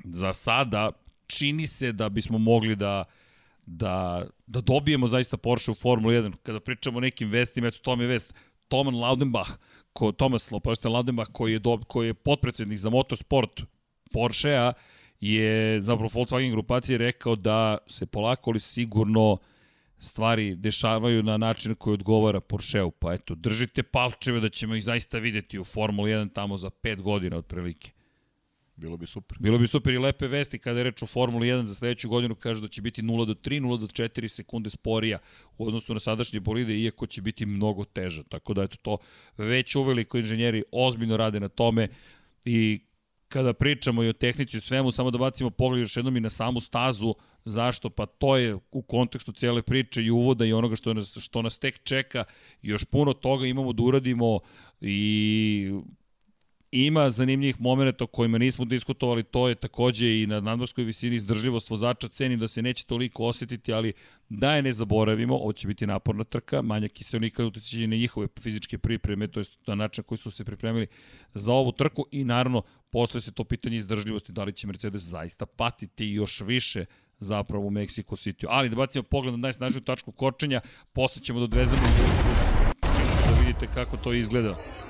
za sada čini se da bismo mogli da da, da dobijemo zaista Porsche u Formula 1. Kada pričamo o nekim vestima, eto to mi je vest, Toman Laudenbach, ko, Thomas Lopašte Laudenbach, koji je, do, koji je potpredsednik za motorsport Porsche-a, je zapravo Volkswagen grupacije rekao da se polako ali sigurno stvari dešavaju na način koji odgovara Porscheu. Pa eto, držite palčeve da ćemo ih zaista videti u Formuli 1 tamo za 5 godina otprilike. Bilo bi super. Bilo bi super i lepe vesti kada je reč o Formuli 1 za sledeću godinu, kaže da će biti 0 do 3, 0 do 4 sekunde sporija u odnosu na sadašnje bolide, iako će biti mnogo teža. Tako da eto to već uveliko inženjeri ozbiljno rade na tome i kada pričamo i o tehnici i svemu, samo da bacimo pogled još jednom i na samu stazu, zašto? Pa to je u kontekstu cijele priče i uvoda i onoga što nas, što nas tek čeka. Još puno toga imamo da uradimo i ima zanimljivih momenta o kojima nismo diskutovali, to je takođe i na nadmorskoj visini izdržljivost vozača, cenim da se neće toliko osetiti, ali da je ne zaboravimo, ovo će biti naporna trka, manja kiselnika utjeći na njihove fizičke pripreme, to je na način koji su se pripremili za ovu trku i naravno posle se to pitanje izdržljivosti, da li će Mercedes zaista patiti još više zapravo u Mexico City. Ali da bacimo pogled na najsnažniju tačku kočenja, posle ćemo da odvezemo da vidite kako to izgleda.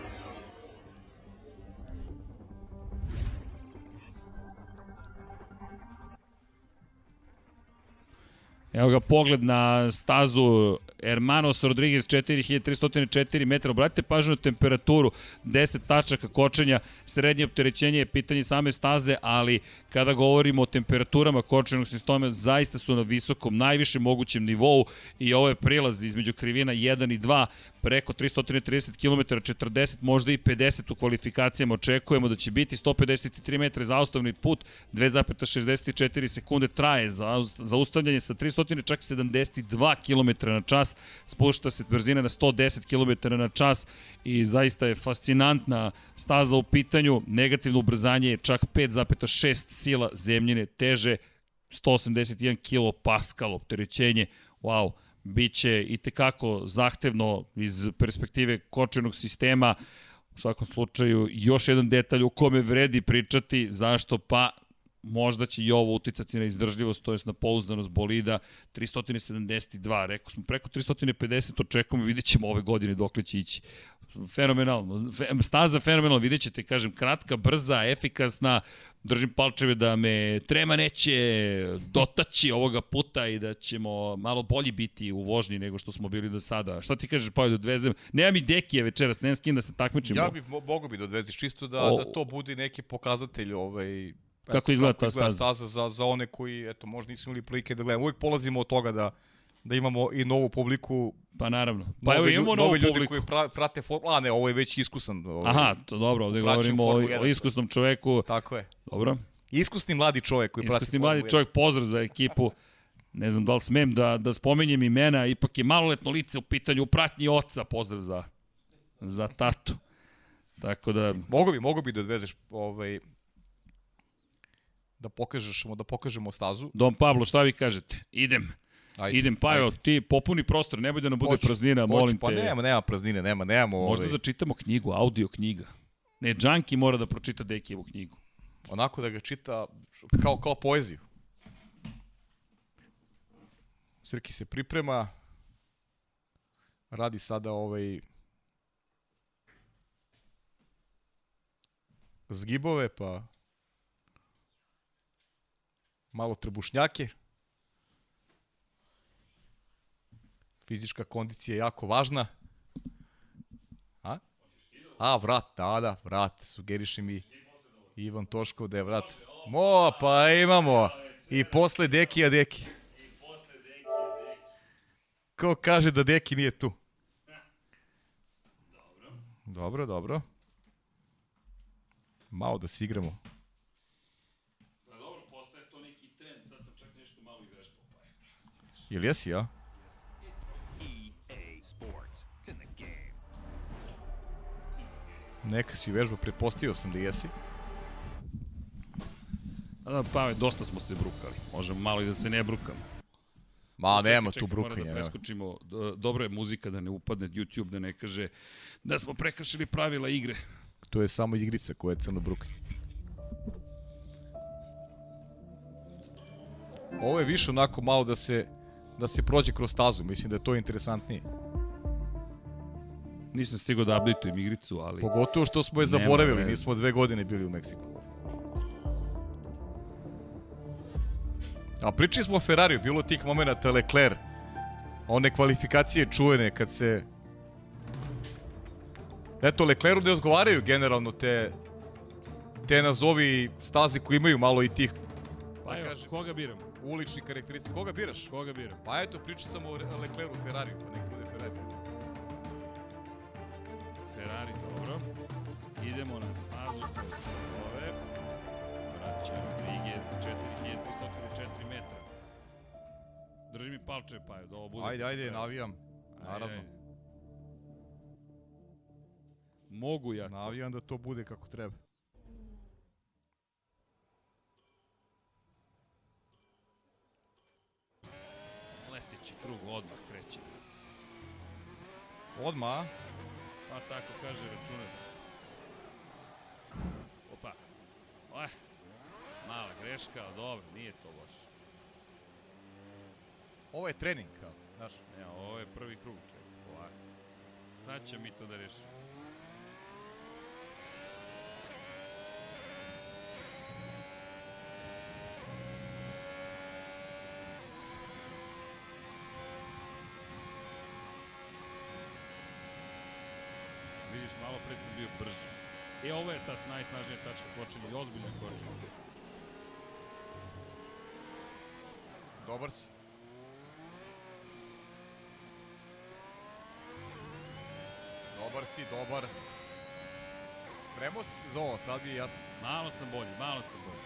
Evo ga pogled na stazu. Hermanos Rodriguez 4304 metra. Obratite pažnju na temperaturu, 10 tačaka kočenja, srednje opterećenje je pitanje same staze, ali kada govorimo o temperaturama kočenog sistema, zaista su na visokom, najvišem mogućem nivou. I ovo je prilaz između krivina 1 i 2, preko 330 km, 40, možda i 50 u kvalifikacijama. Očekujemo da će biti 153 metra zaustavni put, 2,64 sekunde traje za zaustavljanje sa 300 čak 72 km na čas, spušta se brzina na 110 km na čas i zaista je fascinantna staza u pitanju. Negativno ubrzanje je čak 5,6 sila zemljine teže 181 kPa opterećenje. Wow, biće i tekako zahtevno iz perspektive kočenog sistema. U svakom slučaju, još jedan detalj u kome vredi pričati. Zašto? Pa možda će i ovo uticati na izdržljivost, to je na pouzdanost bolida 372, rekao smo preko 350 očekujemo, vidjet ćemo ove godine dokle će ići. Fenomenalno, staza fenomenalno, vidjet ćete, kažem, kratka, brza, efikasna, držim palčeve da me trema neće dotaći ovoga puta i da ćemo malo bolji biti u vožnji nego što smo bili do sada. Šta ti kažeš, pa da odvezem? Nema mi dekije večeras, nema s kim da se takmičimo. Ja bih mogo bi da odvezeš čisto da, o... da to bude neki pokazatelj ovaj, Kako izgleda ta staza? staza za, za one koji, eto, možda nisu imali prilike da gledamo. Uvijek polazimo od toga da da imamo i novu publiku. Pa naravno. Pa evo imamo novu ljudi publiku. koji pra, prate formulu. A ne, ovo je već iskusan. Ovaj, Aha, to dobro, ovde govorimo o, o iskusnom čoveku. Tako je. Dobro. Iskusni mladi čovek koji iskusni prati Iskusni mladi čovek, pozdrav za ekipu. Ne znam da li smem da, da spomenjem imena, ipak je maloletno lice u pitanju u pratnji oca, pozdrav za, za tatu. Tako da... Mogu bi, mogu bi da odvezeš ovaj, da pokažeš, da pokažemo stazu. Don Pablo, šta vi kažete? Idem. Ajde, Idem, pa evo, ti popuni prostor, nemoj da nam bude hoću, praznina, hoću, molim pa te. Pa nema, nema praznine, nema, nemamo. Možda ovaj... da čitamo knjigu, audio knjiga. Ne, Džanki mora da pročita Dekijevu knjigu. Onako da ga čita kao, kao poeziju. Srki se priprema, radi sada ovaj zgibove, pa malo trbušnjake. Fizička kondicija je jako važna. A? A, vrat, da, da, vrat. Sugeriše mi Ivan Toškov da je vrat. Mo, pa imamo. I posle Dekija Deki. Ko kaže da Deki nije tu? Dobro, dobro. Malo da se igramo. Jel jesi, ja? Neka si vežba, pretpostavio sam da jesi. Da, pa, dosta smo se brukali. Možemo malo i da se ne brukamo. Ma, čekaj, nema čekaj, tu brukanja. Da preskočimo. Dobra je muzika da ne upadne YouTube, da ne kaže da smo prekršili pravila igre. To je samo igrica koja je crno brukanje. Ovo je više onako malo da se da se prođe kroz stazu. Mislim da je to interesantnije. Nisam stigao da updateujem igricu, ali... Pogotovo što smo je zaboravili, nismo dve godine bili u Meksiku. A pričali smo o Ferrariju, bilo tih momenta Leclerc, one kvalifikacije čuvene kad se... Eto, Leclercu ne odgovaraju generalno te, te nazovi staze koji imaju malo i tih... Pa evo, koga biramo? ulični karakteristik. Koga biraš? Koga biram? Pa eto, priča sam o Leclercu Ferrari, pa nek bude Ferrari. Ferrari, dobro. Idemo na stazu koja se zove Braća Rodriguez, 4304 metra. Drži mi palče, pa je, da ovo bude... Ajde, ajde, navijam. Naravno. Ajde, ajde. Mogu ja to. Navijam da to bude kako treba. Krug odmah kreće. Odmah? Pa tako kaže računar. Opa. Oje. Mala greška, ali dobro, nije to loše. Ovo je trening, kao, znaš. Ne, ovo je prvi krug, čekaj, polako. Sad će mi to da rešimo. pre sam bio brži. E, ovo je ta najsnažnija tačka kočenja i ozbiljno je. Dobar si. Dobar si, dobar. Spremao si se za ovo, sad je jasno. Malo sam bolji, malo sam bolji.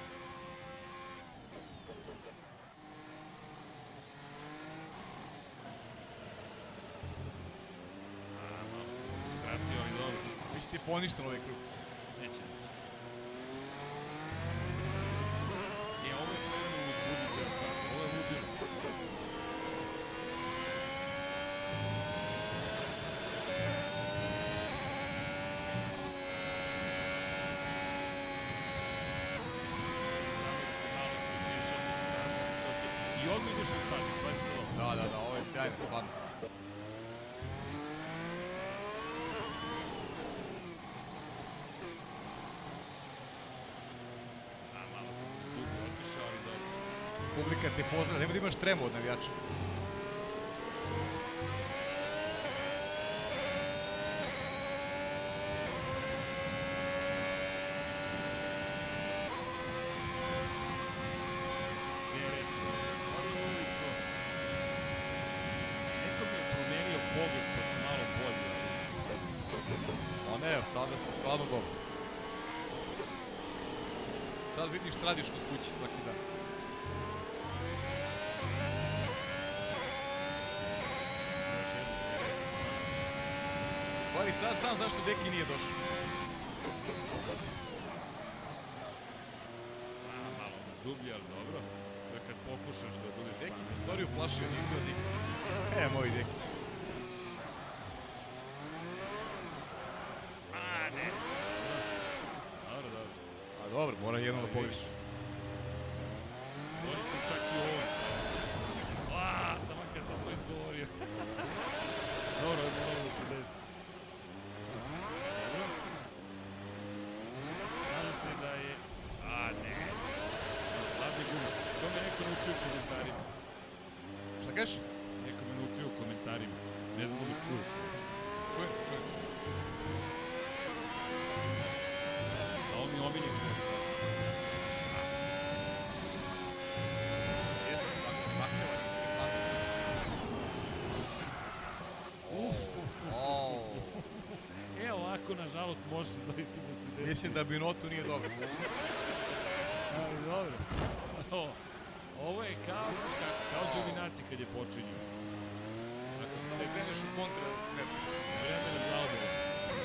A, malo sam skratio, ali dobro. Već ti poništen ovaj krug. Neće, neće. E, ovo je krenuo uzbuditi ja start. Ovo je ludilo. Samo malo sam sišao sa staze. I odmah ideš na start, pazi se ovo. Da, da, da, ovo je sjajno, stvarno. A, malo sam dugo otišao, ali dobro. Publika te pozdravlja, nema da imaš tremu od navijača. Perez, oj, to. Neko mi je promenio pogled, pa sam malo bolji, ali... A ne, sada si stvarno dobro. Sad vidiš šta radiš kod kući svaki dan. Još jedno 50. U stvari sad znam zašto Deki nije došao. A, malo dublje, ali dobro. Da kad pokušaš da budeš Deki se stvari uplašio, bio nikad. E, moj Deki. A, ne. Dobro, dobro. A dobro, mora jedno da pogreši. Bolji sam čak i u ovoj. A, tamo kad sam to izgovorio. dobro, je moralo da se desi. Dobro. Nadam se da je... A, ne. Hladne gume. To me neko naučio u komentarima. Šta kažeš? Neko me naučio u komentarima. Ne znam da li čuješ. Čujem, čujem. A ovo mi je omiljen predstav. Jeste, tako, zahtjevan, interesantno. Uf, uf, uf, O, E, ovako, nažalost, može se zaista da se desi. Mislim da Binotu nije dobro. [LAUGHS] Ali dobro. Ovo, ovo je kao, kao džovinaci kad je počinju. Ako se kreneš u kontra smer. vremena za odgovor.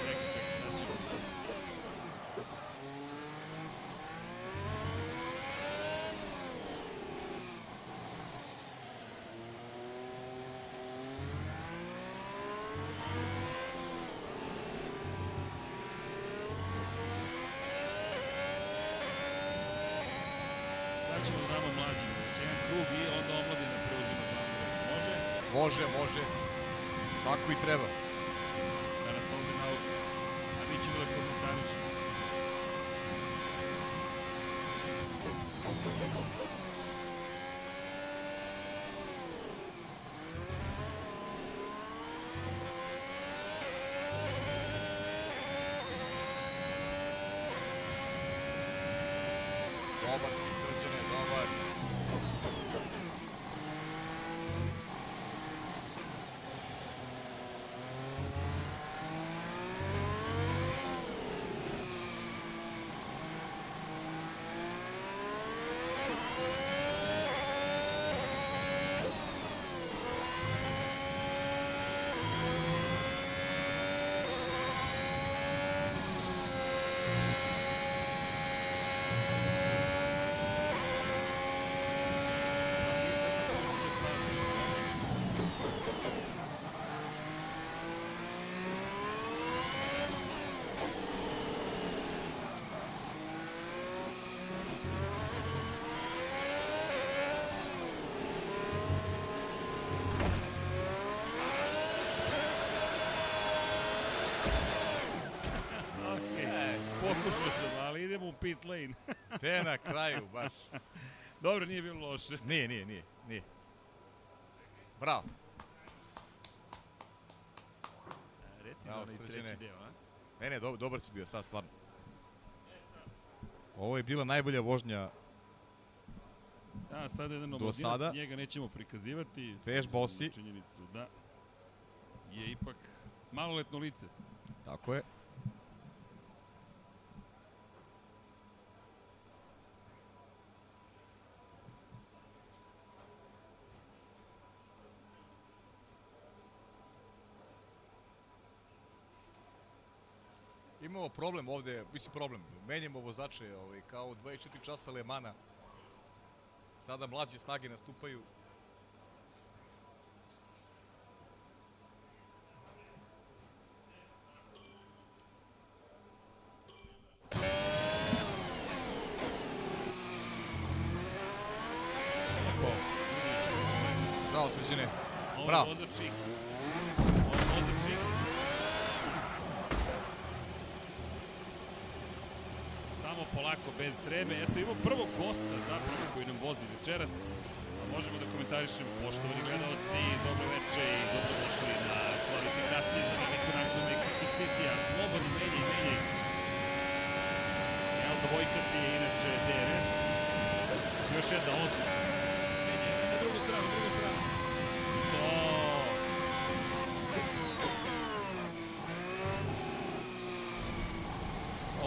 Čekaj, čekaj, znači... Sad ćemo da damo mlađima još jedan krug i onda omladina preuzima glavnu reč. Može? Može. Tako i treba. da nas ovde nauči. A mi ćemo da komentarišemo. Dobar si, srđane, dobar. Nisam tako uzme strašno. Okej, pokušao sam, ali idemo u pit lane. [LAUGHS] Te na kraju, baš. Dobro, nije bilo loše. Nije, nije, nije, nije. Bravo. Reci za onaj treći deo, a? Ne, ne, dobar, dobar si bio sad, stvarno. Ovo je bila najbolja vožnja Da, sada jedan omladinac, sada. njega nećemo prikazivati. Vežbao si. Činjenicu, da. Je ipak maloletno lice. Tako je. Imamo problem ovde, mislim problem, menjamo vozače ovaj, kao u 24 časa Lemana. Sada mlađe snage nastupaju. Bravo, sređene. Ovo Bravo. je vozač X. Ovo je vozač X. Polako, bez treme. Eto, imamo prvog gosta zapravo koji nam vozi večeras. A možemo da komentarišemo, poštovani gledalci, dobro veče i dobrodošli na kvalifikaciji za veliku nagradu Mexico City-a. Slobodno menjaj, menjaj. Jelda Vojkati je inače DRS. Još jedna osma. Menjaj, na drugu stranu, na drugu stranu. To.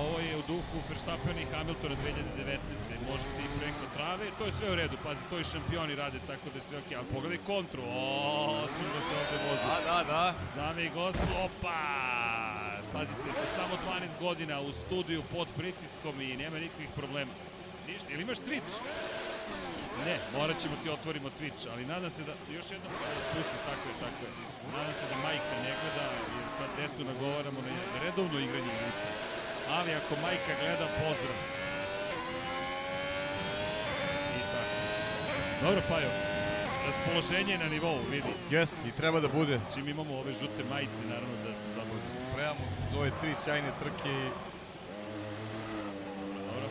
Ovo je u duhu Verstappena i Hamiltona 2019. Možete i preko trave, to je sve u redu, pazi, to i šampioni rade, tako da je sve okej. Ali pogledaj kontru, o, da se ovde vozi. Da, da, da. Dame i gospodo, opa! Pazite, sa samo 12 godina u studiju pod pritiskom i nema nikakvih problema. Ništa, ili imaš Twitch? Ne, morat ćemo ti otvorimo Twitch, ali nadam se da, još jednom spusti, tako je, tako je. Nadam se da majka ne gleda, jer sad decu nagovaramo na redovno igranje igrice. Ali ako majka gleda, pozdrav. I tako. Dobro, Pajo, raspoloženje je na nivou, vidi. Jest, i treba da bude. Čim imamo ove žute majice, naravno da se zabavimo. Spremamo se za ove tri sjajne trke i Dobro.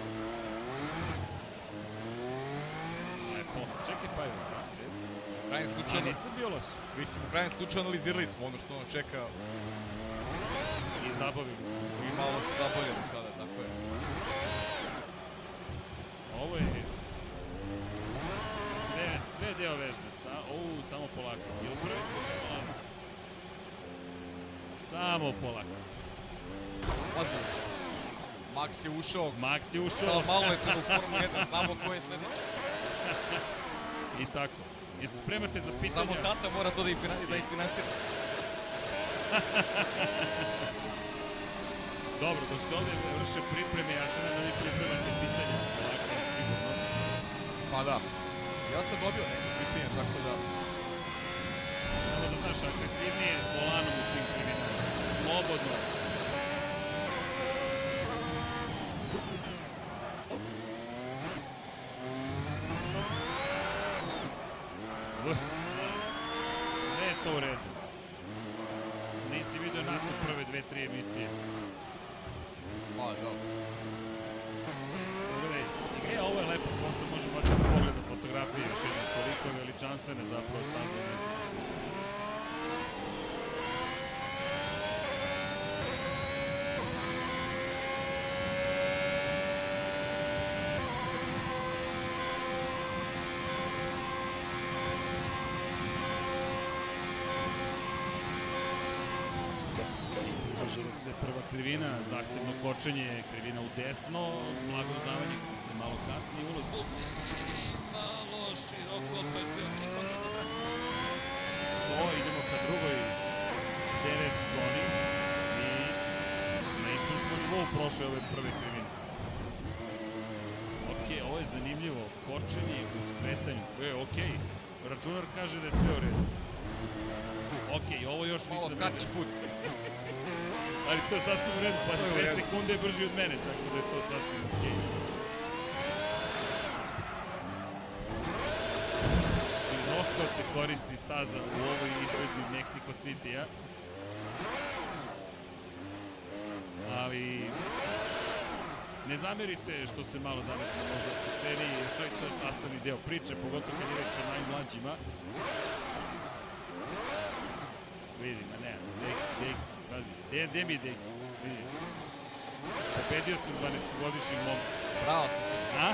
Lepo. Čekaj, pa je, u krajnjem A slučaju, nisam bio loš. mislim, u krajnjem slučaju analizirali smo ono što nas čeka zabavili smo se. i malo se zabavljamo sada, tako je. Ovo je sve, sve deo vežbe. Sa, o, samo polako. Prvi polako. Samo polako. Pazi, Max je ušao, Max je ušao. malo je u Formu 1, znamo ko je sledeći. [LAUGHS] I tako. I se spremate za pitanja? Samo tata mora to da, i da isfinansira. [LAUGHS] Dobro, dok se ovde vrše pripreme, ja sam da vi pripremate pitanja. Polako, sigurno. Pa da. Ja sam dobio neke pitanje, tako da... Samo da znaš, agresivnije s volanom u tim krivinama. Slobodno. Sve je to u redu. Nisi vidio nas u prve dve, tri emisije. Pa da. Pogledaj, e, ovo je lepo, posle možemo bačiti pogled na fotografije još jednom, koliko je veličanstvene zapravo staze u. Država se prva krivina, zahtevno kočenje, krivina u desno, blago dodavanje kada se malo kasnije ulaz. Malo široko, to je sve. To, idemo ka drugoj DRS zoni i na istom smo nivou prošle ove prve krivine. Ok, ovo je zanimljivo. Kočenje u skretanju. E, ok. Računar kaže da je sve u redu. Ok, ovo još nisam skratiš put. Ali to je sasvim u redu, pa To je u dve redu. sekunde je brži od mene, tako da je to sasvim okej. Široko se koristi staza u ovoj izvedbi Mexico City-a. Ali ne zamerite što se malo danas smo možda opušteniji, jer to je, to sastavni deo priče, pogotovo kad je reč o najmlađima. Vidi, ma ne, dek, dek, pazi. Gde, gde mi Deki? Vidi. Pobedio sam 12-godišnjeg momka. Bravo sam. A?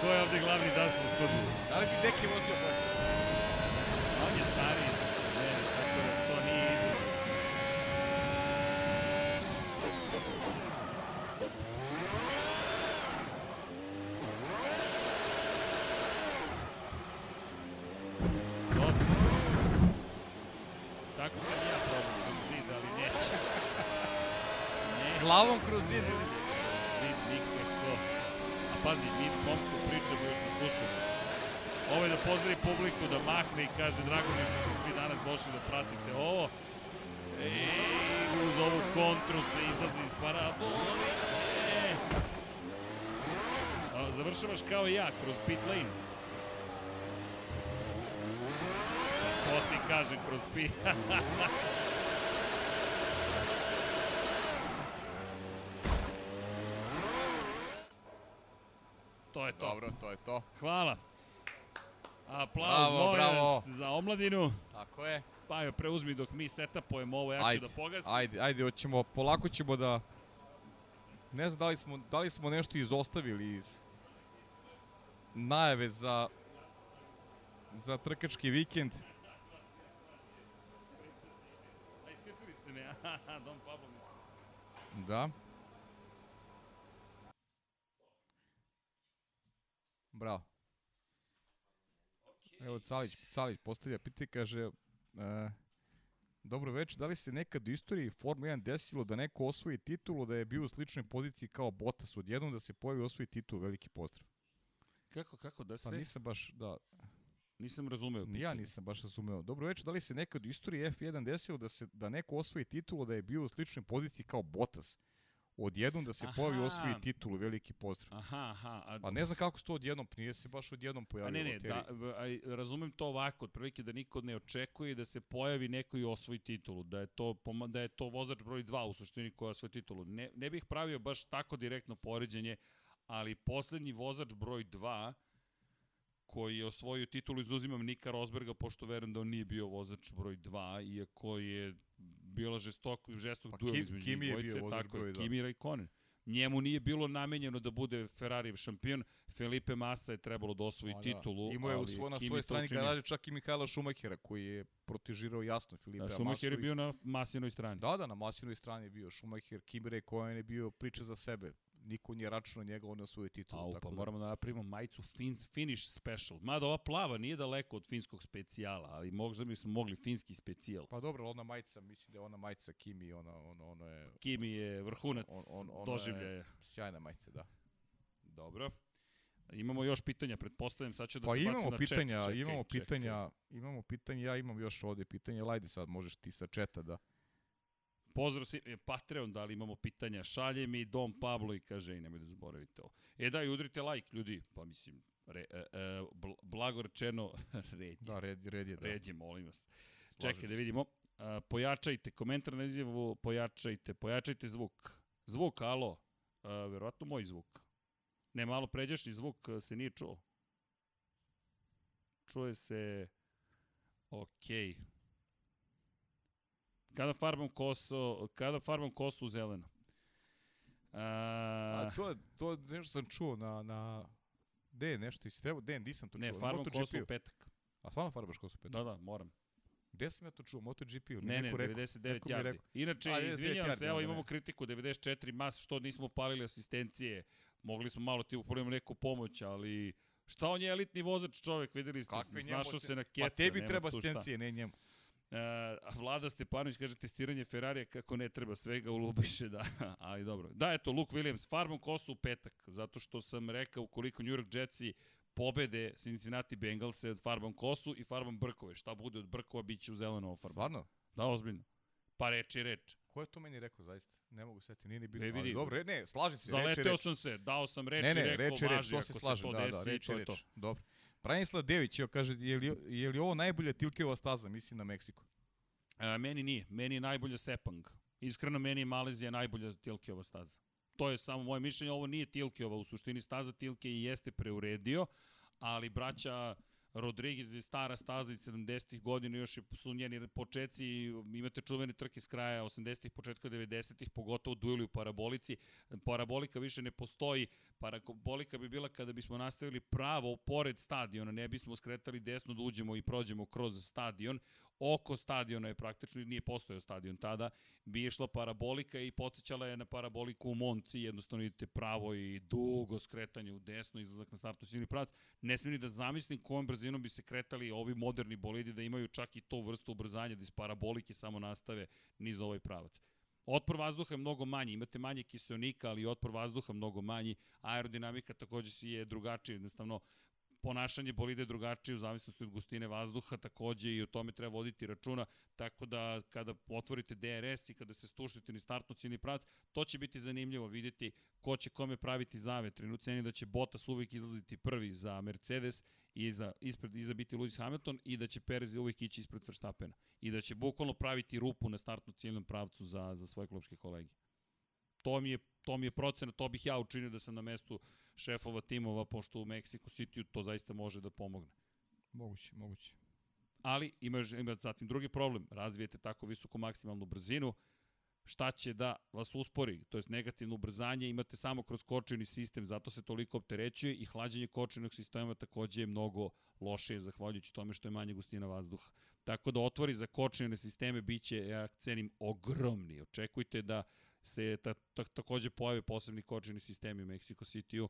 Ko je ovde glavni das u studiju? Da li bi Deki vozio bolje? On je stariji. Ne, tako da to nije izazov. Dobro. Tako sam ja probao kroz zid, ali neće. Neće Glavom kroz zid. zid nikako. A pazi, mi momku pričamo još na slušalicu. Ovo je da pozdravi publiku, da mahne i kaže drago mi što ste svi danas došli da pratite ovo. Ej, uz ovu kontru se izlazi iz parabole. Završavaš kao ja, kroz pit lane. To ti kažem, kroz pit. [LAUGHS] to je to. Dobro, to je to. Hvala. Aplauz, Bravo, molim bravo. vas, za omladinu. Tako je. Pa jo, preuzmi dok mi setupujemo ovo, ja ću Ajde, da pogasim. ajde, ajde, hoćemo, polako ćemo da... Ne znam da li smo, da li smo nešto izostavili iz najave za za trkački vikend. A, isključili ste me, [LAUGHS] Pablo. Da. Bravo. Evo Calić, Calić postavlja pitanje, kaže e, Dobro večer, da li se nekad u istoriji Formula 1 desilo da neko osvoji titulu da je bio u sličnoj poziciji kao Bottas odjednom da se pojavi osvoji titulu, veliki pozdrav. Kako, kako, da Pa se... nisam baš, da, Nisam razumeo. ni ja nisam baš razumeo. Dobro večer, da li se nekad u istoriji F1 desilo da se da neko osvoji titulu da je bio u sličnoj poziciji kao Bottas? Odjednom da se Aha. pojavi osvoji titulu, veliki pozdrav. Aha, aha. A, Pa ne znam kako se to odjednom, nije se baš odjednom a pojavio. ne, ne, da, a, razumem to ovako, otprilike da niko ne očekuje da se pojavi neko i osvoji titulu, da je to, da je to vozač broj 2 u suštini koja osvoji titulu. Ne, ne bih pravio baš tako direktno poređenje, ali poslednji vozač broj 2 koji je osvojio titulu, izuzimam Nika Rosberga, pošto verujem da on nije bio vozač broj 2, iako je bila žestok, žestok Pa duel Kim- između Kimi je dvojice, bio vozač broj dva. Kimi Raikkonen. Njemu nije bilo namenjeno da bude Ferrarijev šampion, Felipe Massa je trebalo da osvoji Pa da. titulu. Imao je u svo, na svojoj strani garaže čak i Mihajla Šumahera koji je protežirao jasno Filipe Da. Schumacher je bio na Masinoj strani. Da, da, na Masinoj strani je bio Schumacher, Kimi Raikkonen je bio priča za sebe. Niko nije računao njega, on je osvojio titulu. Au, tako pa da- moramo da napravimo majicu fin, finish special. Mada ova plava nije daleko od finskog specijala, ali možda bi smo mogli finski specijal. Pa dobro, ona majica, mislim da je ona majica Kimi, ona, ona, ona je Kimi je vrhunac on, on, doživljaja. je sjajna majica, da. Dobro. Imamo još pitanja, pretpostavljam, sad ću da Pa se imamo na pitanja, chat. Čekaj, imamo čekaj. pitanja, imamo pitanja, ja imam još ovde pitanja, ali ajde sad možeš ti sa četa da. Pozdrav si, e, Patreon, da li imamo pitanja, šalje mi Dom Pablo i kaže, i nemoj da zaboravite ovo. E da, i udrite like, ljudi, pa mislim, re, e, e, bl- blago rečeno, [LAUGHS] red je. Da, red, red je, da. Red je, molim vas. Slažem Čekaj da se. vidimo. A, pojačajte, komentar na izjavu, pojačajte, pojačajte zvuk. Zvuk, alo. A, verovatno moj zvuk. Ne, malo pređašnji zvuk a, se nije čuo. Čuje se... Okej. Kada farbam kosu, kada farbam kosu u zeleno? A, A to, to nešto sam čuo na, na De, nešto iz tebe, De, nisam to ne, čuo. na farbam kosu u petak. A stvarno farbaš kosu pet? Da, da, moram. Gde sam ja to čuo? MotoGP-u? Ne, ne, neko rekao. 99 neko mi je yardi. rekao. Inače, A, 99 izvinjavam se, evo onda imamo ne. kritiku 94 mas, što nismo palili asistencije. Mogli smo malo ti uporimo neku pomoć, ali šta on je elitni vozač čovek, videli ste, snašao se- na keca. Pa tebi treba asistencije, ne njemu. E, a Vlada Stepanović kaže testiranje Ferrarija kako ne treba, svega u Lubiše, da, [LAUGHS] ali dobro. Da, eto, Luke Williams, farbom kosu u petak, zato što sam rekao ukoliko New York Jetsi pobede Cincinnati Bengals farbom kosu i farbom brkove. Šta bude od brkova, bit će u zeleno ofarbom. Stvarno? Da, ozbiljno. Pa reč je reč. Ko je to meni rekao zaista? Ne mogu setiti, nije ni bilo. Ne Ali vidi. dobro, ne, slažem se, reč je Zaleteo reč. sam se, dao sam reč Ne, i ne, rekao, reč je reč, važi to ako se se slažem, to da, desi, da, reč to je je to. reč. Dobro. Branislav Dević, jo, kaže, je li, je li ovo najbolja Tilkeva staza, mislim na Meksiku? A, meni nije, meni je najbolja Sepang. Iskreno, meni je Malezija najbolja Tilkeova staza. To je samo moje mišljenje, ovo nije Tilkeova, u suštini staza Tilke i jeste preuredio, ali braća Rodriguez je stara staza iz 70-ih godina, još su njeni početci, imate čuvene trke s kraja 80-ih, početka 90-ih, pogotovo dueli u parabolici. Parabolika više ne postoji, parabolika bi bila kada bismo nastavili pravo pored stadiona, ne bismo skretali desno da uđemo i prođemo kroz stadion. Oko stadiona je praktično, nije postojao stadion tada, bi išla parabolika i podsjećala je na paraboliku u Monci, jednostavno idete pravo i dugo skretanje u desno, izlazak na startu silni pravac. Ne smijem ni da zamislim kojom brzinom bi se kretali ovi moderni bolidi da imaju čak i to vrstu ubrzanja da iz parabolike samo nastave niz ovaj pravac. Otpor vazduha je mnogo manji, imate manje kiselnika, ali otpor vazduha mnogo manji, aerodinamika takođe je drugačija, jednostavno ponašanje bolide drugačije u zavisnosti od gustine vazduha, takođe i o tome treba voditi računa, tako da kada otvorite DRS i kada se stušite ni startno ciljni prac, to će biti zanimljivo videti ko će kome praviti zavetrin. U ceni da će Bottas uvijek izlaziti prvi za Mercedes i za, ispred, iza biti Lewis Hamilton i da će Perez uvijek ići ispred Verstappena. I da će bukvalno praviti rupu na startno ciljnom pravcu za, za svoje klubske kolege. To mi je to mi je procena, to bih ja učinio da sam na mestu šefova timova, pošto u Mexico City to zaista može da pomogne. Moguće, moguće. Ali ima, ima zatim drugi problem, razvijete tako visoku maksimalnu brzinu, šta će da vas uspori, to je negativno ubrzanje, imate samo kroz kočeni sistem, zato se toliko opterećuje i hlađenje kočenog sistema takođe je mnogo lošije, zahvaljujući tome što je manje gustina vazduha. Tako da otvori za kočene sisteme biće, ja cenim, ogromni. Očekujte da se ta, ta, takođe pojave posebni kočeni sistemi u Mexico City-u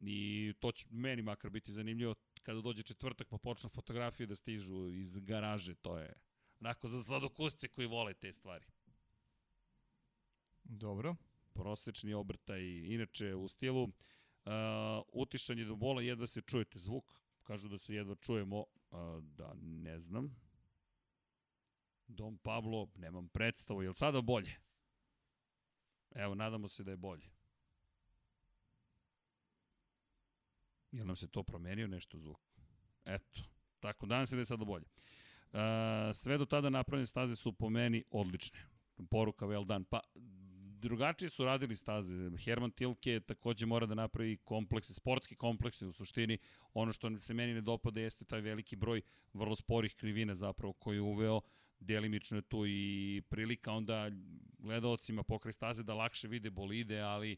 i to će meni makar biti zanimljivo kada dođe četvrtak pa počnu fotografije da stižu iz garaže, to je onako za sladokusce koji vole te stvari. Dobro. Prosečni obrtaj, inače u stilu uh, utišanje do bola, jedva se čujete zvuk, kažu da se jedva čujemo, uh, da ne znam. Dom Pablo, nemam predstavu, je li sada bolje? Evo, nadamo se da je bolje. Jel nam se to promenio nešto zvuk? Eto, tako, danas se da je sada bolje. Uh, sve do tada napravljene staze su po meni odlične. Poruka well done. Pa, drugačije su radili staze. Herman Tilke takođe mora da napravi komplekse, sportski komplekse u suštini. Ono što se meni ne dopada jeste taj veliki broj vrlo sporih krivina zapravo koji je uveo. Delimično je tu i prilika onda gledalcima pokraj staze da lakše vide bolide, ali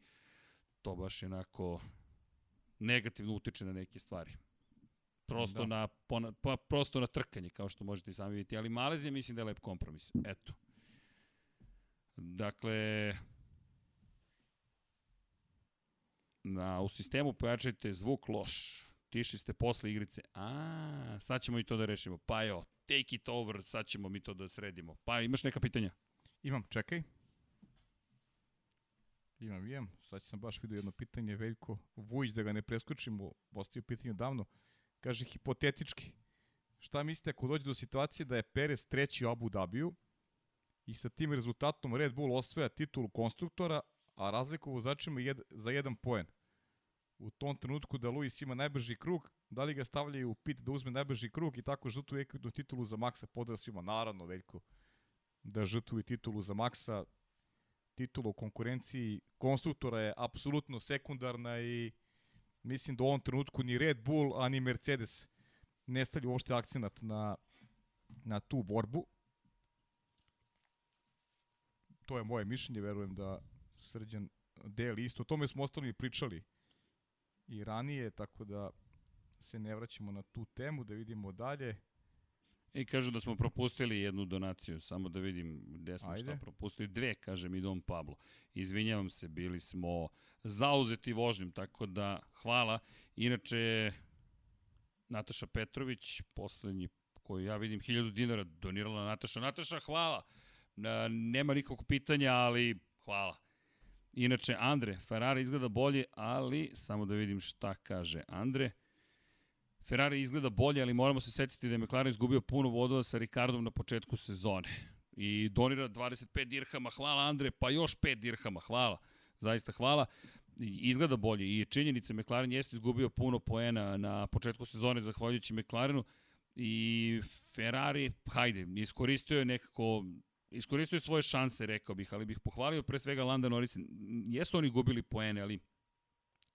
to baš je onako negativno utiče na neke stvari. Prosto, da. na, pa, prosto na trkanje, kao što možete i sami vidjeti. Ali Malezija mislim da je lep kompromis. Eto. Dakle, na, u sistemu pojačajte zvuk loš. Tiši ste posle igrice. A, sad ćemo i to da rešimo. Pa jo, take it over, sad ćemo mi to da sredimo. Pa imaš neka pitanja? Imam, čekaj. Imam, imam. Sad sam baš vidio jedno pitanje, Veljko Vujić, da ga ne preskočimo, postavio pitanje davno. Kaže, hipotetički, šta mislite ako dođe do situacije da je Perez treći u Abu Dhabiju, i sa tim rezultatom Red Bull osvaja titulu konstruktora, a razlika u vozačima jed, za jedan poen. U tom trenutku da Luis ima najbrži krug, da li ga stavljaju u pit da uzme najbrži krug i tako žrtvu ekvitnu titulu za Maxa podra svima. Naravno, Veljko, da žrtvuju titulu za Maxa, titula u konkurenciji konstruktora je apsolutno sekundarna i mislim da u ovom trenutku ni Red Bull, ani Mercedes ne stavlju uopšte akcenat na, na tu borbu to je moje mišljenje, verujem da Srđan deli isto. O tome smo ostali pričali i ranije, tako da se ne vraćamo na tu temu, da vidimo dalje. I kažu da smo propustili jednu donaciju, samo da vidim gde smo Ajde. šta propustili. Dve, kaže mi Dom Pablo. Izvinjavam se, bili smo zauzeti vožnjom, tako da hvala. Inače, Nataša Petrović, poslednji koji ja vidim, 1000 dinara donirala Nataša. Nataša, hvala! Nema nikakvog pitanja, ali hvala. Inače, Andre, Ferrari izgleda bolje, ali samo da vidim šta kaže Andre. Ferrari izgleda bolje, ali moramo se setiti da je McLaren izgubio puno vodova sa Ricardom na početku sezone. I donira 25 dirhama, hvala Andre, pa još 5 dirhama, hvala. Zaista hvala. Izgleda bolje i činjenice McLaren jeste izgubio puno poena na početku sezone zahvaljujući McLarenu i Ferrari, hajde, iskoristio je nekako iskoristio je svoje šanse, rekao bih, ali bih pohvalio pre svega Landa Norris. Jesu oni gubili poene, ali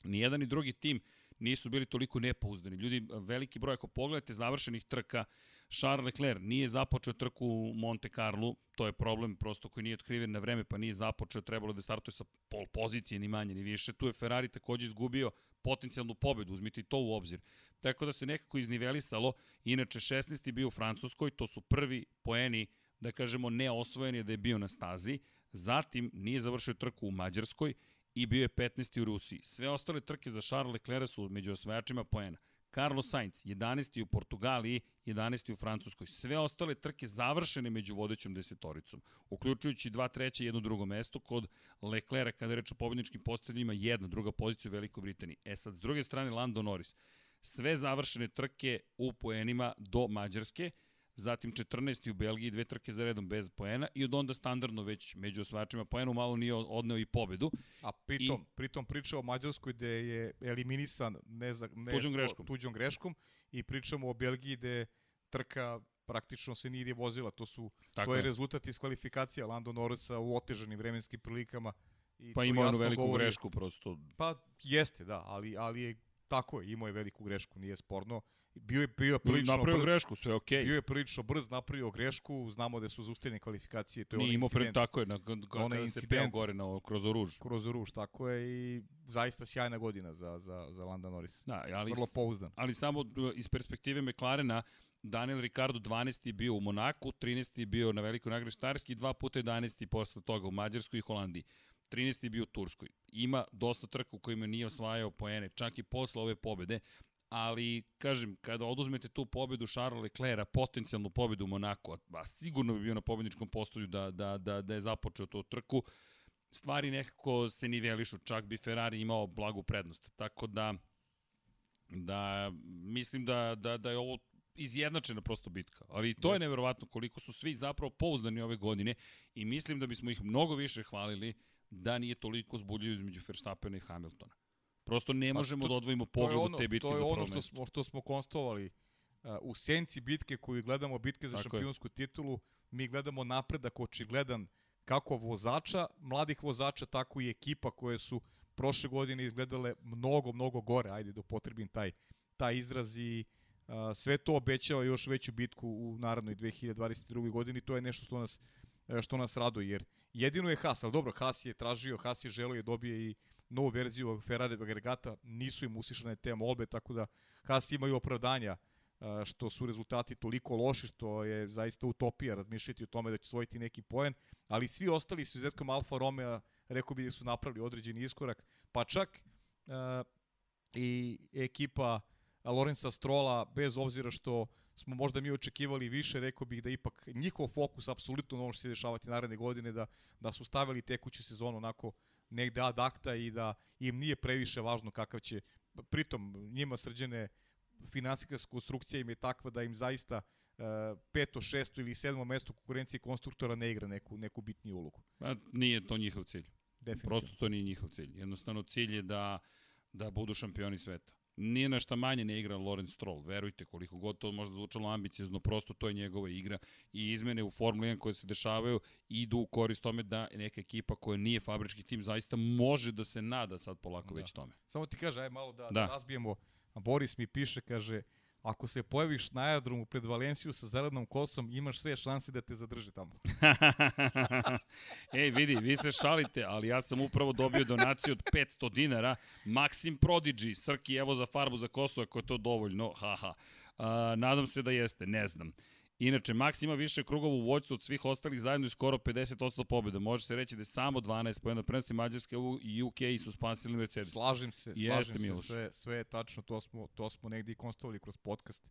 ni jedan ni drugi tim nisu bili toliko nepouzdani. Ljudi, veliki broj, ako pogledate završenih trka, Charles Leclerc nije započeo trku u Monte Carlo, to je problem prosto koji nije otkriven na vreme, pa nije započeo, trebalo da startuje sa pol pozicije, ni manje, ni više. Tu je Ferrari takođe izgubio potencijalnu pobedu, uzmite i to u obzir. Tako da se nekako iznivelisalo, inače 16. bio u Francuskoj, to su prvi poeni, da kažemo, neosvojeni da je bio na stazi, zatim nije završio trku u Mađarskoj i bio je 15. u Rusiji. Sve ostale trke za Charles Leclerc su među osvajačima poena. Carlos Sainz, 11. u Portugaliji, 11. u Francuskoj. Sve ostale trke završene među vodećom desetoricom, uključujući dva treće i jedno drugo mesto kod Leclerca kada je reč o pobedničkim postavljanjima, jedna druga pozicija u Velikoj Britaniji. E sad, s druge strane, Lando Norris. Sve završene trke u poenima do Mađarske, zatim 14. u Belgiji, dve trke za redom bez poena i od onda standardno već među osvajačima poenu malo nije odneo i pobedu. A pritom, I, pritom priča o Mađarskoj gde je eliminisan ne za, ne tuđom, greškom. tuđom greškom i pričamo o Belgiji gde trka praktično se nije vozila. To su Tako to je, je rezultat iz kvalifikacija Lando Norrisa u otežanim vremenskim prilikama. I pa ima onu veliku govori, grešku prosto. Pa jeste, da, ali, ali je tako je, imao je veliku grešku, nije sporno. Bio je bio prilično napravio brz. grešku, sve okej. Okay. Bio je prilično brz, napravio grešku, znamo da su zaustavljene kvalifikacije, to je Nije imao pred tako je, na, kada se peo gore na, kroz oruž. Kroz oruž, tako je i zaista sjajna godina za, za, za Landa Norris. Da, ali, Vrlo pouzdan. Ali samo iz perspektive McLarena, Daniel Ricardo 12. je bio u Monaku, 13. je bio na velikoj nagradi Štarski, dva puta 11. posle toga u Mađarskoj i Holandiji. 13. je bio u Turskoj. Ima dosta trka u kojima nije osvajao poene, čak i posle ove pobede, ali, kažem, kada oduzmete tu pobedu Charles Leclerc, potencijalnu pobedu u Monaku, a sigurno bi bio na pobedničkom postolju da, da, da, da je započeo tu trku, stvari nekako se nivelišu, čak bi Ferrari imao blagu prednost. Tako da, da mislim da, da, da je ovo izjednačena prosto bitka. Ali to je neverovatno koliko su svi zapravo pouzdani ove godine i mislim da bismo ih mnogo više hvalili da nije toliko zbuljivo između Verstappena i Hamiltona. Prosto ne pa možemo to, da odvojimo pogled ono, od te bitke za prvo mesto. To je ono što smo, što smo konstovali. Uh, u senci bitke koju gledamo, bitke za Tako šampionsku je. titulu, mi gledamo napredak očigledan kako vozača, mladih vozača, tako i ekipa koje su prošle godine izgledale mnogo, mnogo gore, ajde da upotrebim taj, taj izraz i uh, sve to obećava još veću bitku u narodnoj 2022. godini, to je nešto što nas, što nas raduje, jer jedino je Haas, ali dobro, Haas je tražio, Haas je želio je dobije i novu verziju Ferrari agregata, nisu im usišane te molbe, tako da Haas imaju opravdanja što su rezultati toliko loši, što je zaista utopija razmišljati o tome da će svojiti neki poen, ali svi ostali su izuzetkom Alfa Romeo, rekao bi da su napravili određeni iskorak, pa čak uh, i ekipa Lorenza Strola, bez obzira što smo možda mi očekivali više, rekao bih da ipak njihov fokus apsolutno na ono što se dešavati naredne godine, da, da su stavili tekuću sezonu onako negde ad akta i da im nije previše važno kakav će, pritom njima srđene finansijska konstrukcija im je takva da im zaista uh, peto, šesto ili sedmo mesto konkurencije konstruktora ne igra neku, neku bitniju ulogu. Pa nije to njihov cilj. Prosto to nije njihov cilj. Jednostavno cilj je da, da budu šampioni sveta nije nešto manje ne igra Lorenz Stroll, verujte koliko god to možda zvučalo ambiciozno, prosto to je njegova igra i izmene u Formula 1 koje se dešavaju idu u korist tome da neka ekipa koja nije fabrički tim zaista može da se nada sad polako da. već tome. Samo ti kaže, aj malo da, da. da razbijemo, Boris mi piše, kaže, ako se pojaviš na aerodromu pred Valenciju sa zelenom kosom, imaš sve šanse da te zadrže tamo. [LAUGHS] Ej, vidi, vi se šalite, ali ja sam upravo dobio donaciju od 500 dinara. Maxim Prodigy, Srki, evo za farbu za kosu, ako je to dovoljno. Haha. Uh, nadam se da jeste, ne znam. Inače, Max ima više krugova u vođstvu od svih ostalih zajedno i skoro 50% pobjeda. Može se reći da je samo 12 pojena prednosti Mađarske i UK su spasili Mercedes. Slažem se, slažem Jeste, se, sve, sve je tačno, to smo, to smo negdje i konstatovali kroz podcast.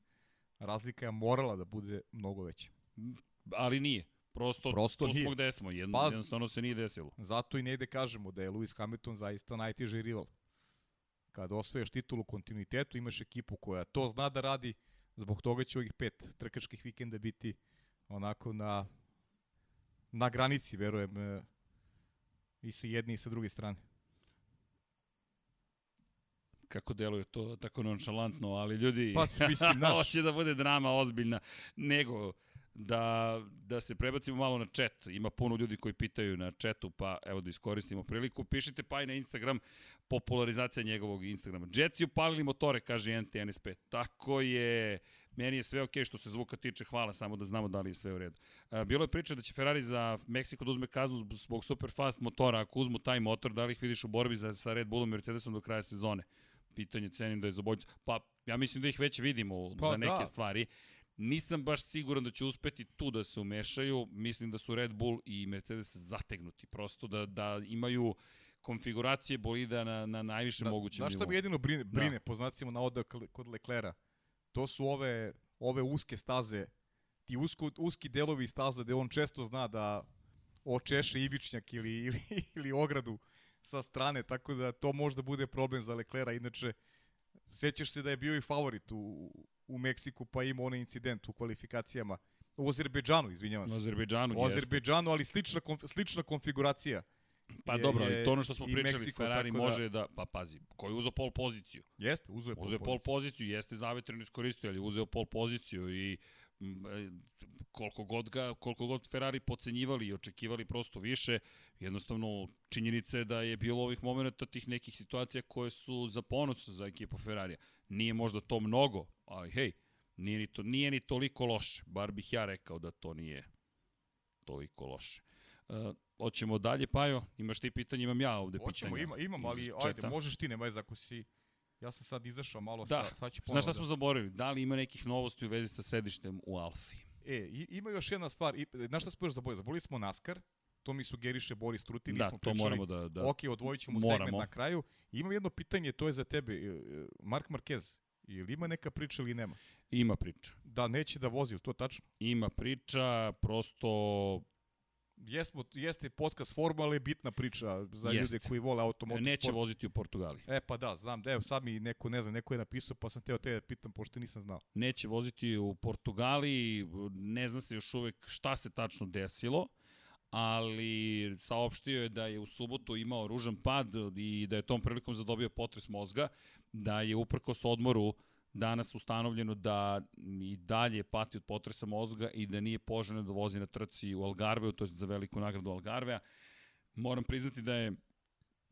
Razlika je morala da bude mnogo veća. Ali nije. Prosto, Prosto nije. smo gde smo, Jedno, Paz, jednostavno se nije desilo. Zato i negde kažemo da je Lewis Hamilton zaista najteži rival. Kada osvoješ titulu kontinuitetu, imaš ekipu koja to zna da radi, Zbog toga će ovih pet trkačkih vikenda biti onako na, na granici, verujem, e, i sa jedne i sa druge strane. Kako deluje to tako nonšalantno, ali ljudi, pa, mislim, [LAUGHS] naš... hoće da bude drama ozbiljna, nego da, da se prebacimo malo na chat. Ima puno ljudi koji pitaju na chatu, pa evo da iskoristimo priliku. Pišite pa i na Instagram, popularizacija njegovog Instagrama. Jetsi upalili motore, kaže NTNSP. Tako je. Meni je sve okej okay što se zvuka tiče, hvala, samo da znamo da li je sve u redu. A, bilo je priča da će Ferrari za Meksiko da uzme kaznu zbog super fast motora. Ako uzmu taj motor, da li ih vidiš u borbi za, sa Red Bullom i Mercedesom do kraja sezone? Pitanje cenim da je za. Pa, ja mislim da ih već vidimo pa, za neke da. stvari. Nisam baš siguran da će uspeti tu da se umešaju. Mislim da su Red Bull i Mercedes zategnuti. Prosto da, da imaju konfiguracije bolida na, na najviše da, mogućem nivou. Znaš šta bi jedino brine, brine da. po znacima navoda kod Leklera? To su ove, ove uske staze, ti usko, uski delovi staza gde on često zna da očeše ivičnjak ili, [LAUGHS] ili, ili ogradu sa strane, tako da to možda bude problem za Leklera. Inače, sećaš se da je bio i favorit u, u Meksiku, pa ima onaj incident u kvalifikacijama. U Azerbejdžanu, izvinjavam se. U Azerbejdžanu, U Azerbejdžanu, ali slična, konf, slična konfiguracija. Pa je, dobro, je, to ono što smo pričali, Meksiko, Ferrari da- može da... da, pa pazi, ko je uzeo pol poziciju? Jeste, uzeo je pol uzeo pol poziciju, jeste zavetreno iskoristio, ali uzeo pol poziciju i e, koliko god ga, koliko god Ferrari pocenjivali i očekivali prosto više, jednostavno činjenica je da je bilo ovih momenta tih nekih situacija koje su za ponos za ekipu Ferrarija. Nije možda to mnogo, ali hej, nije ni, to, nije ni toliko loše. Bar bih ja rekao da to nije toliko loše. Uh, hoćemo dalje, Pajo? Imaš ti pitanje, imam ja ovde Hoćemo, pitanja. Ima, imam, ali ajde, možeš ti, nemaj ako si... Ja sam sad izašao malo, da. sa, sad ću ponovno. Znaš šta da... smo zaboravili? Da li ima nekih novosti u vezi sa sedištem u Alfi? E, ima još jedna stvar. I, znaš šta smo još zaboravili? Zaboravili smo NASCAR, to mi sugeriše Boris Truti, da, nismo to pričali. moramo da, da... Ok, odvojit ćemo moramo. segment na kraju. I imam jedno pitanje, to je za tebe. E, e, Mark Marquez, ili ima neka priča ili nema? Ima priča. Da, neće da vozi, to tačno? Ima priča, prosto Jesmo, jeste podcast forma, ali je bitna priča za Jest. ljude koji vole automotosport. Neće sport. voziti u Portugali. E pa da, znam, evo sad mi neko, ne znam, neko je napisao pa sam teo te da pitam pošto nisam znao. Neće voziti u Portugali, ne zna se još uvek šta se tačno desilo, ali saopštio je da je u subotu imao ružan pad i da je tom prilikom zadobio potres mozga, da je uprkos odmoru danas ustanovljeno da i dalje pati od potresa mozga i da nije poželjno da vozi na trci u Algarveu, to je za veliku nagradu Algarvea. Moram priznati da je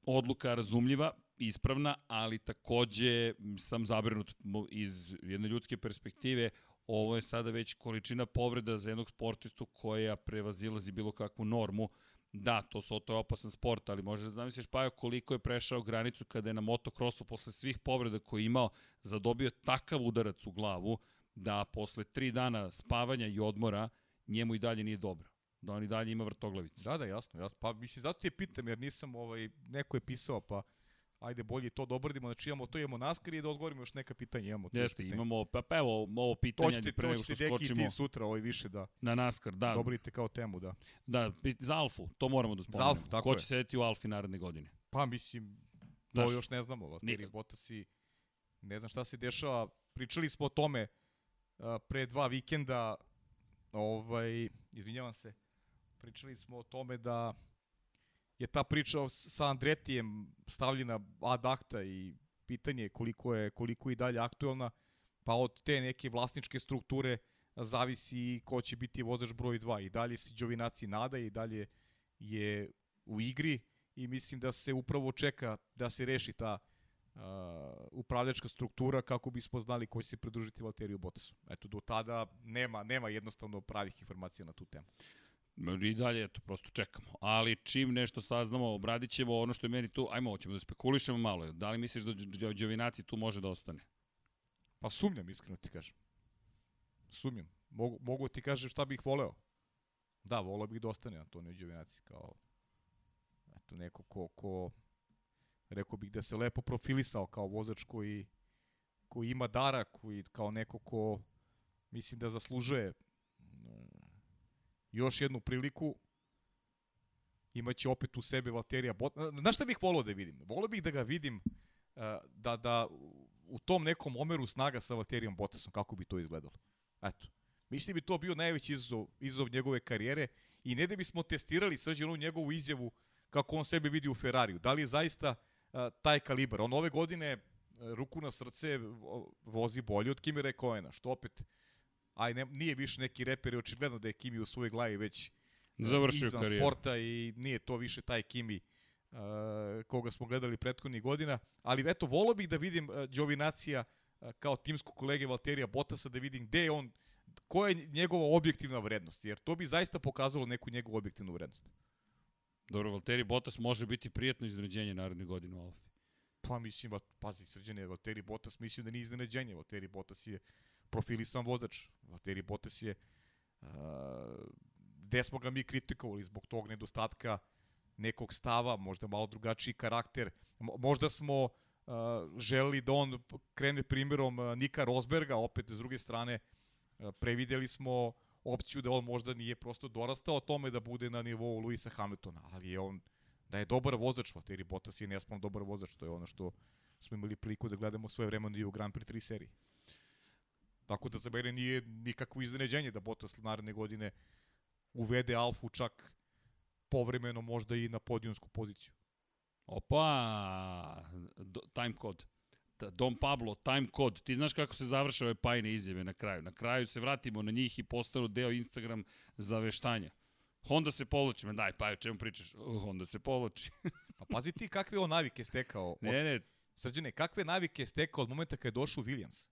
odluka razumljiva, ispravna, ali takođe sam zabrinut iz jedne ljudske perspektive. Ovo je sada već količina povreda za jednog sportistu koja prevazilazi bilo kakvu normu Da, to su to je opasan sport, ali možeš da zamisliš pa koliko je prešao granicu kada je na motokrosu posle svih povreda koje je imao zadobio takav udarac u glavu da posle tri dana spavanja i odmora njemu i dalje nije dobro. Da on i dalje ima vrtoglavicu. Da, da, jasno, jasno. Pa mislim, zato ti je pitam, jer nisam, ovaj, neko je pisao, pa ajde bolje to da obradimo, znači imamo to, imamo naskar i da odgovorimo još neka pitanja. Imamo to Jeste, pitanje. imamo, pa, pa evo, ovo pitanje to pre nego što skočimo. ti sutra ovaj više da. Na naskar, da. Dobrite kao temu, da. Da, za Alfu, to moramo da spomenemo. Za Alfu, tako Ko će sedeti u Alfi naredne godine? Pa mislim, to Daš, još ne znamo. Valtteri Bottasi, ne znam šta se dešava. Pričali smo o tome uh, pre dva vikenda, ovaj, izvinjavam se, pričali smo o tome da je ta priča sa Andretijem stavljena ad acta i pitanje je koliko je koliko i dalje aktuelna, pa od te neke vlasničke strukture zavisi ko će biti vozač broj 2 i dalje se Đovinaci nada i dalje je u igri i mislim da se upravo čeka da se reši ta uh, upravljačka struktura kako bismo znali ko će se pridružiti Valteriju Bottasu. Eto, do tada nema, nema jednostavno pravih informacija na tu temu. I dalje, eto, prosto čekamo. Ali čim nešto saznamo, obradit ćemo ono što je meni tu, ajmo, hoćemo da spekulišemo malo. Da li misliš da Đovinaci tu može da ostane? Pa sumnjam, iskreno ti kažem. Sumnjam. Mogu, mogu ti kažem šta bih voleo. Da, voleo bih da ostane Antonio Đovinaci kao eto, neko ko, ko rekao bih da se lepo profilisao kao vozač koji, koji ima dara, koji kao neko ko mislim da zaslužuje još jednu priliku, imaće opet u sebe Valterija Bot. Znaš šta bih volao da vidim? Volao bih da ga vidim uh, da, da u tom nekom omeru snaga sa Valterijom Bottasom, kako bi to izgledalo. Eto. Mislim da bi to bio najveći izazov, izazov njegove karijere i ne da bismo testirali srđenu njegovu izjavu kako on sebe vidi u Ferrariju. Da li je zaista uh, taj kalibar? On ove godine, uh, ruku na srce, vozi bolje od Kimira Koena, što opet aj ne, nije više neki reper i očigledno da je Kimi u svojoj glavi već Završio izvan karijeru. sporta i nije to više taj Kimi uh, koga smo gledali prethodnih godina, ali eto, volao bih da vidim uh, Đovinacija uh, kao timsku kolege Valterija Botasa, da vidim gde je on, koja je njegova objektivna vrednost, jer to bi zaista pokazalo neku njegovu objektivnu vrednost. Dobro, Valtteri Bottas može biti prijatno iznenađenje naredne godine u Alfi. Pa mislim, pazi, srđane, Valtteri Bottas mislim da nije iznenađenje. Valtteri Bottas je profilisan vozač. Valtteri Bottas je uh, gde smo ga mi kritikovali zbog tog nedostatka nekog stava, možda malo drugačiji karakter. Mo- možda smo uh, želeli da on krene primjerom Nika Rosberga, opet s druge strane uh, prevideli smo opciju da on možda nije prosto dorastao tome da bude na nivou Luisa Hamiltona, ali je on da je dobar vozač, Valtteri Bottas je nespom dobar vozač, to je ono što smo imali priliku da gledamo svoje vremena i u Grand Prix 3 seriji. Tako da za mene nije nikakvo iznenađenje da Bottas naredne godine uvede Alfu čak povremeno možda i na podijonsku poziciju. Opa, do, time code. Ta- Dom Pablo, time code. Ti znaš kako se završava ove pajne izjave na kraju. Na kraju se vratimo na njih i postanu deo Instagram zaveštanja. Honda se povlači. Me daj, pa o čemu pričaš? Honda se povlači. [LAUGHS] Pa pazi ti kakve on navike stekao. Od, ne, ne, Srđane, kakve navike stekao od momenta kada je došao Williams?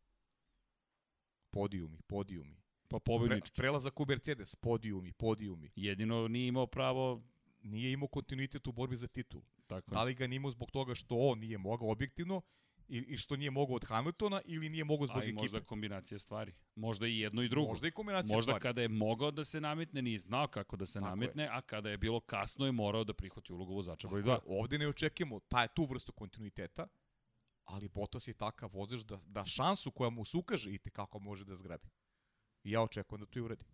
Podijumi, podijumi. pa Pre, pobednički. prelazak u Mercedes, podijumi, podijumi. Jedino nije imao pravo, Nije imao kontinuitet u borbi za titul. tako Da li ga nije imao zbog toga što on nije mogao objektivno i, i što nije mogao od Hamiltona ili nije mogao zbog a i ekipe? možda kombinacija stvari. Možda i jedno i drugo. Možda i kombinacija Možda stvari. kada je mogao da se nametne, nije znao kako da se Tako nametne, a kada je bilo kasno je morao da prihvati ulogu vozača broj 2. Dakle, Ovde ne očekujemo taj, tu vrstu kontinuiteta, ali Bottas je takav vozač da, da šansu koja mu se ukaže i kako može da zgrabi. I ja očekujem da to i uradi.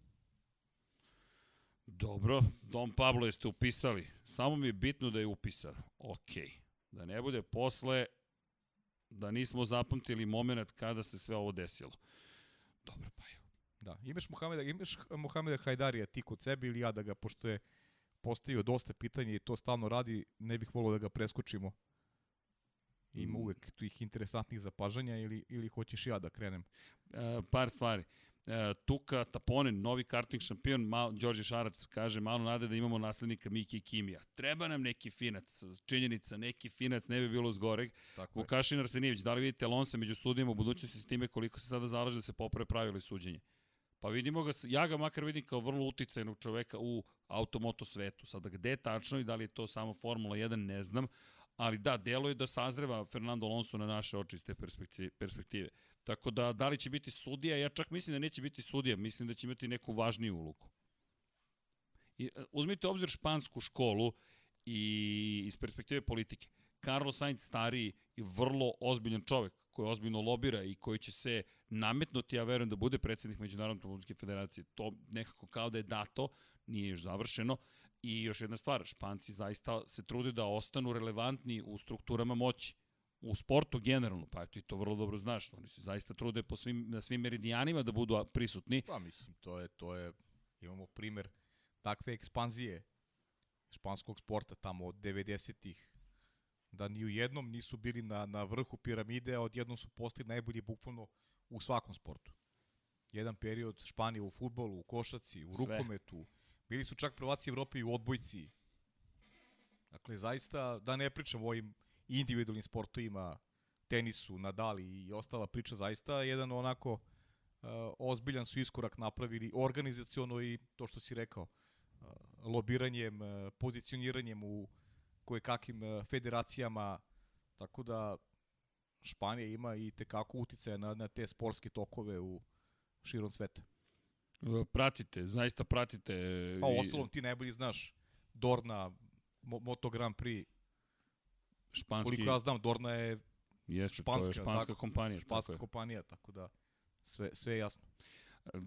Dobro, Dom Pablo jeste upisali. Samo mi je bitno da je upisan. Ok. Da ne bude posle da nismo zapamtili moment kada se sve ovo desilo. Dobro, pa evo. Da, imaš Mohameda, imaš Mohameda Hajdarija ti kod sebe ili ja da ga, pošto je postavio dosta pitanja i to stalno radi, ne bih volio da ga preskočimo. Ima uvek tih interesantnih zapažanja ili, ili hoćeš ja da krenem? E, par stvari. E, Tuka Taponen, novi karting šampion, mal, Đorđe Šarac kaže, malo nade da imamo naslednika Miki Kimija. Treba nam neki finac, činjenica, neki finac, ne bi bilo zgoreg. Tako. Vukašin Arsenijević, da li vidite Alonso među sudijama u budućnosti s time koliko se sada zalaže da se poprave pravila i suđenje? Pa vidimo ga, ja ga makar vidim kao vrlo uticajnog čoveka u automoto svetu. Sada gde je tačno i da li je to samo Formula 1, ne znam, ali da, deluje da sazreva Fernando Alonso na naše oči iz te perspektive. Tako da, da li će biti sudija, ja čak mislim da neće biti sudija, mislim da će imati neku važniju ulogu. I, e, uzmite obzir špansku školu i iz perspektive politike. Carlos Sainz stariji i vrlo ozbiljan čovek koji ozbiljno lobira i koji će se nametnuti, ja verujem da bude predsednik Međunarodne automobilske federacije. To nekako kao da je dato, nije još završeno. I još jedna stvar, Španci zaista se trude da ostanu relevantni u strukturama moći u sportu generalno, pa ti to vrlo dobro znaš, oni se zaista trude po svim, na svim meridijanima da budu prisutni. Pa mislim, to je, to je, imamo primer takve ekspanzije španskog sporta tamo od 90-ih, da ni u jednom nisu bili na, na vrhu piramide, a odjednom su postali najbolji bukvalno u svakom sportu. Jedan period Španije u futbolu, u košaci, u Sve. rukometu, bili su čak prvaci Evrope i u odbojci. Dakle, zaista, da ne pričam o ovim individualnim sportovima, tenisu, Nadali i ostala priča, zaista jedan onako uh, ozbiljan su iskorak napravili organizaciono i to što si rekao, uh, lobiranjem, uh, pozicioniranjem u koje kakim federacijama, tako da Španija ima i tekako uticaja na, na te sportske tokove u širom sveta. E, Pratite, zaista pratite. Pa ostalom ti najbolji znaš Dorna, Mo Moto Grand Prix, španski, koliko ja znam, Dorna je jeste, španska, to je španska tako, kompanija. španska tako kompanija, tako da sve, sve je jasno. E,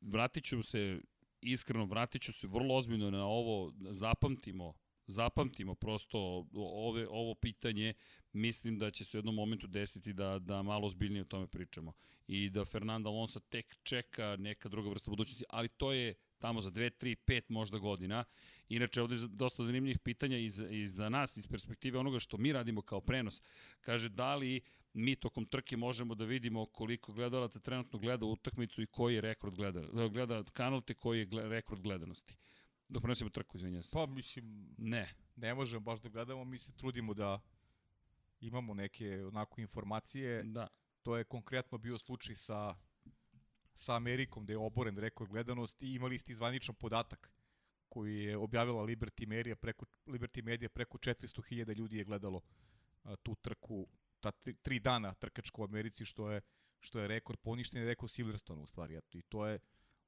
vratit ću se, iskreno vratit ću se vrlo ozbiljno na ovo, zapamtimo, zapamtimo prosto ove, ovo pitanje, mislim da će se u jednom momentu desiti da, da malo ozbiljnije o tome pričamo i da Fernando Alonso tek čeka neka druga vrsta budućnosti, ali to je tamo za 2, 3, 5 možda godina. Inače, ovde je dosta zanimljivih pitanja i za, i za nas, iz perspektive onoga što mi radimo kao prenos. Kaže, da li mi tokom trke možemo da vidimo koliko gledalaca trenutno gleda utakmicu i koji je rekord gleda, gleda kanal te koji je rekord gledanosti. Dok prenosimo trku, izvinjam se. Pa mislim, Ne. ne možemo baš da gledamo, mi se trudimo da imamo neke onako informacije. Da. To je konkretno bio slučaj sa sa Amerikom gde je oboren rekord gledanosti i imali ste zvaničan podatak koji je objavila Liberty Media preko Liberty Media preko 400.000 ljudi je gledalo a, tu trku ta tri, tri dana trkačko u Americi što je što je rekord poništen je rekord Silverstone u stvari eto i to je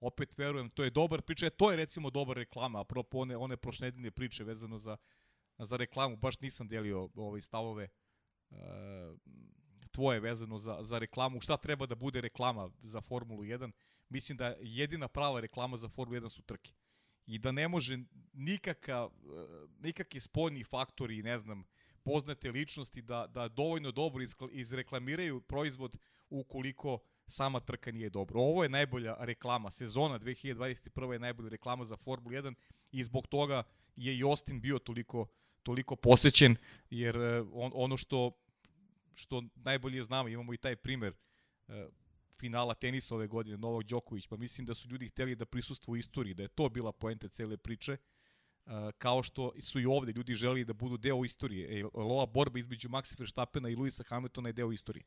opet verujem to je dobar priča. E, to je recimo dobar reklama apropo one one prošle priče vezano za za reklamu. Baš nisam delio ove stavove uh, tvoje vezano za, za reklamu, šta treba da bude reklama za Formulu 1, mislim da jedina prava reklama za Formulu 1 su trke. I da ne može nikakav, nikakvi spoljni faktori, ne znam, poznate ličnosti da, da dovoljno dobro izreklamiraju proizvod ukoliko sama trka nije dobro. Ovo je najbolja reklama. Sezona 2021. je najbolja reklama za Formulu 1 i zbog toga je i Austin bio toliko toliko posećen, jer on, ono što što najbolje znamo, imamo i taj primer e, finala tenisa ove godine, Novak Đoković, pa mislim da su ljudi hteli da prisustvuju istoriji, da je to bila poenta cele priče, e, kao što su i ovde ljudi želi da budu deo istorije. E, ova borba između Maxa Verstappena i Luisa Hamiltona je deo istorije.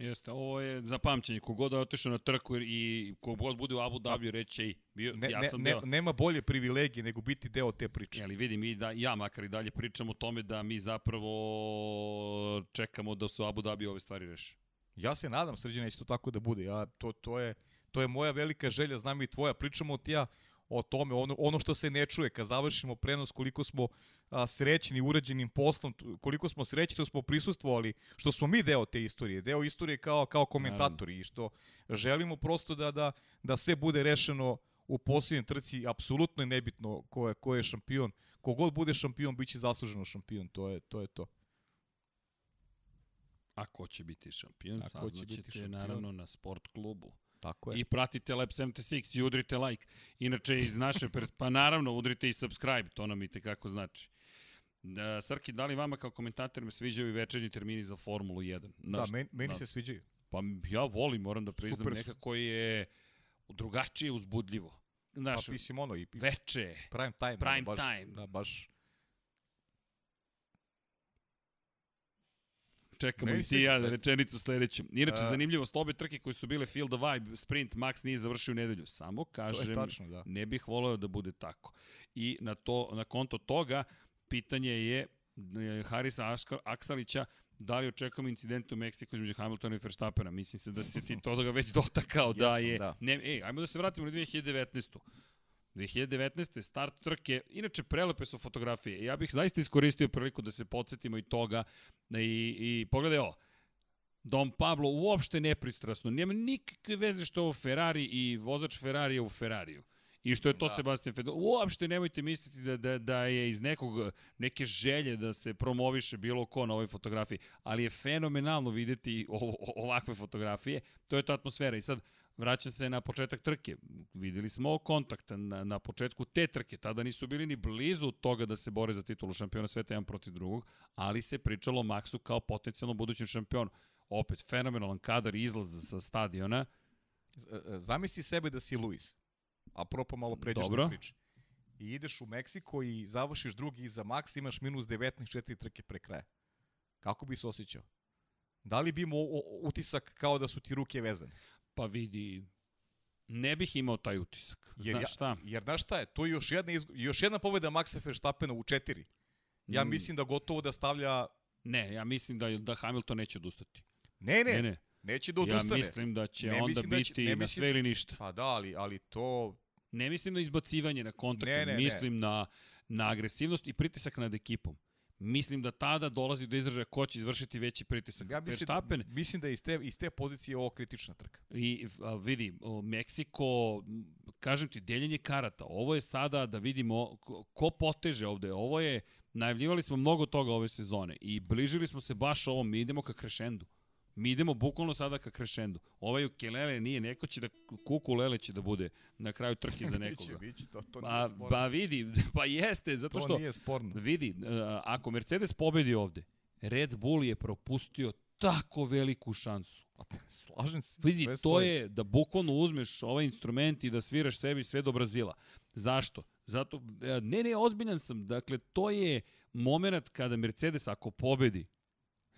Jeste, ovo je za pamćenje. Kogod da je otišao na trku i kogod bude u Abu Dhabi reći, ej, bio, ne, ja sam ne, deo. Nema bolje privilegije nego biti deo te priče. Ali vidi, mi da, ja makar i dalje pričam o tome da mi zapravo čekamo da se u Abu Dhabi ove stvari reše. Ja se nadam, Srđana, isto tako da bude. Ja, to, to, je, to je moja velika želja, znam i tvoja. Pričamo ti ja o tome, ono, ono što se ne čuje, kad završimo prenos, koliko smo a, srećni urađenim poslom, koliko smo srećni što smo prisustvovali, što smo mi deo te istorije, deo istorije kao, kao komentatori i što želimo prosto da, da, da sve bude rešeno u posljednjem trci, apsolutno je nebitno ko je, ko je šampion. Kogod bude šampion, bit će zasluženo šampion, to je to. Je to. A ko će biti šampion, saznaćete naravno na sport klubu. Tako je. I pratite Lab 76 i udrite like. Inače, iz naše, pa naravno, udrite i subscribe, to nam i tekako znači. Da, Srki, da li vama kao komentator me sviđaju večernji termini za Formulu 1? Naš, da, meni, meni da, se sviđaju. Pa ja volim, moram da priznam, Super. nekako je drugačije uzbudljivo. Znaš, pa mislim ono i veče. Prime time. Prime baš, time. Da, baš čekamo i ti ja da rečenicu sledeću. Inače, zanimljivost, obe trke koje su bile Field of Vibe, sprint, Max nije završio u nedelju. Samo kažem, tačno, da. ne bih voleo da bude tako. I na, to, na konto toga, pitanje je Harisa Aksalića, da li očekujemo incident u Meksiku između Hamiltona i Verstappena? Mislim se da se ti toga već dotakao da je... Da. Ne, ej, ajmo da se vratimo na 2019. 2019. start trke, inače prelepe su fotografije. Ja bih zaista iskoristio priliku da se podsjetimo i toga i, i pogledaj ovo. Dom Pablo uopšte nepristrasno, nema nikakve veze što je ovo Ferrari i vozač Ferrari je u Ferrariju. I što je to da. Sebastian Vettel. Uopšte nemojte misliti da, da, da je iz nekog, neke želje da se promoviše bilo ko na ovoj fotografiji, ali je fenomenalno videti ovo, ovakve fotografije. To je ta atmosfera. I sad, vraća se na početak trke. Videli smo kontakt na, na početku te trke. Tada nisu bili ni blizu toga da se bore za titulu šampiona sveta jedan protiv drugog, ali se pričalo Maxu kao potencijalno budućem šampionu. Opet, fenomenalan kadar izlaz sa stadiona. E, zamisli sebe da si Luis. Apropo malo pređeš Dobro. na priče. I ideš u Meksiko i završiš drugi iza Max, imaš minus 19 četiri trke pre kraja. Kako bi se osjećao? Da li bi imao utisak kao da su ti ruke vezane? Pa vidi, ne bih imao taj utisak. Jer, znaš šta? Jer znaš šta je, to je još jedna, izgo, još jedna pobeda Maxa Verstappena u četiri. Ja mm. mislim da gotovo da stavlja... Ne, ja mislim da, da Hamilton neće odustati. Ne, ne, ne, ne. neće da odustane. Ja mislim da će ne onda da biti će, ne na sve ili ništa. Pa da, ali, ali to... Ne mislim na izbacivanje na kontakt, ne, ne, mislim ne. Na, na agresivnost i pritisak nad ekipom. Mislim da tada dolazi do izražaja ko će izvršiti veći pritisak. Ja mislim, Verstappen, mislim da je iz te, iz te pozicije ovo kritična trka. I a, vidi, o, Meksiko, kažem ti, deljenje karata. Ovo je sada da vidimo ko, ko poteže ovde. Ovo je, najavljivali smo mnogo toga ove sezone i bližili smo se baš ovom, mi idemo ka krešendu. Mi idemo bukvalno sada ka krešendu. Ovaj ukelele nije, neko će da, kuku lele će da bude na kraju trke za [LAUGHS] nekoga. biće, biće, to, to nije pa, sporno. Ba vidi, [LAUGHS] pa jeste, zato to što... nije sporno. Vidi, ako Mercedes pobedi ovde, Red Bull je propustio tako veliku šansu. Slažem se. Vidi, to stoji. je da bukvalno uzmeš ovaj instrument i da sviraš sebi sve do Brazila. Zašto? Zato, e, ne, ne, ozbiljan sam. Dakle, to je moment kada Mercedes ako pobedi,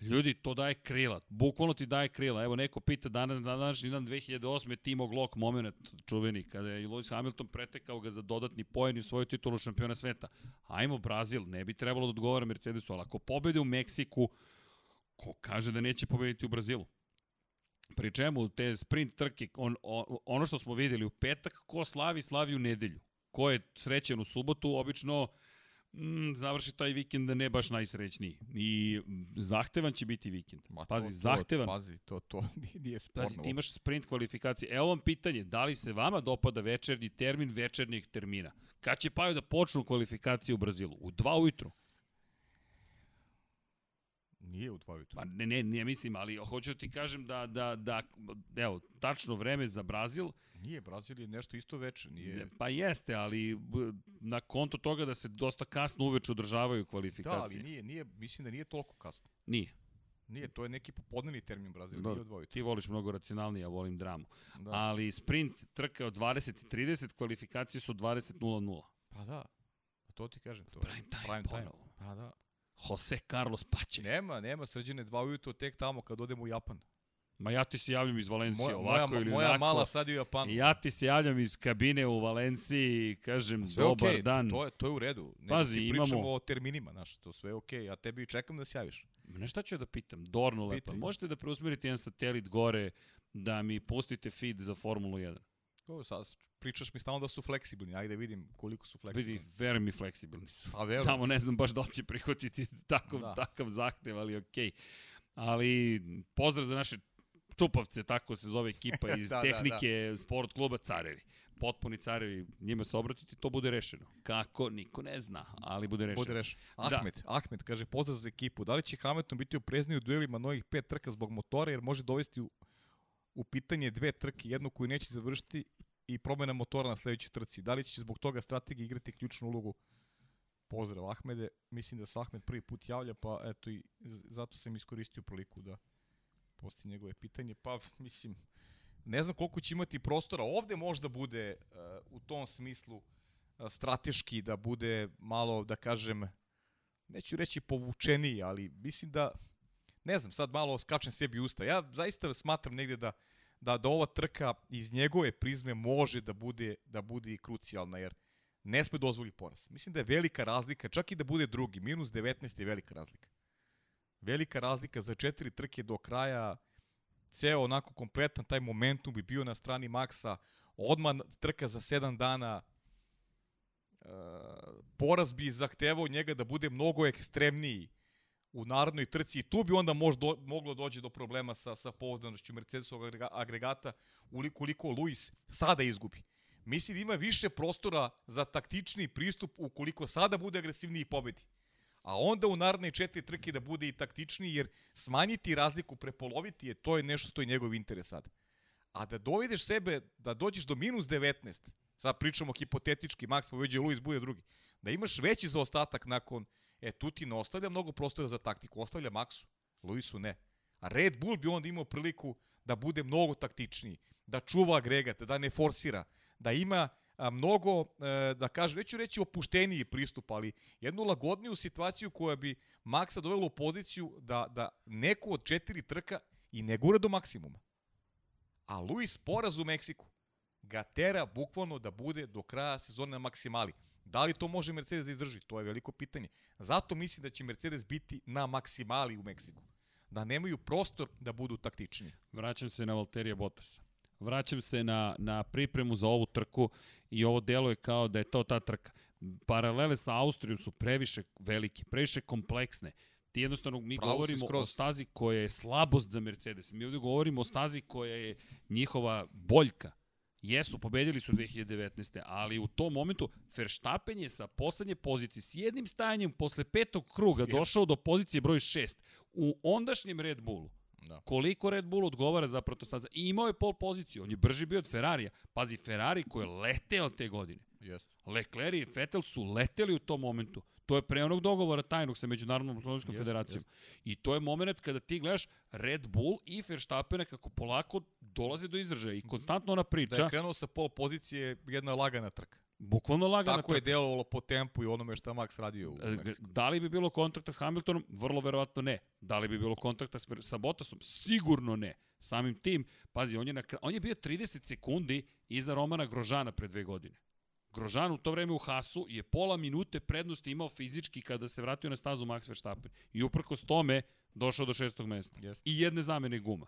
Ljudi, to daje krila. Bukvalno ti daje krila. Evo, neko pita danas, na današnji dan 2008. Timo Glock moment čuveni, kada je Lewis Hamilton pretekao ga za dodatni poen i svoju titulu šampiona sveta. Ajmo, Brazil, ne bi trebalo da odgovara Mercedesu, ali ako pobede u Meksiku, ko kaže da neće pobediti u Brazilu? Pri čemu te sprint trke, on, on, ono što smo videli u petak, ko slavi, slavi u nedelju. Ko je srećen u subotu, obično mm, završi taj vikend ne baš najsrećniji. I zahtevan će biti vikend. Ma, pazi, to, to, zahtevan. Pazi, to, to [LAUGHS] nije, sporno. Pazi, ti imaš sprint kvalifikacije. Evo vam pitanje, da li se vama dopada večernji termin večernjeg termina? Kad će Paju da počnu kvalifikacije u Brazilu? U dva ujutru? Nije u dva ujutru. Pa ne, ne, ne mislim, ali hoću da ti kažem da, da, da, evo, tačno vreme za Brazil, Nije, Brazil je nešto isto veče. Nije... pa jeste, ali na konto toga da se dosta kasno uveče održavaju Da, kvalifikacije. ali nije, nije, mislim da nije toliko kasno. Nije. Nije, to je neki popodnevni termin Brazil, Da, nije ujutru. ti voliš mnogo racionalnije, ja volim dramu. Da. Ali sprint trka od 20.30, kvalifikacije su 20.00. Pa da, pa to ti kažem. To je Prime time ponovo. Pa da. Jose Carlos Pache. Nema, nema srđene dva ujutro tek tamo kad odemo u Japan. Ma ja ti se javljam iz Valencije, Moja, ovako moja, ili moja onako. mala sad je u Japanu. Ja ti se javljam iz kabine u Valenciji i kažem Sve dobar okej, dan. To je, to je u redu. Ne, Pazi, ti pričamo imamo- o terminima, znaš, to sve je okej. Ja tebi čekam da se javiš. Ne šta ću da pitam, Dornu lepa, možete da preusmerite jedan satelit gore da mi pustite feed za Formulu 1? To, sad, pričaš mi stalno da su fleksibilni, ajde vidim koliko su fleksibilni. Vidi, veruj mi, fleksibilni su. Pa verujem. Samo ne znam baš da će prihvatiti takav, Da. takav zahtev, ali okej. Ali pozdrav za naše čupavce, tako se zove ekipa [LAUGHS] iz Da, da, tehnike sport kluba Carevi. Potpuni carevi, njima se obratiti, to bude rešeno. Kako, niko ne zna, ali bude rešeno. Bude rešeno. Da. Ahmed, Ahmed kaže pozdrav za ekipu. Da li će Hamilton biti oprezniji u duelima novih pet trka zbog motora jer može dovesti u, u pitanje dve trke, jednu koju neće završiti i promena motora na sledećoj trci. Da li će zbog toga strategija igrati ključnu ulogu? Pozdrav Ahmede. Mislim da se Ahmed prvi put javlja, pa eto i zato sam iskoristio priliku da postavim njegove pitanje. Pa mislim, ne znam koliko će imati prostora. Ovde možda bude uh, u tom smislu uh, strateški da bude malo, da kažem, neću reći povučeniji, ali mislim da, ne znam, sad malo skačem sebi usta. Ja zaista smatram negde da, da, da ova trka iz njegove prizme može da bude, da bude i krucijalna, jer ne sme dozvoli poraz. Mislim da je velika razlika, čak i da bude drugi, minus 19 je velika razlika. Velika razlika za četiri trke do kraja, ceo onako kompletan taj momentum bi bio na strani Maksa, odmah trka za 7 dana, e, poraz bi zahtevao njega da bude mnogo ekstremniji u narodnoj trci i tu bi onda možda moglo dođe do problema sa, sa pouzdanošću Mercedesovog agrega- agregata uliko, koliko Luis sada izgubi. Mislim da ima više prostora za taktični pristup ukoliko sada bude agresivniji i pobedi. A onda u naredne četiri trke da bude i taktičniji, jer smanjiti razliku, prepoloviti je, to je nešto što je njegov interes sada. A da dovedeš sebe, da dođeš do minus 19, sad pričamo hipotetički, Max pobeđuje, Luis bude drugi, da imaš veći zaostatak nakon, e, tu ti ne ostavlja mnogo prostora za taktiku, ostavlja Maxu, Luisu ne. A Red Bull bi onda imao priliku da bude mnogo taktičniji, da čuva agregat, da ne forsira, da ima a, mnogo, e, da kažem, neću reći opušteniji pristup, ali jednu lagodniju situaciju koja bi Maxa dovela u poziciju da, da neko od četiri trka i ne gura do maksimuma. A Luis poraz u Meksiku ga tera bukvalno da bude do kraja sezone na maksimali. Da li to može Mercedes da izdrži? To je veliko pitanje. Zato mislim da će Mercedes biti na maksimali u Meksiku. Da nemaju prostor da budu taktični. Vraćam se na Valterija Bottasa. Vraćam se na, na pripremu za ovu trku i ovo deluje kao da je to ta trka. Paralele sa Austrijom su previše velike, previše kompleksne. Ti jednostavno, mi Pravo govorimo o stazi koja je slabost za Mercedes. Mi ovde govorimo o stazi koja je njihova boljka. Jesu, pobedili su 2019. Ali u tom momentu Verstappen je sa poslednje pozicije s jednim stajanjem posle petog kruga došao do pozicije broj 6 u ondašnjem Red Bullu. Da. Koliko Red Bull odgovara zapravo to staza. I imao je pol poziciju. On je brži bio od Ferrarija. Pazi, Ferrari koji je leteo te godine. Jeste. Leclerc i Vettel su leteli u tom momentu. To je pre onog dogovora tajnog sa Međunarodnom automobilskom federacijom. I to je moment kada ti gledaš Red Bull i Verstappena kako polako dolaze do izražaja i konstantno ona Da priča, je krenuo sa pol pozicije jedna lagana trka. bukvalno lagana Tako je delovalo po tempu i onome šta Max radio u E, Meksiku. Da li bi bilo kontakta s Hamiltonom? Vrlo verovatno ne. Da li bi bilo kontakta s, sa Bottasom? Sigurno ne. Samim tim, pazi, on je, na, on je bio 30 sekundi iza Romana Grožana pre dve godine. Grožan u to vreme u Hasu je pola minute prednosti imao fizički kada se vratio na stazu Max Verstappen. I uprkos tome došao do šestog mesta. Jeste. I jedne zamene guma.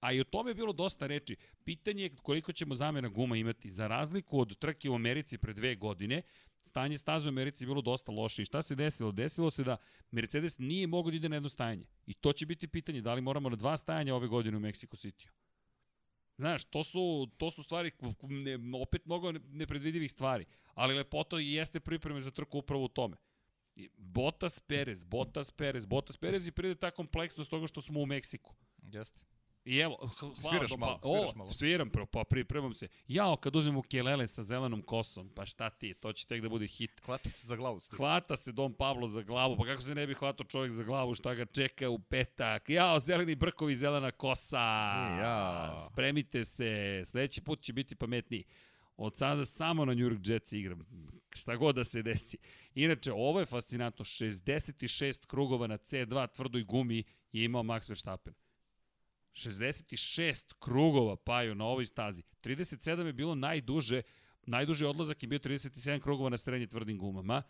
A i o tome je bilo dosta reči. Pitanje je koliko ćemo zamena guma imati. Za razliku od trke u Americi pre dve godine, stanje staze u Americi je bilo dosta loše. I šta se desilo? Desilo se da Mercedes nije mogao da ide na jedno stajanje. I to će biti pitanje da li moramo na dva stajanja ove godine u Mexico City. Znaš, to su, to su stvari, ne, opet mnogo nepredvidivih stvari, ali lepota jeste pripreme za trku upravo u tome. I Bottas Perez, Bottas Perez, Bottas Perez i pride ta kompleksnost toga što smo u Meksiku. Jeste. I evo, hvala. Sviraš do- malo, pa, sviraš o, malo. Sviram, pro, pa pripremam se. Jao, kad uzmem ukelele sa zelenom kosom, pa šta ti, to će tek da bude hit. Hvati se za glavu. Steve. Hvata se Don Pablo za glavu, pa kako se ne bi hvatao čovjek za glavu, šta ga čeka u petak. Jao, zeleni brkovi, zelena kosa. E, ja. Spremite se, sledeći put će biti pametniji. Od sada samo na New York Jets igram. Šta god da se desi. Inače, ovo je fascinantno. 66 krugova na C2 tvrdoj gumi je imao Max Verstappen. 66 krugova paju na ovoj stazi. 37 je bilo najduže, najduži odlazak je bio 37 krugova na srednje tvrdim gumama.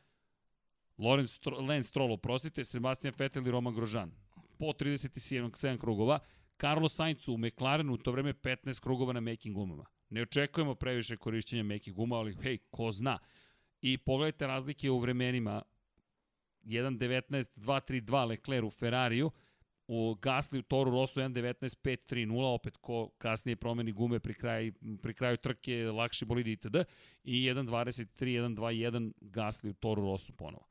Lorenz Stro, Lance Stroll, oprostite, Sebastian Vettel i Roman Grožan. Po 37 krugova. Carlos Sainz u McLarenu u to vreme 15 krugova na making gumama. Ne očekujemo previše korišćenja making guma, ali hej, ko zna. I pogledajte razlike u vremenima. 1.19, 2.32 Leclerc u Ferrariju, u Gasly u Toru Rosso 1.19.5.3.0, opet ko kasnije promeni gume pri kraju, pri kraju trke, lakši bolidi itd. I 1.23.1.21 Gasly u Toru Rosso ponovo.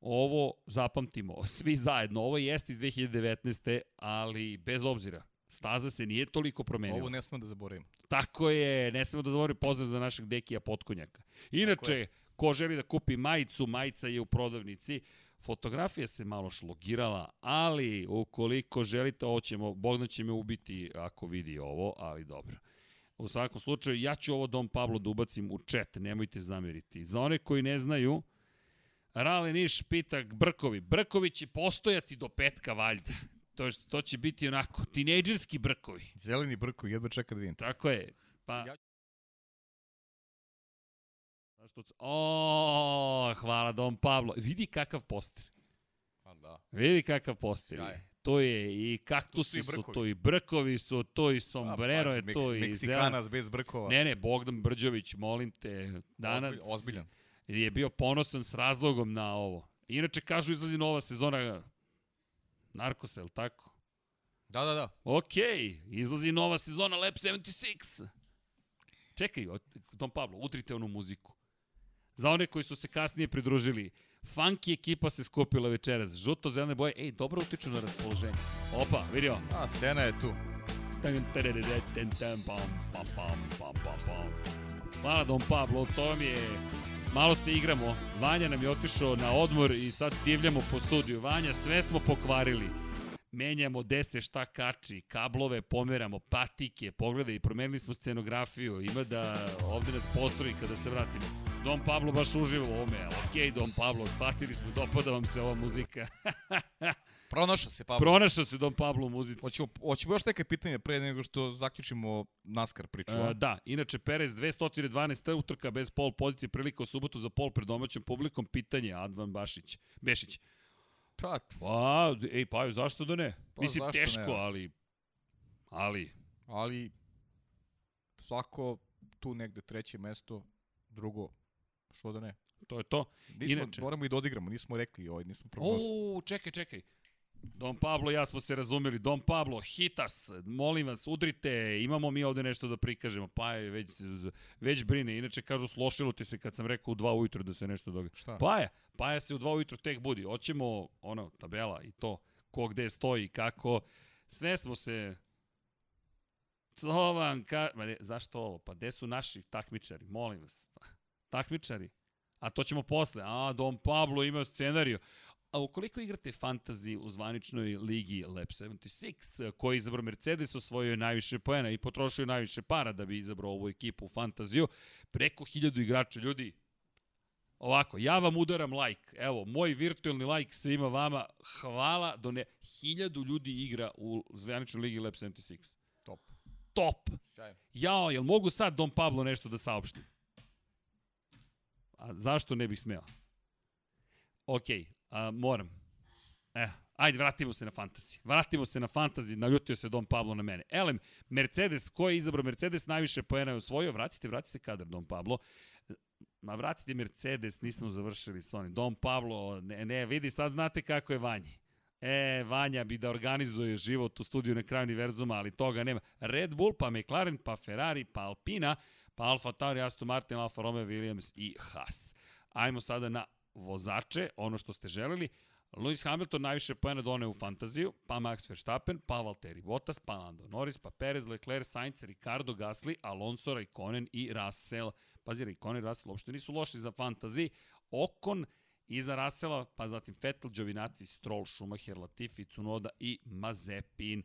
Ovo zapamtimo, [LAUGHS] svi zajedno, ovo jeste iz 2019. ali bez obzira, staza se nije toliko promenila. Ovo ne smemo da zaboravimo. Tako je, ne smemo da zaboravimo pozdrav za našeg Dekija Potkonjaka. Inače, ko želi da kupi majicu, majica je u prodavnici. Fotografija se malo šlogirala, ali ukoliko želite, ovo ćemo, Bogdan će me ubiti ako vidi ovo, ali dobro. U svakom slučaju, ja ću ovo Dom Pablo da ubacim u chat, nemojte zameriti. Za one koji ne znaju, Rale Niš pita Brkovi. Brkovi će postojati do petka, valjda. To, je- to će biti onako, tinejdžerski brkovi. Zeleni brko, jedva čeka da vidim. Tako je. Pa... Ja- Zašto? O, hvala Don Pablo. Vidi kakav poster. Pa da. Vidi kakav poster. Sjaj. To je i Tu kaktusi su to i brkovi su, to i sombrero je to i. Meksikanac bez brkova. Ne, ne, Bogdan Brđović, molim te, danas Ozbilj- Ozbiljan. je bio ponosan s razlogom na ovo. Inače, kažu, izlazi nova sezona Narkosa, je li tako? Da, da, da. Okej, izlazi nova sezona Lab 76. Čekaj, Don Pablo, utrite onu muziku. Za one koji su se kasnije pridružili, funky ekipa se skupila večeras, žuto-zelene boje, ej, dobro utiču na raspoloženje. Opa, vidio. A, Sena je tu. Hvala Don Pablo, to mi je... Malo se igramo. Vanja nam je otišao na odmor i sad divljamo po studiju. Vanja, sve smo pokvarili. Menjamo dese šta kači, kablove pomeramo, patike, pogledaj, promenili smo scenografiju, ima da ovde nas postroji kada se vratimo. Don Pablo baš uživa u ovome. Ok, Don Pablo, shvatili smo, dopada vam se ova muzika. [LAUGHS] Pronašao se, Pablo. Pronašao se Don Pablo u muzici. Hoćemo, hoćemo još neke pitanje pre nego što zaključimo NASCAR priču. A? da, inače Perez 212 utrka bez pol pozicije prilika u subotu za pol pred domaćom publikom. Pitanje Advan Bašić. Bešić. Pa, Pa, ej, pa zašto da ne? Pa, Mislim, teško, ne? ali... Ali, ali svako tu negde treće mesto, drugo, što da ne. to je to. Nismo, Inače- moramo i da odigramo, nismo rekli, ovaj, nismo proglasili. O, čekaj, čekaj. Don Pablo i ja smo se razumeli. Don Pablo, hitas, molim vas, udrite, imamo mi ovde nešto da prikažemo. Pa je već, već brine. Inače kažu, slošilo ti se kad sam rekao u dva ujutru da se nešto događa. Šta? Paja, Paja se u dva ujutru tek budi. Hoćemo, ono, tabela i to, ko gde stoji, kako. Sve smo se... Slovan, ka... Ma ne, zašto ovo? Pa gde su naši takmičari? Molim vas. takmičari. A to ćemo posle. A, Don Pablo ima scenariju. A ukoliko igrate fantasy u zvaničnoj ligi Lab 76, koji je izabrao Mercedes, osvojio je najviše poena i potrošio najviše para da bi izabrao ovu ekipu u fantaziju, preko hiljadu igrača ljudi, Ovako, ja vam udaram like. Evo, moj virtualni like svima vama. Hvala do ne... Hiljadu ljudi igra u zvaničnoj ligi Lab 76. Top. Top. Sjajno. Jao, jel mogu sad Don Pablo nešto da saopštim? A zašto ne bih smeo? Ok, a, moram. E, ajde, vratimo se na fantasy. Vratimo se na fantasy, naljutio se Don Pablo na mene. Elem, Mercedes, ko je izabrao Mercedes, najviše poena je osvojio. Vratite, vratite kadar, Don Pablo. Ma vratite Mercedes, nismo završili s onim. Don Pablo, ne, ne, vidi, sad znate kako je Vanji. E, Vanja bi da organizuje život u studiju na kraju univerzuma, ali toga nema. Red Bull, pa McLaren, pa Ferrari, pa Alpina, pa Alfa Tauri, Aston Martin, Alfa Romeo, Williams i Haas. Ajmo sada na vozače, ono što ste želeli. Lewis Hamilton najviše pojene doneo u fantaziju, pa Max Verstappen, pa Valtteri Bottas, pa Lando Norris, pa Perez, Leclerc, Sainz, Ricardo, Gasly, Alonso, Raikkonen i Russell. Pazi, Raikkonen i Russell uopšte nisu loši za fantazi. Okon iza Russella, pa zatim Vettel, Giovinazzi, Stroll, Schumacher, Latifi, Cunoda i Mazepin.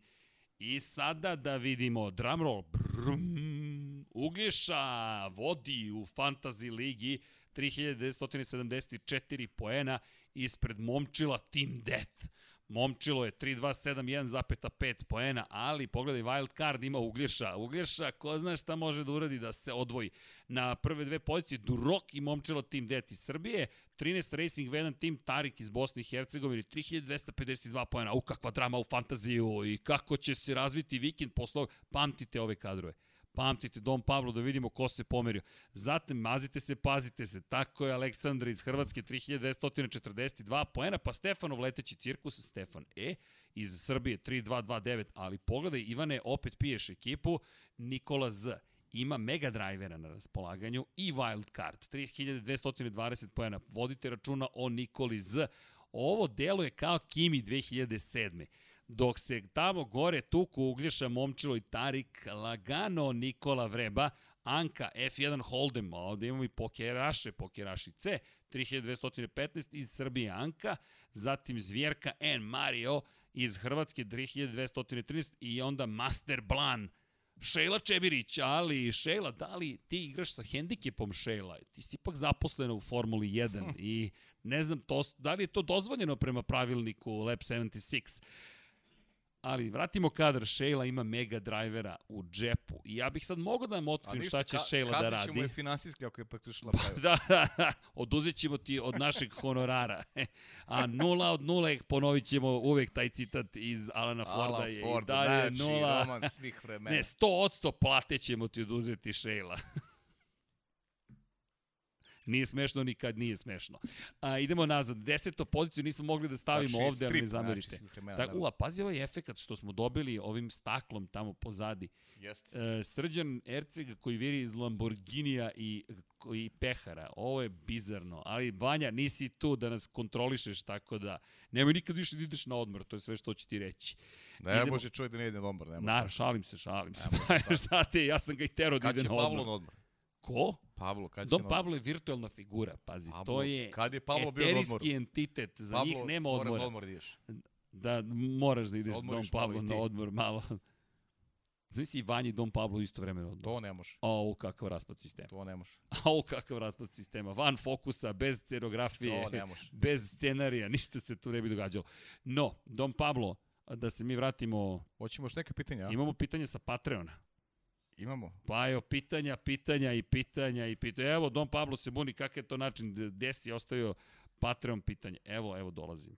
I sada da vidimo drumroll. Brum, Uglješa vodi u fantasy ligi 3974 poena ispred Momčila Team Death. Momčilo je 3-2-7-1,5 poena, ali pogledaj, wild card ima Uglješa. Uglješa, ko zna šta može da uradi da se odvoji. Na prve dve pozicije Durok i Momčilo Team Death iz Srbije, 13 Racing V1 Team Tarik iz Bosne i Hercegovine, 3252 poena. U, kakva drama u fantaziju i kako će se razviti vikend posle. Pamtite ove kadrove. Pamtite Dom Pablo da vidimo ko se pomerio. Zatim, mazite se, pazite se. Tako je Aleksandar iz Hrvatske 3242 poena, pa Stefanov leteći cirkus, Stefan E. Iz Srbije 3229, ali pogledaj, Ivane, opet piješ ekipu, Nikola Z ima mega drivera na raspolaganju i wild card, 3220 poena. Vodite računa o Nikoli Z. Ovo delo je kao Kimi 2007 dok se tamo gore tuku Uglješa Momčilo i Tarik, lagano Nikola Vreba, Anka F1 Hold'em, ovde imamo i Pokeraše, Pokeraši C, 3215 iz Srbije Anka, zatim Zvjerka N Mario iz Hrvatske 3213 i onda Master Blan, Šejla Čebirić, ali Šejla, da li ti igraš sa hendikepom Šejla? Ti si ipak zaposlena u Formuli 1 [LAUGHS] i ne znam, to, da li je to dozvoljeno prema pravilniku Lab 76? Ali vratimo kadar, Sheila ima mega drivera u džepu. I ja bih sad mogao da vam otkrim šta će Sheila da radi. Kad je finansijski ako je prekršila pa, da, da, da, oduzet ćemo ti od našeg honorara. [LAUGHS] A nula od nula, ponovit ćemo uvek taj citat iz Alana Forda. Alan je Ford, i dalje znači, nula. roman svih vremena. Ne, 100 od 100 plate ćemo ti oduzeti Sheila. [LAUGHS] Nije smešno ni kad nije smešno. A, idemo nazad. Deseto poziciju nismo mogli da stavimo Znači, ovde, ali ne zamerite. znači, vremena, Tako, ua, pazi ovaj efekat što smo dobili ovim staklom tamo pozadi. Jeste. E, Srđan Erceg koji viri iz Lamborghinija i, i Pehara. Ovo je bizarno, ali Vanja, nisi tu da nas kontrolišeš, tako da nemoj nikad više da ideš na odmor, to je sve što ću ti reći. Ne idemo- može čovjek da ne ide na odmor. Ne može. Na, šalim se, šalim se. Ne može, [LAUGHS] Šta te, ja sam ga i tero da Kad ide će na Pavlo odmor. na odmor? Ko? Pavlo, kad Don? Pablo je virtualna figura, pazi, Pablo, to je kad je Pablo bio eterijski entitet, za Pablo, njih nema moram odmora. na odmor da ideš. Da, moraš da ideš odmoriš malo Pablo na odmor malo. [LAUGHS] Znaš i Vanji i Don Pablo isto vreme na odmor. To ne može. O, kakav raspad sistema. To ne može. [LAUGHS] O, kakav raspad sistema. Van fokusa, bez scenografije, To ne može. [LAUGHS] bez scenarija, ništa se tu ne bi događalo. No, Don Pablo, da se mi vratimo, Hoćemo još neke pitanja? imamo pitanje sa Patreona. Imamo. Pa evo, pitanja, pitanja i pitanja i pitanja. Evo, Don Pablo se buni kakav je to način, gde si ostavio Patreon pitanje. Evo, evo, dolazim.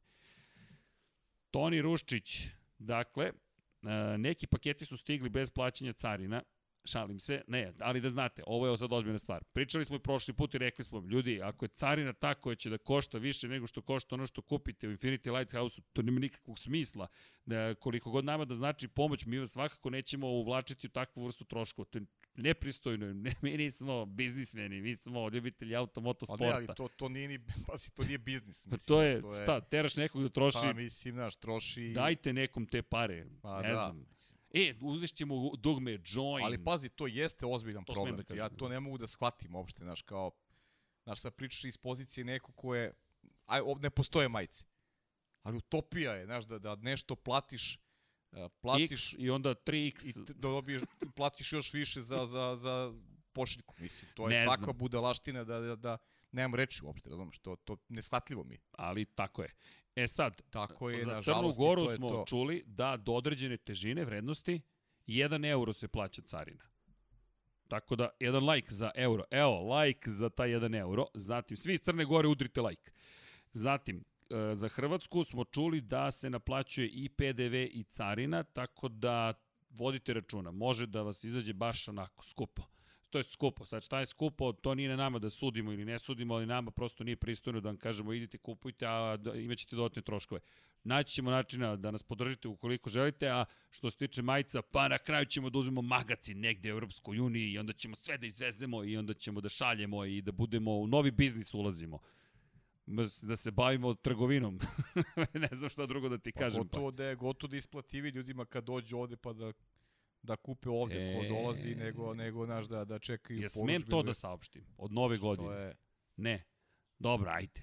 Toni Ruščić, dakle, e, neki paketi su stigli bez plaćanja carina, šalim se, ne, ali da znate, ovo je sad ozbiljna stvar. Pričali smo i prošli put i rekli smo, ljudi, ako je carina ta koja će da košta više nego što košta ono što kupite u Infinity Lighthouse-u, to nema nikakvog smisla. Da, koliko god nama da znači pomoć, mi vas svakako nećemo uvlačiti u takvu vrstu troškova. To je nepristojno, ne, mi nismo biznismeni, mi smo ljubitelji automoto Ali, ne, ali to, to nije ni, pazi, to nije biznis. Pa Mislim, to je, to sta, teraš nekog da troši, Pa, mislim, znaš, troši... dajte nekom te pare, Pa, ne da. znam. E, uvešćemo dugme join. Ali pazi, to jeste ozbiljan To problem. da kažem, ja to ne mogu da shvatim uopšte, znaš, kao Znaš, sad pričaš iz pozicije neko ko je, aj, ovde ne postoje majice. Ali utopija je, znaš, da, da nešto platiš, uh, platiš X i onda 3X. i da dobiješ, platiš još više za, za, za pošiljku. Mislim, to je Ne takva znam. budalaština da, da, da nemam reči uopšte, razumeš, to, to neshvatljivo mi je. ali tako je. E sad, Tako je, za Crnu Goru to smo to. čuli da do određene težine vrednosti 1 euro se plaća carina. Tako da, jedan like za euro. Evo, like za taj 1 euro. Zatim, svi Crne Gore udrite like. Zatim, e, za Hrvatsku smo čuli da se naplaćuje i PDV i carina, tako da vodite računa. Može da vas izađe baš onako skupo. To je skupo. Sad šta je skupo, to nije na nama da sudimo ili ne sudimo, ali nama prosto nije pristojno da vam kažemo idite kupujte, a da, imaćete dodatne troškove. Naći ćemo načina da nas podržite ukoliko želite, a što se tiče majica, pa na kraju ćemo da uzmemo magacin negde u Europskoj uniji i onda ćemo sve da izvezemo i onda ćemo da šaljemo i da budemo u novi biznis ulazimo da se bavimo trgovinom. [LAUGHS] ne znam šta drugo da ti Pa kažem. gotovo da je gotovo da isplativi ljudima kad dođu ovde pa da da kupe ovde e... Ko dolazi nego nego naš da da čekaju Ja smem to da saopštim od nove godine. to je Ne. Dobro, ajde.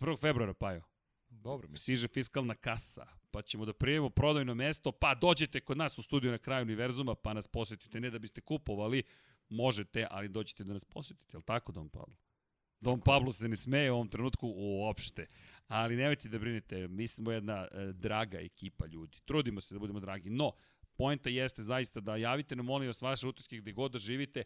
1. februara, Pajo. dobro mislim Stiže fiskalna kasa, pa ćemo da prijevimo prodajno mesto, pa dođete kod nas u studiju na kraju univerzuma, pa nas posetite. Ne da biste kupovali, možete, ali dođete da nas posetite. Je li tako, Don Pablo? Don Pablo se ne smeje u ovom trenutku uopšte. Ali nemojte da brinete, mi smo jedna e, draga ekipa ljudi. Trudimo se da budemo dragi. No, Poenta jeste zaista da javite nam molim vas vaše utiske gde god da živite.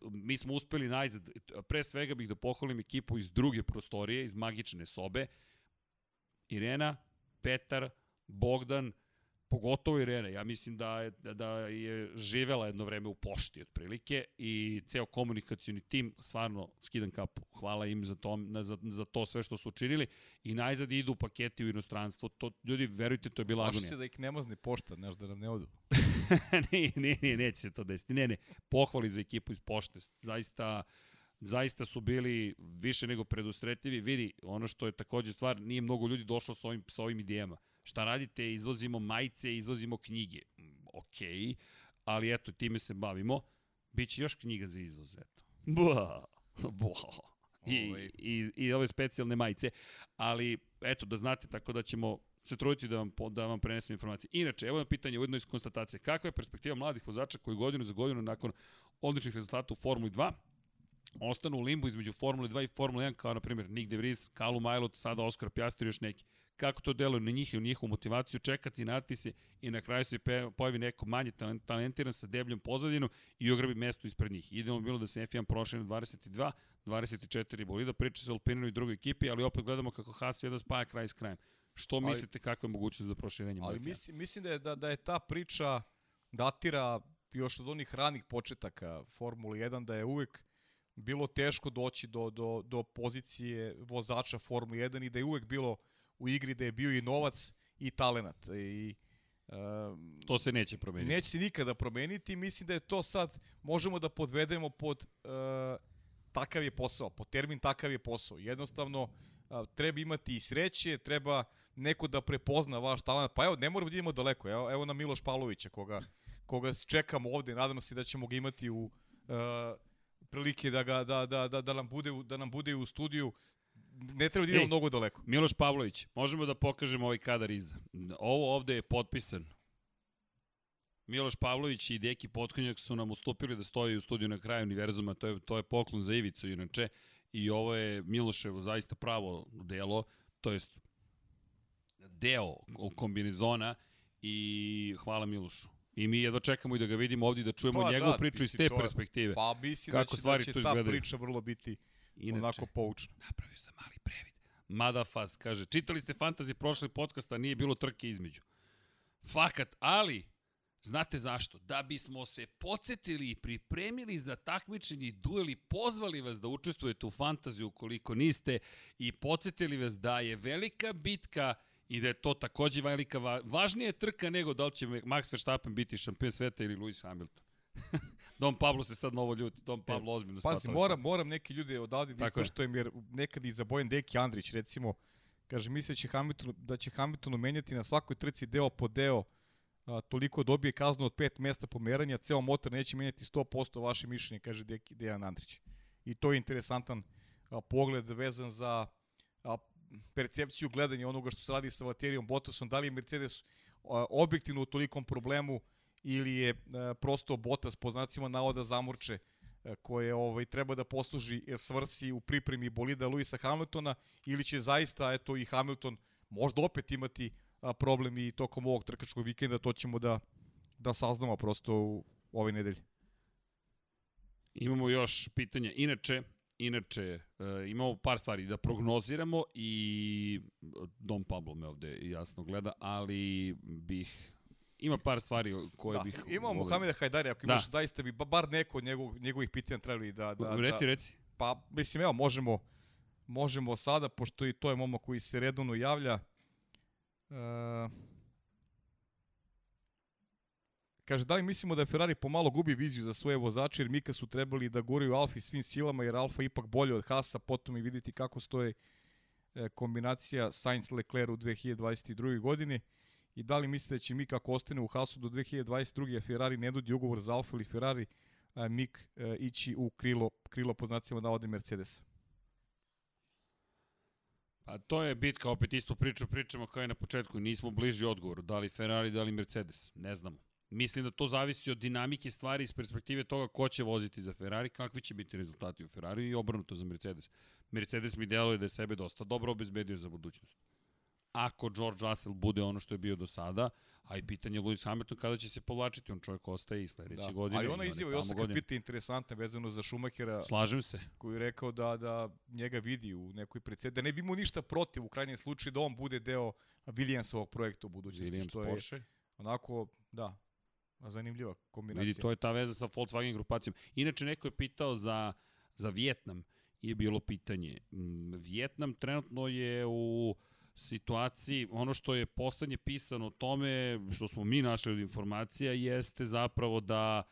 Mi smo uspeli najzad, pre svega bih da pohvalim ekipu iz druge prostorije, iz magične sobe. Irena, Petar, Bogdan, pogotovo Irena, ja mislim da je, da je živela jedno vreme u pošti otprilike i ceo komunikacioni tim, stvarno skidam kapu, hvala im za to, za, za to sve što su učinili i najzad idu paketi u inostranstvo, to, ljudi, verujte, to je bila Plaši agonija. se da ih ne mazne pošta, znaš, da nam ne odu. nije, nije, nije, neće se to desiti. Ne, ne, pohvali za ekipu iz pošte. Zaista, zaista su bili više nego predustretljivi. Vidi, ono što je takođe stvar, nije mnogo ljudi došlo sa ovim, sa ovim idejama. Šta radite? Izvozimo majice, izvozimo knjige. Mm, Okej, ali eto, time se bavimo. Biće još knjiga za izvoz, eto. [LAUGHS] Buah, buah. I, Ovaj. i, i ove specijalne majice. Ali, eto, da znate, tako da ćemo se truditi da vam, da vam prenesem informacije. Inače, evo je pitanje ujedno iz konstatacije. Kakva je perspektiva mladih vozača koji godinu za godinu nakon odličnih rezultata u Formuli 2 ostanu u limbu između Formule 2 i Formule 1, kao na primjer Nick De Vries, Kalu Majlot, sada Oskar Pjastri i još neki. Kako to deluje na njih i u njihovu motivaciju, čekati, nati se i na kraju se pojavi neko manje talent- talentiran sa debljom pozadinu i ograbi mesto ispred njih. Bi bilo da se F1 prošle na 22, 24 bolida, priča se Alpininu i drugoj ekipi, ali opet gledamo kako Haas jedva spaja kraj s krajem. Što Ali- mislite kakva je mogućnost za proširenje Ali F1? mislim, mislim da je, da, da je ta priča datira još od onih ranih početaka Formule 1, da je uvek bilo teško doći do, do, do pozicije vozača Formule 1 i da je uvek bilo u igri da je bio i novac i talenat. I, um, To se neće promeniti. neće se nikada promeniti. Mislim da je to sad, možemo da podvedemo pod uh, takav je posao, pod termin takav je posao. Jednostavno, uh, treba imati i sreće, treba neko da prepozna vaš talent. Pa evo, ne moramo da idemo daleko. Evo, evo na Miloš Pavlovića, koga, koga čekamo ovde. Nadam se da ćemo ga imati u uh, prilike da, ga, da, da, da, da, nam bude, da nam bude u studiju. Ne treba da idemo mnogo daleko. Miloš Pavlović, možemo da pokažemo ovaj kadar iza. Ovo ovde je potpisan. Miloš Pavlović i Deki Potkonjak su nam ustupili da stoji u studiju na kraju univerzuma, to je, to je poklon za Ivicu inače, i ovo je Miloševo zaista pravo delo, to jest deo kombinezona i hvala Milošu. I mi jedva čekamo i da ga vidimo ovdje da čujemo Pa njegovu da, priču iz te perspektive. Pa mislim Kako da će, stvari da će ta izgledaju. priča vrlo biti Inače, onako poučna. Napravio sam mali previd. Madafaz kaže, čitali ste fantasy prošli podcast, a nije bilo trke između. Fakat, ali, znate zašto? Da bismo se podsjetili i pripremili za takmičenje i dueli, pozvali vas da učestvujete u fantaziju ukoliko niste i podsjetili vas da je velika bitka i da je to takođe velika, va... važnija trka nego da li će Max Verstappen biti šampion sveta ili Lewis Hamilton. [LAUGHS] Don Pablo se sad novo ljuti, Don Pablo ozbiljno Pazi, moram, moram neki ljude odavde da ispoštujem, jer nekad i za Bojan Deki Andrić, recimo, kaže, misle će Hamilton, da će Hamiltonu menjati na svakoj trci deo po deo, a, toliko dobije kaznu od pet mesta pomeranja, ceo motor neće menjati 100% vaše mišljenje, kaže Deki, Dejan Andrić. I to je interesantan a, pogled vezan za a, percepciju gledanja onoga što se radi sa Valtterijom Bottasom, da li je Mercedes a, objektivno u tolikom problemu ili je a, prosto Bottas po znacima navoda zamorče koje ovaj treba da posluži svrsi u pripremi bolida Luisa Hamiltona ili će zaista eto i Hamilton možda opet imati problem i tokom ovog trkačkog vikenda, to ćemo da da saznamo prosto u ovoj nedelji. Imamo još pitanja. Inače, inače e, imamo par stvari da prognoziramo i Dom Pablo me ovde jasno gleda, ali bih ima par stvari koje da, bih... Imamo Muhameda Hajdari, ako da. imaš zaista bi bar neko od njegov, njegovih pitanja trebali da... da reci, da, reci. Pa, mislim, evo, možemo, možemo sada, pošto i to je momak koji se redovno javlja. Uh, Kaže, da li mislimo da Ferrari pomalo gubi viziju za svoje vozače, jer Mika su trebali da guraju Alfi svim silama, jer Alfa ipak bolje od Hasa, potom i videti kako stoje e, kombinacija Sainz-Leclerc u 2022. godini. I da li mislite da će Mika ako ostane u Hasu do 2022. a Ferrari ne dodi ugovor za Alfa ili Ferrari, a Mik e, ići u krilo, krilo po znacima da ode Mercedes? Pa to je bitka, opet isto priču pričamo kao i na početku, nismo bliži odgovoru, da li Ferrari, da li Mercedes, ne znamo. Mislim da to zavisi od dinamike stvari iz perspektive toga ko će voziti za Ferrari, kakvi će biti rezultati u Ferrari i obrnuto za Mercedes. Mercedes mi deluje da je sebe dosta dobro obezbedio za budućnost. Ako George Russell bude ono što je bio do sada, a i pitanje Lewis Hamilton kada će se povlačiti, on čovjek ostaje i sledeće da. godine. Ali ona izjava i Osaka pita interesantna vezano za Šumahera. Slažem se. Koji je rekao da, da njega vidi u nekoj predsed, da ne bi mu ništa protiv u krajnjem slučaju da on bude deo Williamsovog projekta u budućnosti. Williams što je Porsche. Onako, da, Zanimljiva kombinacija. Vidi, to je ta veza sa Volkswagen grupacijom. Inače, neko je pitao za, za Vjetnam je bilo pitanje. Mm, Vjetnam trenutno je u situaciji, ono što je poslednje pisano o tome, što smo mi našli od informacija, jeste zapravo da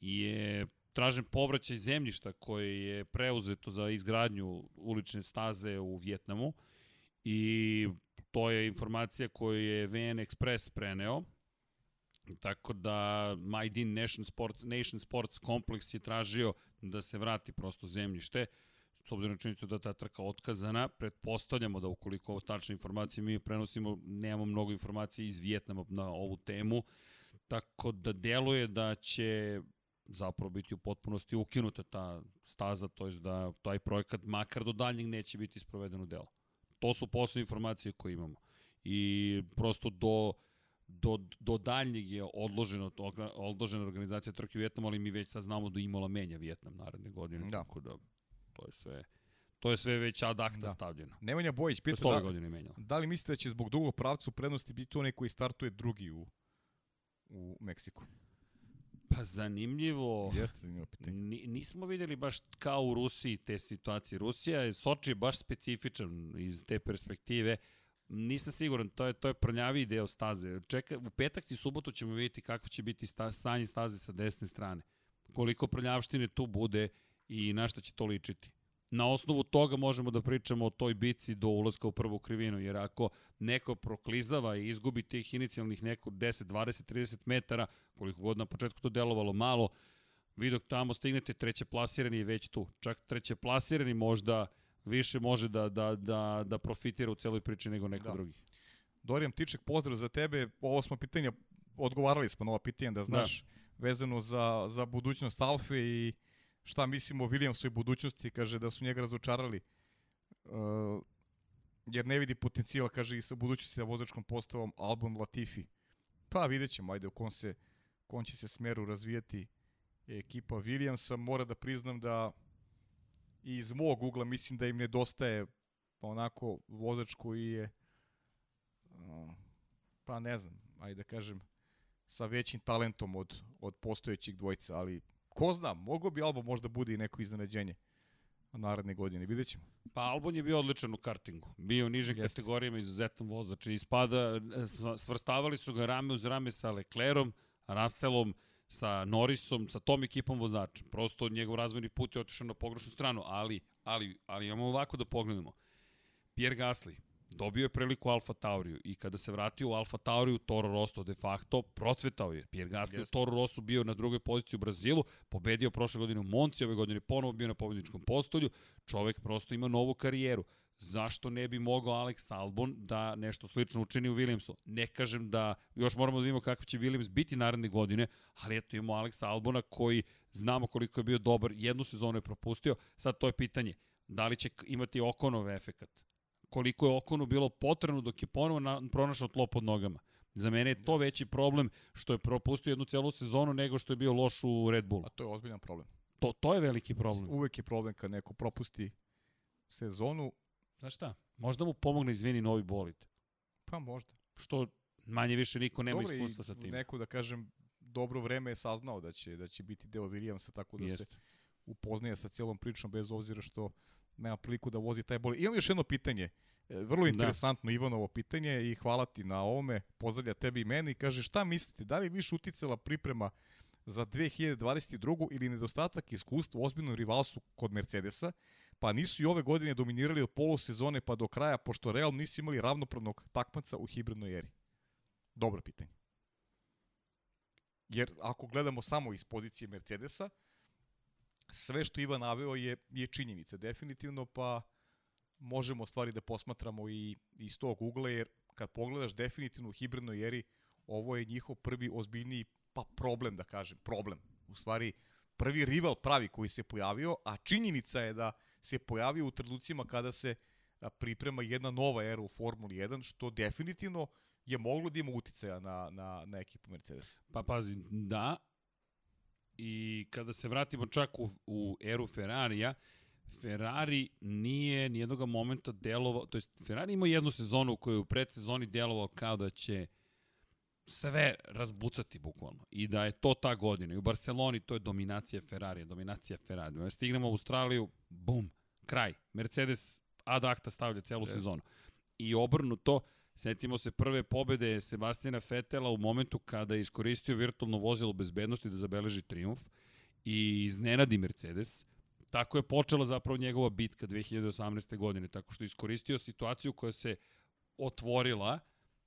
je tražen povraćaj zemljišta koje je preuzeto za izgradnju ulične staze u Vjetnamu i to je informacija koju je VN Express preneo. Tako da Majdin Nation Sports, Nation Sports Complex je tražio da se vrati prosto zemljište, s obzirom na činjenicu da ta trka otkazana, pretpostavljamo da ukoliko ovo tačne informacije mi prenosimo, nemamo mnogo informacije iz Vjetnama na ovu temu, tako da deluje da će zapravo biti u potpunosti ukinuta ta staza, to je da taj projekat makar do daljnjeg neće biti isproveden u delo. To su posle informacije koje imamo. I prosto do do, do daljnjeg je odloženo, odložena organizacija trke u Vjetnamu, ali mi već sad znamo da Imola menja Vjetnam naredne godine, da. tako da to je sve to je sve već ad acta da. stavljeno. Nemanja Bojić pita da, godine da li mislite da će zbog dugog pravca u prednosti biti onaj koji startuje drugi u, u Meksiku? Pa zanimljivo. Jeste zanimljivo pitanje. Nismo videli baš kao u Rusiji te situacije. Rusija, Soči je baš specifičan iz te perspektive. Nisam siguran, to je, to je prljaviji deo staze. Čeka, u petak i subotu ćemo vidjeti kako će biti sta, stanje staze sa desne strane. Koliko prljavštine tu bude i na šta će to ličiti. Na osnovu toga možemo da pričamo o toj bici do ulaska u prvu krivinu, jer ako neko proklizava i izgubi tih inicijalnih neko 10, 20, 30 metara, koliko god na početku to delovalo malo, vi dok tamo stignete, treće plasirani je već tu. Čak treće plasirani možda više može da, da, da, da profitira u celoj priči nego neko da. drugi. Dorijan Tiček, pozdrav za tebe. Ovo smo pitanja, odgovarali smo na ova pitanja, da znaš, da. vezano za, za budućnost Alfe i šta mislimo o Williamsovoj budućnosti, kaže da su njega razočarali, uh, jer ne vidi potencijal, kaže, i sa budućnosti sa vozačkom postavom Albon Latifi. Pa vidjet ćemo, ajde, u kom, se, kom će se smeru razvijati ekipa Williamsa. Mora da priznam da i iz mog ugla mislim da im nedostaje onako vozač koji je pa ne znam, ajde da kažem sa većim talentom od, od postojećih dvojca, ali ko zna, mogo bi Albo možda bude i neko iznenađenje naredne godine, vidjet ćemo. Pa Albon je bio odličan u kartingu, bio u nižim Jeste. kategorijama izuzetan vozač i ispada, svrstavali su ga rame uz rame sa Leclerom, Russellom, sa Norrisom, sa tom ekipom vozača. Prosto njegov razvojni put je otišao na pogrešnu stranu, ali, ali, ali imamo ovako da pogledamo. Pierre Gasly, dobio je priliku Alfa Tauriju i kada se vratio u Alfa Tauriju, Toro Rosso de facto procvetao je. Pierre Gasly u Toro Rosso bio na drugoj poziciji u Brazilu, pobedio prošle godine u Monci, ove godine ponovo bio na pobedničkom postolju, čovek prosto ima novu karijeru. Zašto ne bi mogao Alex Albon da nešto slično učini u Williamsu? Ne kažem da još moramo da vidimo kakav će Williams biti naredne godine, ali eto imamo Alex Albona koji znamo koliko je bio dobar, jednu sezonu je propustio, sad to je pitanje, da li će imati Okonov efekat? Koliko je Okonu bilo potrebno dok je ponovo na, pronašao tlo pod nogama. Za mene je to veći problem što je propustio jednu celu sezonu nego što je bio loš u Red Bullu. A to je ozbiljan problem. To, to je veliki problem. Uvek je problem kad neko propusti sezonu. Znaš šta? Možda mu pomogne izvini novi bolid. Pa možda. Što manje više niko nema Dobre, iskustva sa tim. Neko da kažem dobro vreme je saznao da će da će biti deo Williamsa tako da Jest. se upoznaje sa celom pričom bez obzira što nema priliku da vozi taj bolid. Imam još jedno pitanje. E, vrlo da. interesantno da. Ivanovo pitanje i hvala ti na ovome. Pozdravlja tebi i meni. Kaže šta mislite, da li je više uticala priprema za 2022. ili nedostatak iskustva u ozbiljnom rivalstvu kod Mercedesa, pa nisu i ove godine dominirali od polosezone pa do kraja, pošto realno nisu imali ravnopravnog takmaca u hibridnoj eri? Dobro pitanje. Jer ako gledamo samo iz pozicije Mercedesa, sve što Ivan naveo je, je činjenica, definitivno, pa možemo stvari da posmatramo i iz tog ugla, jer kad pogledaš definitivno u hibridnoj eri, ovo je njihov prvi ozbiljniji pa problem, da kažem, problem. U stvari, prvi rival pravi koji se pojavio, a činjenica je da se pojavio u trenucima kada se priprema jedna nova era u Formuli 1, što definitivno je moglo da ima uticaja na, na, na ekipu Mercedes. Pa pazi, da, i kada se vratimo čak u, u eru Ferrarija, Ferrari nije nijednog momenta delovao, to jest Ferrari ima jednu sezonu u kojoj u predsezoni delovao kao da će sve razbucati bukvalno i da je to ta godina. I u Barceloni to je dominacija Ferrari, dominacija Ferrari. Stignemo u Australiju, bum, kraj. Mercedes ad acta stavlja celu je. sezonu. I obrnuto, setimo se prve pobede Sebastina Fetela u momentu kada je iskoristio virtualno vozilo bezbednosti da zabeleži triumf i iznenadi Mercedes Tako je počela zapravo njegova bitka 2018. godine, tako što je iskoristio situaciju koja se otvorila,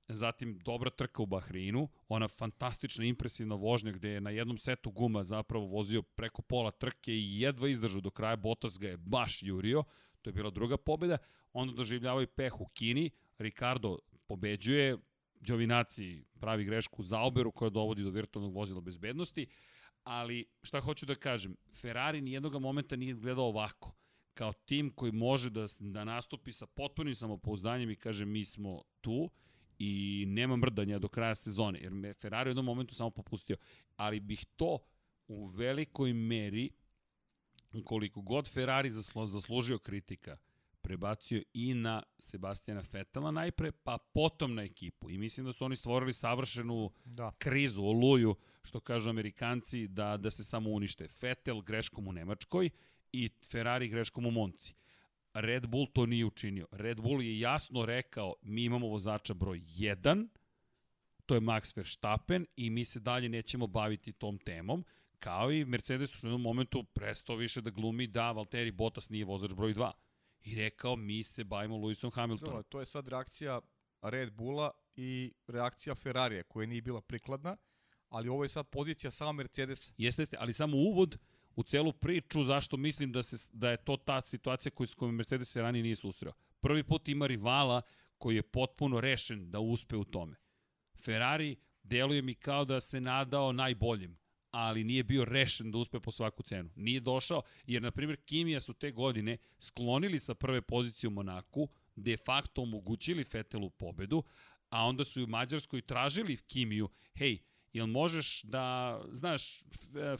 zatim dobra trka u Bahreinu, ona fantastična, impresivna vožnja gde je na jednom setu guma zapravo vozio preko pola trke i jedva izdržao do kraja, Bottas ga je baš jurio, to je bila druga pobeda, onda doživljavaju peh u Kini, Ricardo pobeđuje, Đovinaci pravi grešku za oberu koja dovodi do virtualnog vozila bezbednosti, ali šta hoću da kažem, Ferrari nijednog momenta nije gledao ovako, kao tim koji može da, da nastupi sa potpunim samopouzdanjem i kaže mi smo tu i nema mrdanja do kraja sezone, jer me Ferrari u jednom momentu samo popustio, ali bih to u velikoj meri, koliko god Ferrari zaslu, zaslužio kritika, prebacio i na Sebastijana Fetela najpre, pa potom na ekipu. I mislim da su oni stvorili savršenu da. krizu, oluju, što kažu Amerikanci, da, da se samo unište. Fetel greškom u Nemačkoj i Ferrari greškom u Monci. Red Bull to nije učinio. Red Bull je jasno rekao, mi imamo vozača broj 1, to je Max Verstappen i mi se dalje nećemo baviti tom temom, kao i Mercedes u jednom momentu prestao više da glumi da Valtteri Bottas nije vozač broj 2 i rekao mi se bavimo Lewisom Hamiltonom. Dobro, to je sad reakcija Red Bulla i reakcija Ferrarija koja nije bila prikladna, ali ovo je sad pozicija sama Mercedes. Jeste, jeste, ali samo uvod u celu priču zašto mislim da, se, da je to ta situacija koju s kojom Mercedes se ranije nije susreo. Prvi put ima rivala koji je potpuno rešen da uspe u tome. Ferrari deluje mi kao da se nadao najboljim ali nije bio rešen da uspe po svaku cenu. Nije došao, jer, na primjer, Kimija su te godine sklonili sa prve pozicije u Monaku, de facto omogućili Fetelu pobedu, a onda su i u Mađarskoj tražili Kimiju, hej, jel možeš da, znaš,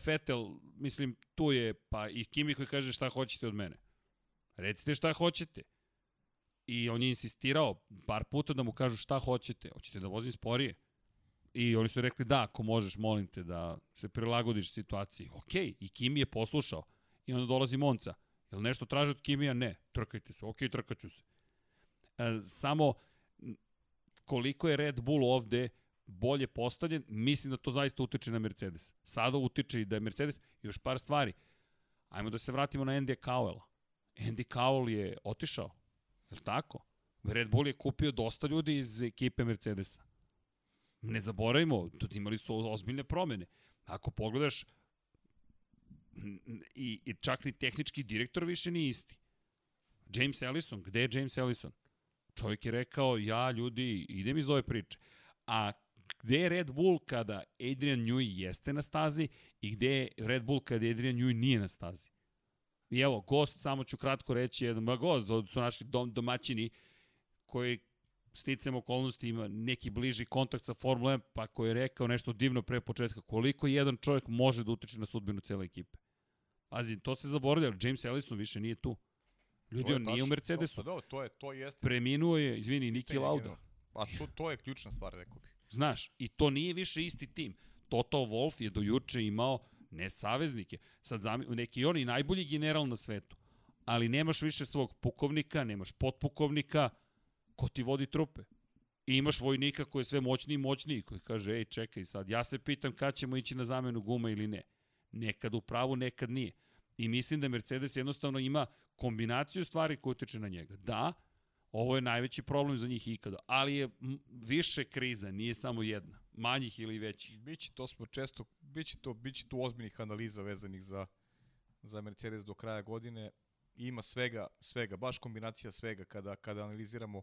Fetel, mislim, tu je, pa i Kimi koji kaže šta hoćete od mene. Recite šta hoćete. I on je insistirao par puta da mu kažu šta hoćete. Hoćete da vozim sporije? I oni su rekli da, ako možeš, molim te da se prilagodiš situaciji. Ok, i Kimi je poslušao. I onda dolazi Monca. Jel nešto traže od Kimija? Ne. Trkajte se. Ok, trkaću se. E, samo koliko je Red Bull ovde bolje postavljen, mislim da to zaista utiče na Mercedes. Sada utiče i da je Mercedes, još par stvari. Ajmo da se vratimo na Andy Cowella. Andy Cowell je otišao, je li tako? Red Bull je kupio dosta ljudi iz ekipe Mercedesa. Ne zaboravimo, tu imali su ozbiljne promene. Ako pogledaš, i, i čak ni tehnički direktor više nije isti. James Ellison, gde je James Ellison? Čovjek je rekao, ja ljudi, idem iz ove priče. A gde je Red Bull kada Adrian Newey jeste na stazi i gde je Red Bull kada Adrian Newey nije na stazi? I evo, gost, samo ću kratko reći, jedan gost, to su naši dom, domaćini koji sticam okolnosti ima neki bliži kontakt sa Formula 1, pa koji je rekao nešto divno pre početka, koliko jedan čovjek može da utiče na sudbinu cele ekipe. Pazi, to se zaboravlja, James Ellison više nije tu. Ljudi, on nije u Mercedesu. To, pa to, je, to jeste. Preminuo je, izvini, Niki Lauda. Pa to, to je ključna stvar, rekao bih. Znaš, i to nije više isti tim. Toto Wolf je do juče imao ne saveznike, sad zami, neki on i najbolji general na svetu, ali nemaš više svog pukovnika, nemaš potpukovnika, ko ti vodi trupe. I imaš vojnika koji je sve moćniji i moćniji, koji kaže, ej, čekaj sad, ja se pitam kad ćemo ići na zamenu guma ili ne. Nekad u pravu, nekad nije. I mislim da Mercedes jednostavno ima kombinaciju stvari koje utiče na njega. Da, ovo je najveći problem za njih ikada, ali je više kriza, nije samo jedna, manjih ili većih. Biće, to smo često, biće to, biće tu ozbiljnih analiza vezanih za, za Mercedes do kraja godine. Ima svega, svega, baš kombinacija svega kada, kada analiziramo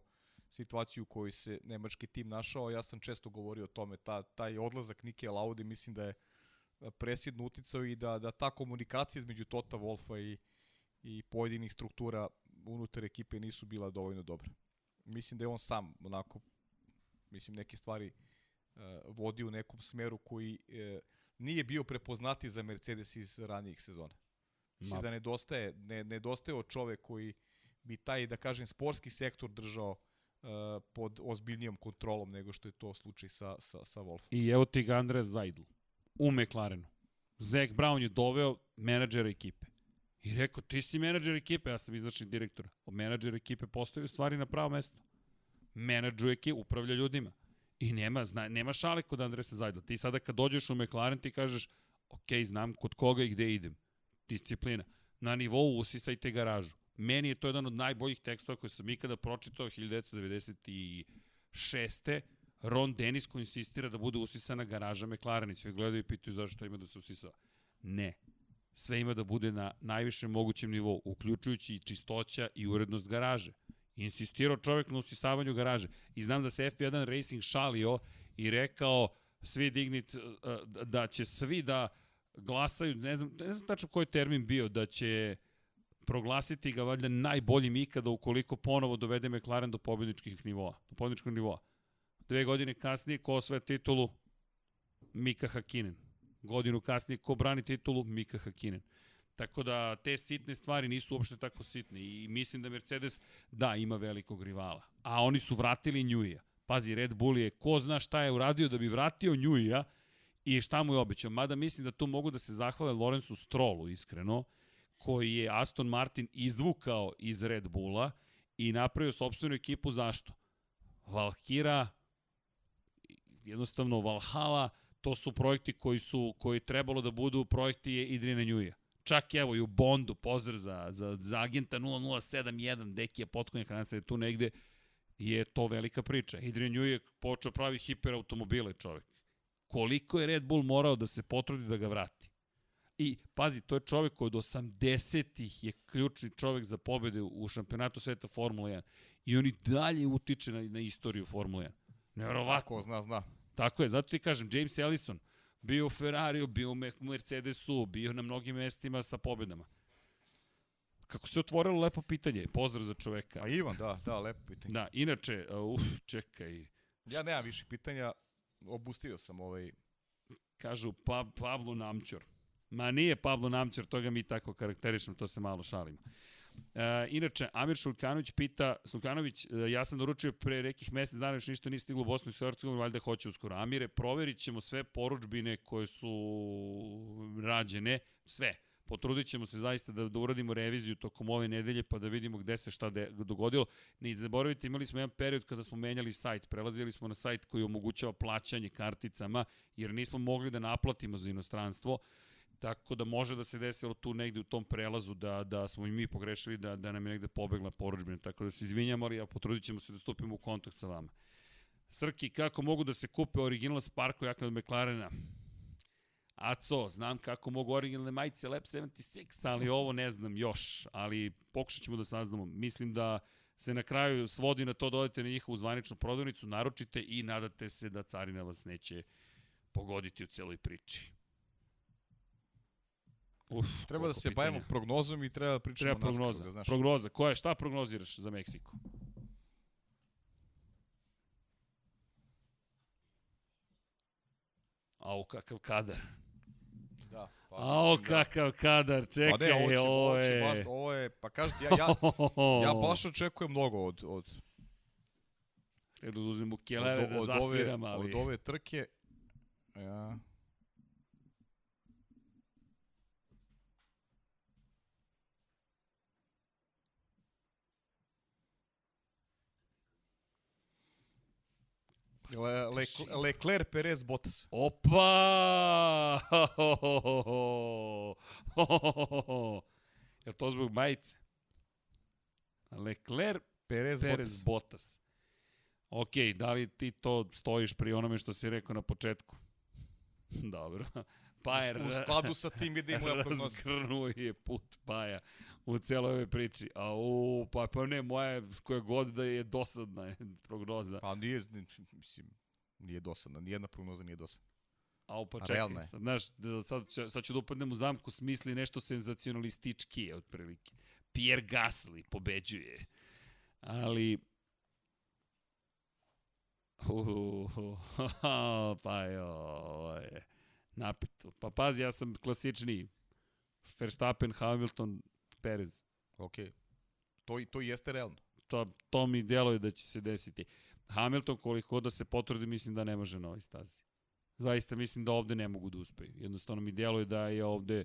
situaciju u kojoj se nemački tim našao. Ja sam često govorio o tome, ta, taj odlazak Nike Laudi mislim da je presjedno uticao i da, da ta komunikacija između Tota Wolfa i, i pojedinih struktura unutar ekipe nisu bila dovoljno dobra. Mislim da je on sam onako, mislim neke stvari uh, vodi u nekom smeru koji uh, nije bio prepoznati za Mercedes iz ranijih sezona. Mislim Ma. da nedostaje, ne, nedostaje od čovek koji bi taj, da kažem, sportski sektor držao uh, pod ozbiljnijom kontrolom nego što je to slučaj sa, sa, sa Wolfom. I evo ti ga Andres Zajdl u McLarenu. Zach Brown je doveo menadžera ekipe. I rekao, ti si menadžer ekipe, ja sam izvršni direktor. Menadžer ekipe postoji u stvari na pravo mesto. Menadžuje ekipe, upravlja ljudima. I nema, zna, nema šale kod Andresa Zajdla. Ti sada kad dođeš u McLaren ti kažeš, ok, znam kod koga i gde idem. Disciplina. Na nivou usisajte garažu. Meni je to jedan od najboljih tekstova koje sam ikada pročitao 1996. Ron Dennis koji insistira da bude usisana garaža McLaren i sve gledaju i pitaju zašto ima da se usisava. Ne. Sve ima da bude na najvišem mogućem nivou, uključujući i čistoća i urednost garaže. Insistirao čovek na usisavanju garaže. I znam da se F1 Racing šalio i rekao svi dignit, da će svi da glasaju, ne znam, ne znam tačno koji termin bio, da će proglasiti ga valjda najboljim ikada ukoliko ponovo dovede McLaren do pobjedničkih nivoa, do pobjedničkog nivoa. Dve godine kasnije, ko osvaja titulu? Mika Hakinen. Godinu kasnije, ko brani titulu? Mika Hakinen. Tako da te sitne stvari nisu uopšte tako sitne i mislim da Mercedes, da, ima velikog rivala. A oni su vratili Njuija. Pazi, Red Bull je ko zna šta je uradio da bi vratio Njuija i šta mu je obećao. Mada mislim da tu mogu da se zahvale Lorenzu Strollu, iskreno, koji je Aston Martin izvukao iz Red Bulla i napravio sobstvenu ekipu zašto? Valkira, jednostavno Valhalla, to su projekti koji su koji trebalo da budu projekti Idrina Njuja. Čak evo i u Bondu, pozdrav za, za, za agenta 0071, Deki je potkonjak, nadam se da je tu negde, je to velika priča. Adrian Njuj je počeo pravi hiperautomobile čovek. Koliko je Red Bull morao da se potrudi da ga vrati? I, pazi, to je čovek koji od 80-ih je ključni čovek za pobede u šampionatu sveta Formula 1. I on i dalje utiče na, na istoriju Formula 1. Neverovatno. zna, zna. Tako je, zato ti kažem, James Ellison, bio u Ferrariju, bio u Mercedesu, bio na mnogim mestima sa pobedama. Kako se otvorilo lepo pitanje, pozdrav za čoveka. A Ivan, da, da, lepo pitanje. Da, inače, uf, čekaj. Ja nemam više pitanja, obustio sam ovaj... Kažu pa, Pavlo Namćor. Ma nije Pavlo Namćor, toga mi tako karakterišemo, to se malo šalimo. E, inače, Amir Šulkanović pita, Šulkanović, e, ja sam doručio pre nekih mesec dana, još ništa nije stiglo u Bosnu i Hercegovini, valjda hoće uskoro. Amire, proverit ćemo sve poručbine koje su rađene, sve. Potrudit ćemo se zaista da, da uradimo reviziju tokom ove nedelje pa da vidimo gde se šta de, dogodilo. Ne zaboravite, imali smo jedan period kada smo menjali sajt, prelazili smo na sajt koji omogućava plaćanje karticama jer nismo mogli da naplatimo za inostranstvo tako da može da se desilo tu negde u tom prelazu da, da smo i mi pogrešili, da, da nam je negde pobegla poručbina, tako da se izvinjamo, ali ja potrudit ćemo se da stupimo u kontakt sa vama. Srki, kako mogu da se kupe original Sparko jakne od McLarena? Aco, znam kako mogu originalne majice Lab 76, ali ovo ne znam još, ali pokušat ćemo da saznamo. Mislim da se na kraju svodi na to da odete na njihovu zvaničnu prodavnicu, naručite i nadate se da carina vas neće pogoditi u celoj priči. Uf, treba da se pitanja. bavimo prognozom i treba da pričamo treba prognoza. Da znaš. Prognoza. Koja, šta prognoziraš za Meksiko? Au, kakav kadar. Da. Pa, Ao, da. kakav kadar, čekaj, pa ne, ovo, će, ovo, je... Ovo, je, pa kažete, ja, ja, ja baš očekujem mnogo od... od Treba da uzmem u kelere da zasviram, ove, ali... Od ove trke, ja... Le, Le, Leclerc, Perez, Bottas. Opa! Je to zbog majice? Leclerc, Perez, Perez Bottas. Bottas. Ok, da li ti to stojiš pri onome što si rekao na početku? Dobro. Pajer u skladu sa tim ide i moja prognoza. Razgrnuo je put Paja u celoj ovoj priči. A u, pa, pa ne, moja koja god da je dosadna je prognoza. Pa nije, mislim, nije dosadna, nijedna prognoza nije dosadna. A pa čekaj, sad, znaš, da sad, ću, sad ću da upadnem u zamku smisli nešto senzacionalistički je otprilike. Pierre Gasly pobeđuje. Ali, uh, [LAUGHS] pa jo, ovo je napito. Pa pazi, ja sam klasični Verstappen, Hamilton, Perez. Ok. To, to jeste realno. To, to mi djeluje da će se desiti. Hamilton, koliko da se potrudi, mislim da ne može na ovoj stazi. Zaista mislim da ovde ne mogu da uspeju. Jednostavno mi djeluje da je ovde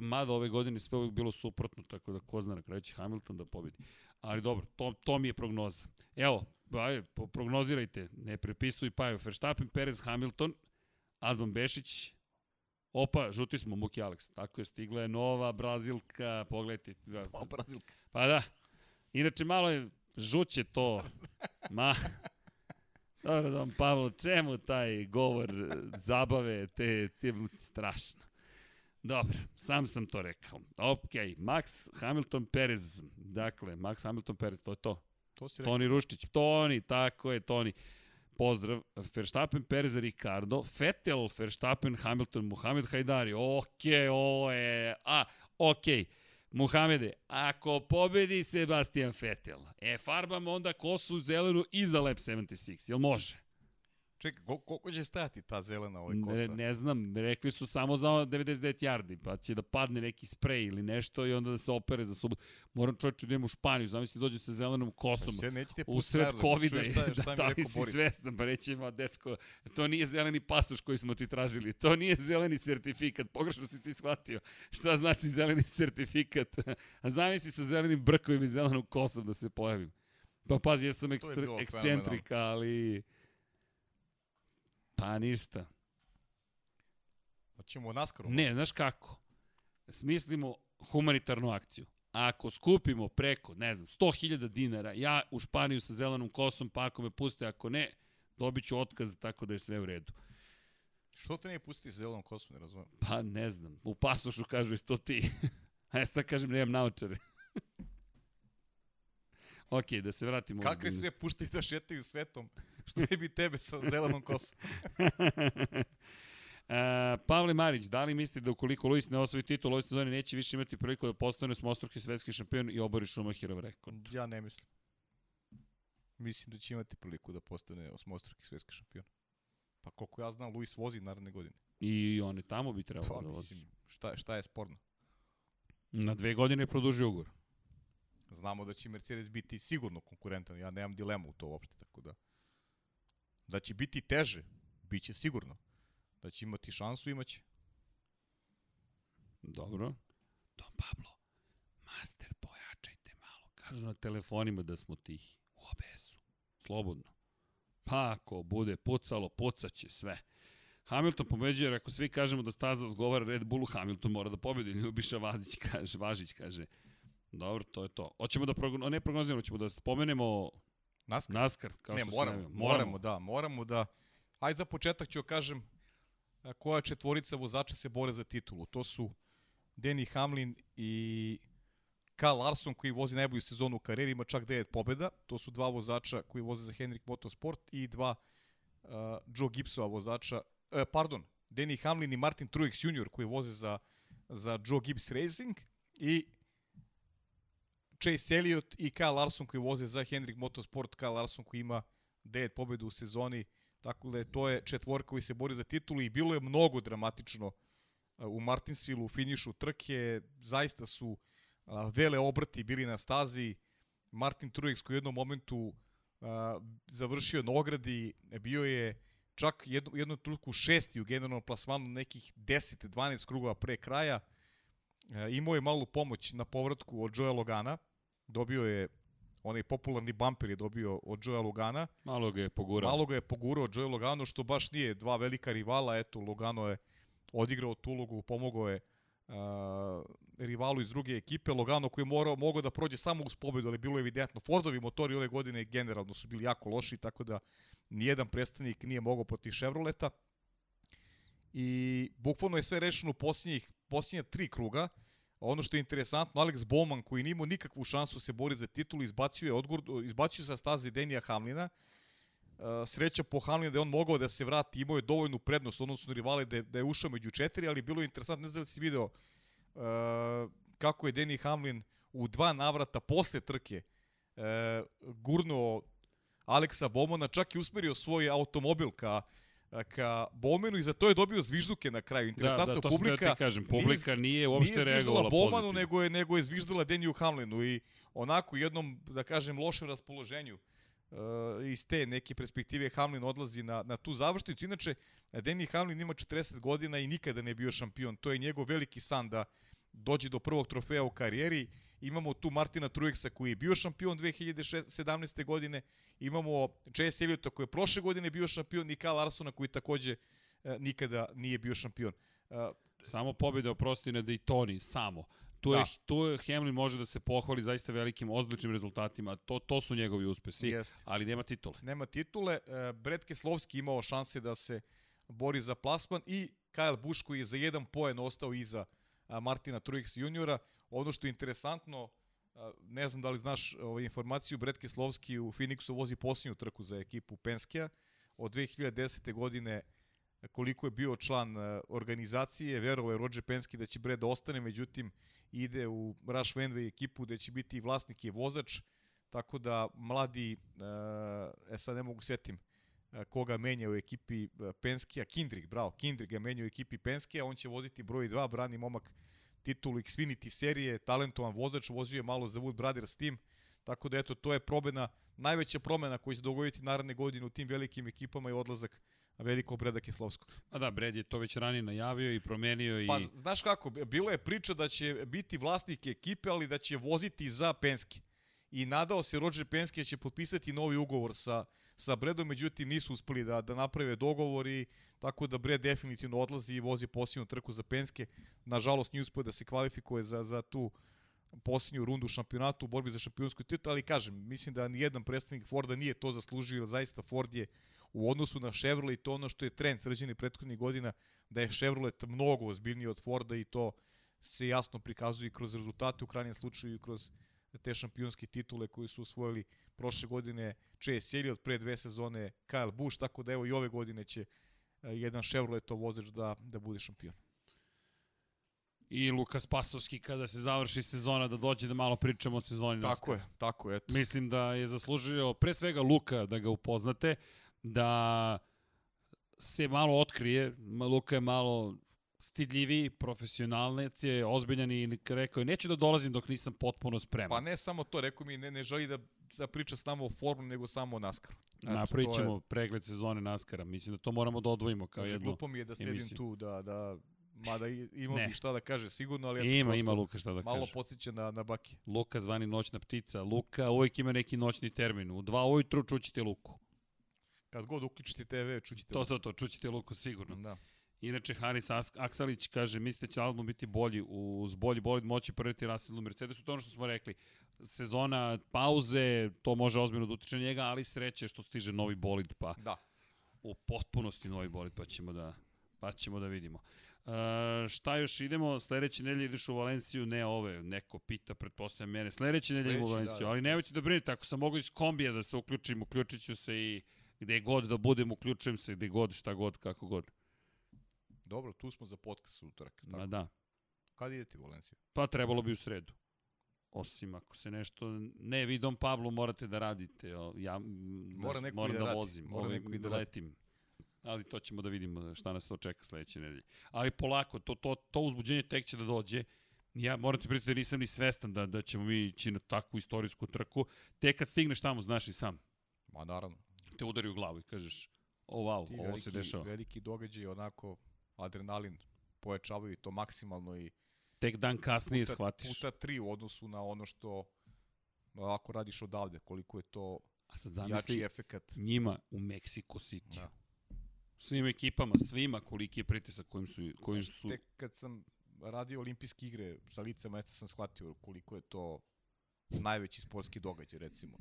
Mada ove godine sve uvijek bilo suprotno, tako da ko zna na kraju će Hamilton da pobedi. Ali dobro, to, to mi je prognoza. Evo, ajde, prognozirajte, ne prepisuj pa Verstappen, Perez, Hamilton, Advan Bešić, Opa, žuti smo, Muki Alex. Tako je, stigla je nova Brazilka, pogledajte. Da. Pa, Brazilka. Pa da. Inače, malo je žuće to. Ma, Dobro, da vam Pavlo, čemu taj govor zabave, te, te strašno. Dobro, sam sam to rekao. Ok, Max Hamilton Perez. Dakle, Max Hamilton Perez, to je to. To si rekao. Toni Ruštić. Toni, tako je, Toni. Pozdrav. Verstappen, Perez, Ricardo, Vettel, Verstappen, Hamilton, Muhammed Hajdari. Ok, ovo je... A, ok. Muhamede, ako pobedi Sebastian Vettel, e, farbamo onda kosu zelenu i za Lab 76, jel može? Čekaj, koliko će stajati ta zelena ovaj kosa? Ne, ne znam, rekli su samo za 99 yardi, pa će da padne neki sprej ili nešto i onda da se opere za subotu. Moram čovječe da idem u Španiju, zamisli dođe sa zelenom kosom. Pa nećete u sred COVID-a. Šta, [LAUGHS] šta da, da li si Boris. svestan, pa reći ima, dečko, to nije zeleni pasoš koji smo ti tražili, to nije zeleni sertifikat, pogrešno si ti shvatio. Šta znači zeleni sertifikat? A zamisli sa zelenim brkovima i zelenom kosom da se pojavim. Pa pazi, ja sam ekstra, ekscentrika, ali... Pa ništa. Hoćemo u naskaru? Ne, znaš kako? Smislimo humanitarnu akciju. Ako skupimo preko, ne znam, 100.000 dinara, ja u Španiju sa zelenom kosom, pa ako me puste, ako ne, dobit ću otkaz tako da je sve u redu. Što te ne pustiti sa zelenom kosom, ne razumem? Pa ne znam, u pasošu kažu isto ti. [LAUGHS] A ja sad kažem, nemam naučare. Ok, da se vratimo. Kakve sve puštaju da šetaju svetom? Što ne bi tebe sa zelenom kosom? Uh, [LAUGHS] Pavle Marić, da li mislite da ukoliko Luis ne osvoji titul ove sezone neće više imati priliku da postane osmostruki svetski šampion i obori Šumahirov rekord? Ja ne mislim. Mislim da će imati priliku da postane osmostruki svetski šampion. Pa koliko ja znam, Luis vozi naredne godine. I on je tamo bi trebalo pa, da vozi. Mislim, šta, šta je sporno? Na dve godine je produžio ugovor. Znamo da će Mercedes biti sigurno konkurentan, ja nemam dilemu u to uopšte, tako da... Da će biti teže, bit će sigurno. Da će imati šansu, imaće. Dobro. Don Pablo, master, pojačajte malo. Kažu na telefonima da smo tihi. U OBS-u. Slobodno. Pa ako bude pucalo, pucaće sve. Hamilton pobeđuje, jer ako svi kažemo da staza odgovara Red Bullu, Hamilton mora da pobedi. [LAUGHS] Ljubiša Vazić kaže, Važić kaže. Dobro, to je to. Hoćemo da progno, ne prognoziramo, ćemo da spomenemo NASCAR? NASCAR, kao ne, što moramo, se moramo, moramo, da, moramo da... Ajde za početak ću kažem a, koja četvorica vozača se bore za titulu. To su Denny Hamlin i Kyle Larson koji vozi najbolju sezonu u karijeri, ima čak 9 pobjeda. To su dva vozača koji voze za Henrik Motorsport i dva uh, Joe Gibbsova vozača, uh, pardon, Denny Hamlin i Martin Truex Jr. koji voze za, za Joe Gibbs Racing i Chase Elliott i Kyle Larson koji voze za Henrik Motorsport, Kyle Larson koji ima 9 pobjeda u sezoni, tako da je to je četvorka koji se bori za titulu i bilo je mnogo dramatično u Martinsville u finišu. Trke, zaista su vele obrti bili na stazi, Martin Truex koji u jednom momentu završio na ogradi, bio je čak jednu, jednu trenutku šesti u generalnom plasmanu nekih 10-12 krugova pre kraja, imao je malu pomoć na povratku od Joea Logana, dobio je onaj popularni bumper je dobio od Joea Logana. Malo ga je pogurao. Malo ga je pogurao Joe Logano, što baš nije dva velika rivala. Eto, Logano je odigrao tu ulogu, pomogao je uh, rivalu iz druge ekipe. Logano koji je morao, mogao da prođe samo uz pobedu, ali bilo je evidentno. Fordovi motori ove godine generalno su bili jako loši, tako da nijedan predstavnik nije mogao protiv Chevroleta. I bukvalno je sve rešeno u posljednjih, posljednja tri kruga. Uh, Ono što je interesantno, Alex Bowman koji nimao nikakvu šansu se bori za titulu, izbacio je odgur, izbacio sa staze Denija Hamlina. Uh, sreća po Hamlina da je on mogao da se vrati, imao je dovoljnu prednost, odnosno rivale da je, da je ušao među četiri, ali bilo je interesantno, ne znam da si video uh, kako je Denny Hamlin u dva navrata posle trke uh, gurnuo Aleksa Bomona, čak i usmerio svoj automobil ka ka Bomenu i za to je dobio zvižduke na kraju. Interesantno, da, da, to publika, da ti kažem, publika nije uopšte nije reagovala Bomanu, nego je, nego je zviždula Deniju Hamlinu i onako jednom, da kažem, lošem raspoloženju uh, iz te neke perspektive Hamlin odlazi na, na tu završnicu. Inače, Denny Hamlin ima 40 godina i nikada ne bio šampion. To je njegov veliki san da dođe do prvog trofeja u karijeri. Imamo tu Martina Truexa koji je bio šampion 2017. godine. Imamo Chase Elliota koji je prošle godine bio šampion i Kyle Larsona koji takođe e, nikada nije bio šampion. E, samo pobjeda oprosti na Daytoni, samo. Tu, da. je, tu je Hamlin može da se pohvali zaista velikim ozbičnim rezultatima. To, to su njegovi uspesi, Jest. ali nema titule. Nema titule. E, Brett Keslovski imao šanse da se bori za plasman i Kyle Busch koji je za jedan poen ostao iza uh, Martina Truex juniora. Ono što je interesantno, ne znam da li znaš ovaj, informaciju, Brett Keslovski u Phoenixu vozi posljednju trku za ekipu Penskija. Od 2010. godine koliko je bio član organizacije, verovao je Roger Penske da će Brett da ostane, međutim ide u Rush Fenway ekipu gde će biti vlasnik i vozač, tako da mladi, e sad ne mogu setim, koga menja u ekipi Penskija, Kindrig, bravo, Kindrig ga menja u ekipi Penskija, on će voziti broj 2, brani momak titulu Xfinity serije, talentovan vozač, vozio je malo za Wood Brothers team, tako da eto, to je probena, najveća promena koja će dogoditi naredne godine u tim velikim ekipama i odlazak velikog Breda Kislovskog. A da, Bred je to već ranije najavio i promenio i... Pa, znaš kako, bilo je priča da će biti vlasnik ekipe, ali da će voziti za Penske i nadao se Roger Penske da će potpisati novi ugovor sa, sa Bredom, međutim nisu uspeli da, da naprave dogovor i tako da Bred definitivno odlazi i vozi posljednju trku za Penske. Nažalost nije uspio da se kvalifikuje za, za tu posljednju rundu šampionatu u borbi za šampionsku titul, ali kažem, mislim da nijedan predstavnik Forda nije to zaslužio, zaista Ford je u odnosu na Chevrolet to ono što je trend sređeni prethodnih godina, da je Chevrolet mnogo ozbiljniji od Forda i to se jasno prikazuje kroz rezultate, u krajnjem slučaju i kroz te šampionske titule koje su osvojili prošle godine Chase Elliott, pre dve sezone Kyle Busch, tako da evo i ove godine će e, jedan Chevroletov vozač da, da bude šampion. I Lukas Pasovski kada se završi sezona da dođe da malo pričamo o sezoni. Tako je, tako je. Eto. Mislim da je zaslužio pre svega Luka da ga upoznate, da se malo otkrije, Luka je malo stidljiviji, profesionalnec je, ozbiljan i rekao je, neću da dolazim dok nisam potpuno spreman. Pa ne samo to, rekao mi, ne, ne želi da, da priča s nama o formu, nego samo o NASCAR-u. Napravit ćemo je... pregled sezone NASCAR-a, mislim da to moramo da odvojimo kao jedno Glupo mi je da sedim emisiju. tu, da, da Mada ima mi šta da kaže sigurno, ali ima, ima Luka šta da malo kaže. Malo podsjeća na, na Baki. Luka zvani noćna ptica. Luka uvijek ima neki noćni termin. U dva ujutru čućete Luku. Kad god uključite TV, čućete. To, to, to, čućete Luku sigurno. Da. Inače, Haris Aksalić kaže, mislite da će album biti bolji, uz bolji bolid moći prviti Russell u Mercedesu, to ono što smo rekli. Sezona pauze, to može ozbiljno da utiče njega, ali sreće što stiže novi bolid, pa Da. u potpunosti novi bolid, pa ćemo da, pa ćemo da vidimo. E, šta još idemo? Sledeće nedelje ideš u Valenciju, ne ove, neko pita, pretpostavljam mene. Sledeće nedelje idemo u Valenciju, da, da, ali nemojte da brinete, ako sam mogu iz kombija da se uključim, uključit ću se i gde god da budem, uključujem se gde god, šta god, kako god. Dobro, tu smo za podcast utorak. Ma Tako. da. Kad idete u Valenciju? Pa trebalo bi u sredu. Osim ako se nešto... Ne, vi Dom Pablo morate da radite. o, Ja m, Mora neko moram da da radi. vozim. Mora ovaj, neko da da letim. Ali to ćemo da vidimo šta nas to čeka sledeće nedelje. Ali polako, to, to, to uzbuđenje tek će da dođe. Ja moram ti priznati da nisam ni svestan da, da ćemo mi ići na takvu istorijsku trku. Tek kad stigneš tamo, znaš i sam, Ma naravno. te udari u glavu i kažeš, o wow, Ti ovo veliki, se dešava. veliki događaj, onako, adrenalin pojačavaju to maksimalno i Tek dan kasnije puta, shvatiš. puta tri u odnosu na ono što ako radiš odavde, koliko je to A sad jači zamisli efekat. njima u Mexico City. Da. Svim ekipama, svima koliki je pritisak kojim su, kojim su Tek kad sam radio olimpijske igre sa lice mesta sam shvatio koliko je to najveći sportski događaj, recimo.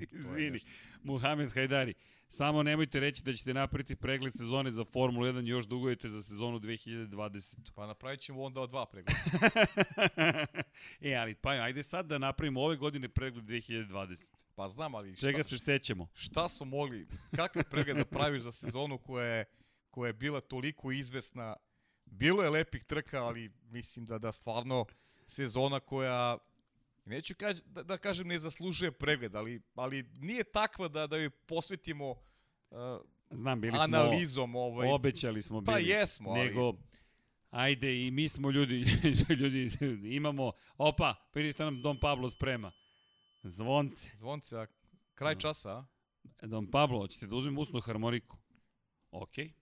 Izvini. Muhamed Hajdari, samo nemojte reći da ćete napraviti pregled sezone za Formulu 1, još dugujete za sezonu 2020. Pa napravit ćemo onda dva pregleda. [LAUGHS] e, ali pa ajde sad da napravimo ove godine pregled 2020. Pa znam, ali šta, Čega se sećamo? šta smo mogli, kakav pregled da praviš za sezonu koja je, koja je bila toliko izvesna. Bilo je lepih trka, ali mislim da da stvarno sezona koja neću kaž, da, da kažem ne zaslužuje pregled, ali, ali nije takva da da joj posvetimo uh, Znam, bili smo, analizom ovaj obećali smo bili. Pa jesmo, ali- Nego, ajde, i mi smo ljudi, [LAUGHS] ljudi imamo, opa, vidite nam Don Pablo sprema. Zvonce. zvonce, a kraj časa, a? Don Pablo, hoćete da uzmem usnu harmoniku? Okej. Okay.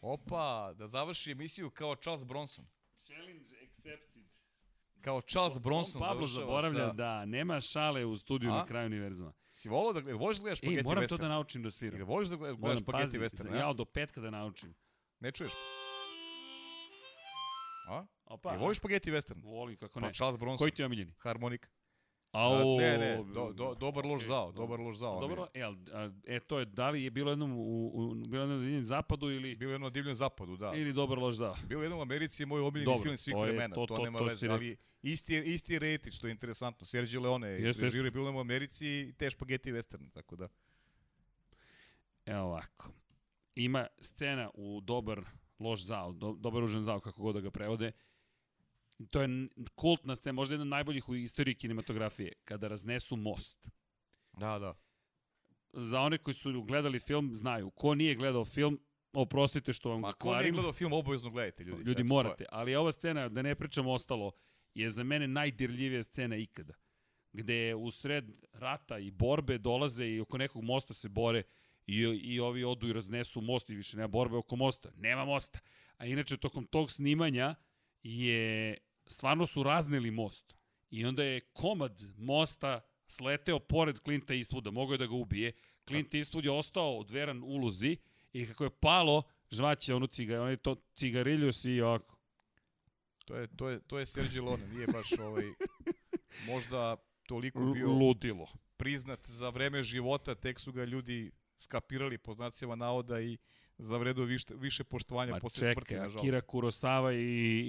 Opa, da završi emisiju kao Charles Bronson. Challenge. Kao Charles Bronson Don Pablo zaboravlja sa... da nema šale u studiju A? na kraju univerzuma. Si volao da gledaš, voliš da gledaš Ej, Spaghetti moram Western? to da naučim da sviram. Ili voliš da gledaš, Moram, Spaghetti pazi, Western, ja do petka da naučim. Ne čuješ? A? Opa, I voliš Spaghetti Western? Volim, kako Pa ne. Charles Bronson, Koji ti je omiljeni? harmonika. Au, A, ne, ne, do, do, dobar loš okej, zao, dobar loš zao. Dobro, e, a, e, to je, da li je bilo jednom u, u, bilo jednom u Ujedinjenom zapadu ili, Bilo je jedno na divljem zapadu, da. ili dobar lož zao? Bilo je jedno u Americi je moj omiljeni Dobro, film svih to je- vremena, to- to, to- nema to veze, ali isti, isti rating, što je interesantno. Sergio Leone je režirao je bilo u Americi i te Spaghetti Western, tako da. Evo ovako. Ima scena u dobar loš zao, do, dobar ružan zao, kako god da ga prevode. To je kultna scena, možda jedna od najboljih u istoriji kinematografije, kada raznesu most. Da, da. Za one koji su gledali film, znaju. Ko nije gledao film, oprostite što vam Ma ko nije gledao film, obavezno gledajte, ljudi. Ljudi morate, ali ova scena, da ne pričam ostalo, je za mene najdirljivija scena ikada. Gde u sred rata i borbe dolaze i oko nekog mosta se bore i, i ovi odu i raznesu most i više nema borbe oko mosta. Nema mosta. A inače, tokom tog snimanja je, stvarno su razneli most. I onda je komad mosta sleteo pored Clinta Eastwooda, mogao je da ga ubije. Clint Eastwood je ostao odveran ulozi i kako je palo, žvaće onu ciga, onaj to cigariljus i ovako. To je, to je, to je Sergio Leone, nije baš ovaj, [LAUGHS] možda toliko bio Ludilo. priznat za vreme života, tek su ga ljudi skapirali po znacima navoda i zavredao više, više poštovanja Ma posle smrti, čekaj, nažalost. Akira Kurosawa i,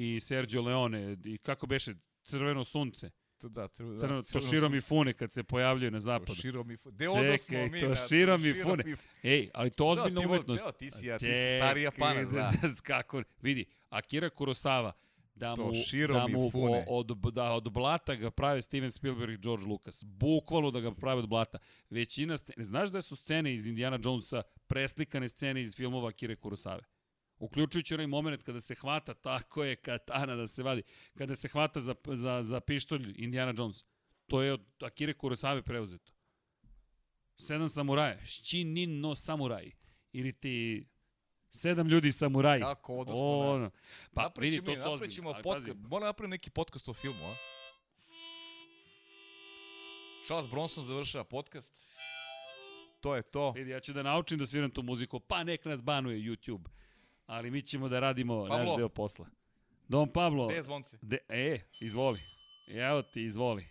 i Sergio Leone, i kako beše, crveno sunce, To, da, crveno, crveno, da, crveno Toshiro sunce. Mifune kad se pojavljuje na zapadu. Toshiro Mifune. Gde odo smo mi? Toshiro Mifune. Mif- Ej, ali to ozbiljna ti, umetnost. evo, ti si- ja- ti si stari Japanac, [LAUGHS] da. kako, vidi, Akira Kurosawa, da mu, da mu od, da od blata ga prave Steven Spielberg i George Lucas. Bukvalno da ga prave od blata. Većina scene, znaš da su scene iz Indiana Jonesa preslikane scene iz filmova Akire Kurosawa? Uključujući onaj moment kada se hvata, tako je katana da se vadi, kada se hvata za, za, za pištolj Indiana Jones. To je od Akire Kurosawa preuzeto. Sedam samuraja, Shinin no samuraj. Ili ti sedam ljudi samuraji. Kako odosmo na- ono. Pa vidi, to su ali podcast, moram napraviti neki podcast o filmu, a? Charles Bronson završava podcast. to je to. Vidi, ja ću da naučim da sviram tu muziku, pa nek nas banuje YouTube. Ali mi ćemo da radimo Pablo. naš deo posla. Don Pablo. Gde je zvonce? De, e, izvoli. Evo ti, izvoli.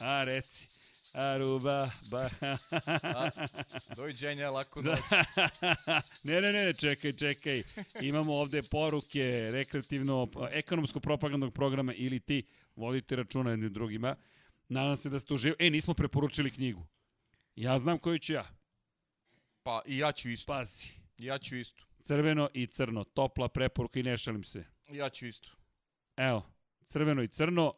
A, reci. Aruba, ba... A, doviđenja, lako noć. [LAUGHS] ne, ne, ne, čekaj, čekaj. Imamo ovde poruke rekreativno, ekonomsko propagandnog programa ili ti vodite računa jednim drugima. Nadam se da ste uživali. E, nismo preporučili knjigu. Ja znam koju ću ja. Pa i ja ću isto. Pazi. Ja ću isto. Crveno i crno. Topla preporuka i ne šalim se. Ja ću isto. Evo, crveno i crno,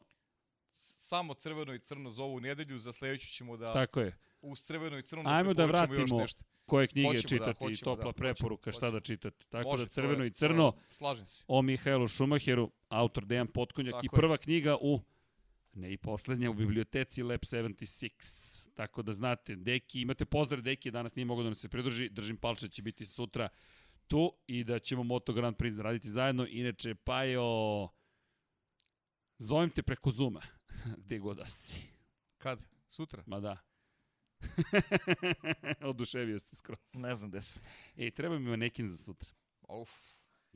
Samo crveno i crno za ovu nedelju, za sledeću ćemo da tako je. uz crveno i crno Ajmo da vratimo nešto. koje knjige Hoćemo da, čitati i hoćemo topla da, preporuka hoćemo, šta da hoćemo. čitate. Tako Može, da crveno je- i to je- crno slažem se. o Mihajlu Šumacheru, autor Dejan Potkonjak Tako i je. prva knjiga u ne i poslednja u biblioteci Lab 76. Tako da znate, Deki, imate pozdrav Deki, danas nije mogo da nam se pridruži, držim palče da će biti sutra tu i da ćemo Moto Grand Prix raditi zajedno. Inače, Pajo, zovem te preko Zuma, [LAUGHS] gde god da si. Kad? Sutra? Ma da. [LAUGHS] Oduševio se skroz. Ne znam gde sam. Ej, treba mi manekin za sutra. Uf.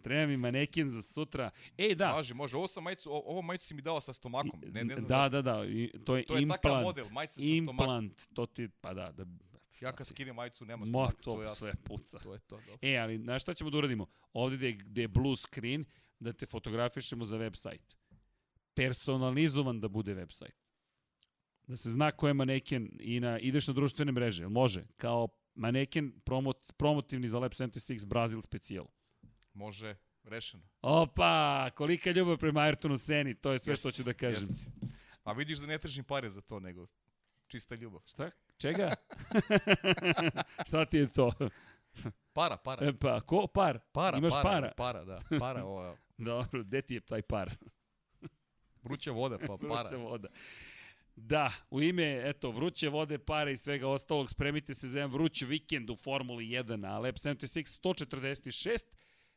Treba mi manekin za sutra. Ej, da. Može, može. Ovo, sam majicu, ovo majicu si mi dao sa stomakom. Ne, ne znam da, zašto. da, da, i to je To je implant. takav model, majica sa stomakom. implant, to ti, pa da, da. Ja kad skinem majicu nema stomak, to, to je sve puca. To je to, dobro. E, ali znaš šta ćemo da uradimo? Ovde gde, je- gde je blue screen, da te fotografišemo za website. Personalizovan da bude website. Da se zna ko je maneken i na, ideš na društvene mreže, jel može? Kao maneken promot, promotivni za Lab 76 Brazil specijal. Može, rešeno. Opa, kolika je ljubav prema Ayrtonu Seni, to je sve što Jeste, ću da kažem. jeste. A vidiš da ne tražim pare za to, nego čista ljubav. Šta? Čega? [LAUGHS] Šta ti je to? Para, para. E pa, ko par? Para, Imaš para, para? para, da. Para, ovo. [LAUGHS] Dobro, gde ti je taj par? Vruća voda, pa [LAUGHS] Vruća para. voda. Da, u ime, eto, vruće vode, pare i svega ostalog, spremite se za jedan vruć vikend u Formuli 1, a Lab 76 146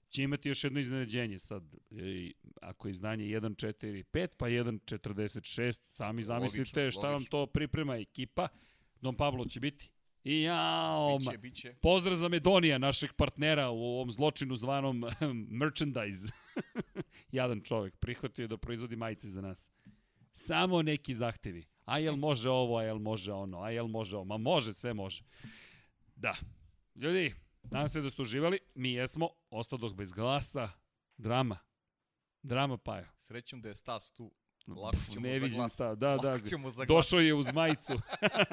će imati još jedno iznenađenje sad. E, ako je izdanje 1.4.5, pa 1.46, sami zamislite Logično, šta vam logično. to priprema ekipa. Don Pablo će biti. I jao, Biće, biće. Pozdrav za Medonija, našeg partnera u ovom zločinu zvanom [LAUGHS] merchandise. [LAUGHS] Jadan čovek, prihvatio je da proizvodi majice za nas. Samo neki zahtevi. A jel može ovo, a jel može ono, a jel može ovo. Ma može, sve može. Da. Ljudi, nadam se da ste uživali. Mi jesmo. Ostao dok bez glasa. Drama. Drama Pajo. Srećom da je Stas tu. Lako ćemo ne za glas. stav. Da, da. Lako ćemo za glas. Došao je uz majicu.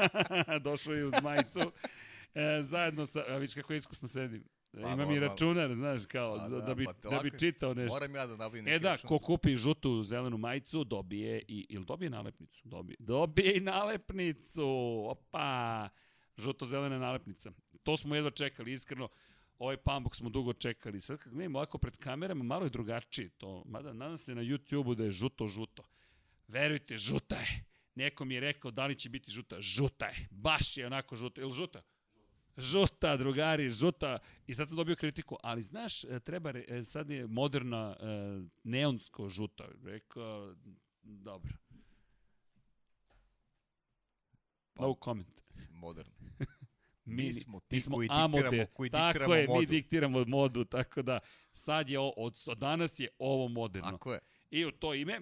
[LAUGHS] Došao je uz majicu. E, zajedno sa, a vidiš kako iskusno sedim. Pa, Imam i računar, znaš, kao, Pa da, da, da, bi, pa da bi čitao nešto. Moram ja da nabavim E neki da, račun. ko kupi žutu zelenu majicu, dobije i, ili dobije nalepnicu? Dobije, dobije i nalepnicu, opa, žuto-zelena nalepnica. To smo jedva čekali, iskreno, ovaj pambok smo dugo čekali. Sad kad gledamo ovako pred kamerama, malo je drugačije to. Mada nadam se na YouTube-u da je žuto-žuto. Verujte, žuta je. Neko mi je rekao da li će biti žuta. Žuta je. Baš je onako žuta. Ili žuta? Žuta, drugari, žuta. I sad sam dobio kritiku, ali znaš, e, treba, re- e, sad je moderna e, neonsko žuta. Rekao, dobro. No comment. Modern. [LAUGHS] Mi, Mi smo ti mi smo koji diktiramo- koji tako diktiramo je, mi modu. diktiramo modu, tako da sad je, od, od danas je ovo moderno. Tako je. I u to ime,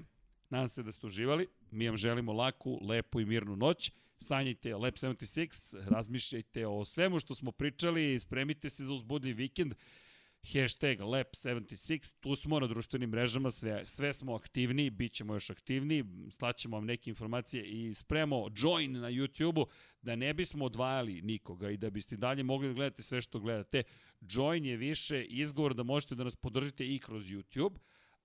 nadam se da ste uživali, mi vam želimo laku, lepu i mirnu noć. Sanjajte Lab 76, razmišljajte o svemu što smo pričali, spremite se za uzbudni vikend. Hashtag Lab76, tu smo na društvenim mrežama, sve, sve smo aktivni, bit ćemo još aktivniji, slaćemo vam neke informacije i spremamo join na YouTube-u da ne bismo odvajali nikoga i da biste dalje mogli da gledate sve što gledate. Join je više izgovor da možete da nas podržite i kroz YouTube,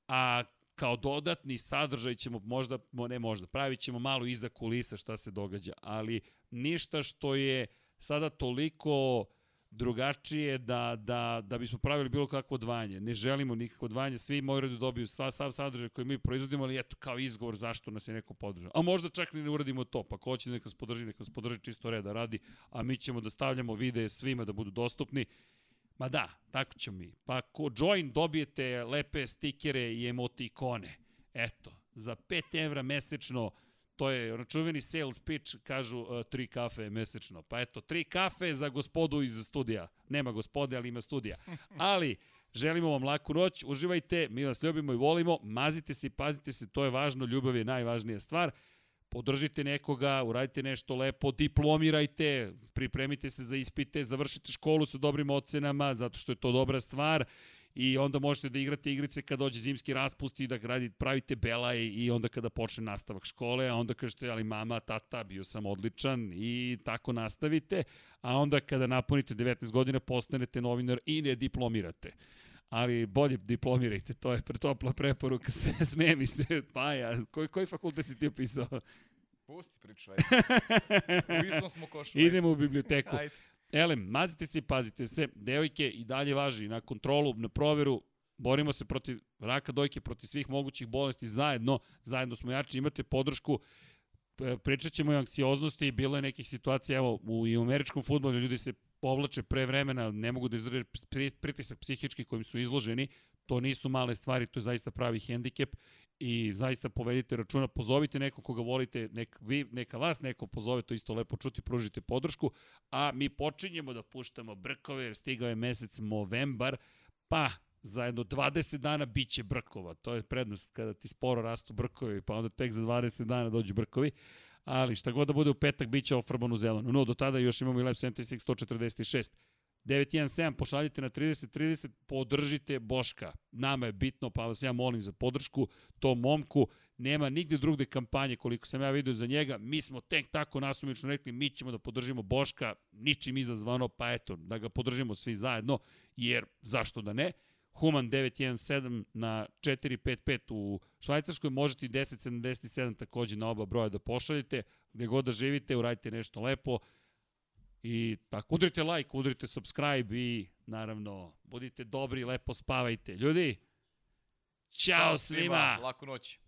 a kao dodatni sadržaj ćemo možda, mo- ne možda, pravit ćemo malo iza kulisa šta se događa, ali ništa što je sada toliko drugačije da, da, da bismo pravili bilo kakvo odvajanje. Ne želimo nikakvo odvajanje, svi moraju da dobiju sva, sav sadržaj koji mi proizvodimo, ali eto, kao izgovor zašto nas je neko podržao. A možda čak ni ne uradimo to, pa ko hoće neka nas podrži, neka nas podrži čisto reda radi, a mi ćemo da stavljamo videe svima da budu dostupni. Ma da, tako ćemo mi. Pa ako join dobijete lepe stikere i emotikone. Eto, za 5 evra mesečno to je račuveni sales pitch, kažu uh, tri kafe mesečno. Pa eto, tri kafe za gospodu iz studija. Nema gospode, ali ima studija. [LAUGHS] Ali, želimo vam laku noć, uživajte, mi vas ljubimo i volimo, mazite se i pazite se, to je važno, ljubav je najvažnija stvar podržite nekoga, uradite nešto lepo, diplomirajte, pripremite se za ispite, završite školu sa dobrim ocenama, zato što je to dobra stvar. I onda možete da igrate igrice kad dođe zimski raspust i da radite, pravite belaj i onda kada počne nastavak škole, a onda kažete, ali mama, tata, bio sam odličan i tako nastavite, a onda kada napunite 19 godina postanete novinar i ne diplomirate ali bolje diplomirajte, to je pretopla preporuka, [LAUGHS] sve sme mi se, pa ja, koji, koji fakultet si ti upisao? Pusti priču, ajde. U istom smo košu. Idemo u biblioteku. [LAUGHS] Ajde. Elem, mazite se i pazite se, devojke i dalje važi na kontrolu, na proveru, borimo se protiv raka dojke, protiv svih mogućih bolesti zajedno, zajedno smo jači, imate podršku, pričat ćemo o anksioznosti, bilo je nekih situacija, evo, u, i u američkom futbolu ljudi se povlače pre vremena, ne mogu da izdrže pritisak psihički kojim su izloženi, to nisu male stvari, to je zaista pravi hendikep i zaista povedite računa, pozovite neko koga volite, nek, vi, neka vas neko pozove, to isto lepo čuti, pružite podršku, a mi počinjemo da puštamo brkove, jer stigao je mesec novembar, pa za jedno 20 dana biće brkova. To je prednost kada ti sporo rastu brkovi, pa onda tek za 20 dana dođu brkovi ali šta god da bude u petak, bit će ofrban u zelenu. No, do tada još imamo i Lab 76 146. 917, pošaljite na 3030, podržite Boška. Nama je bitno, pa vas ja molim za podršku tom momku. Nema nigde drugde kampanje koliko sam ja vidio za njega. Mi smo tek tako nasumično rekli, mi ćemo da podržimo Boška, ničim izazvano, pa eto, da ga podržimo svi zajedno, jer zašto da ne? Human 917 na 455 u Švajcarskoj, možete i 1077 takođe na oba broja da pošaljete, gde god da živite, uradite nešto lepo i tako, udrite like, udrite subscribe i naravno, budite dobri, lepo spavajte. Ljudi, čao, čao svima! svima! Laku noć!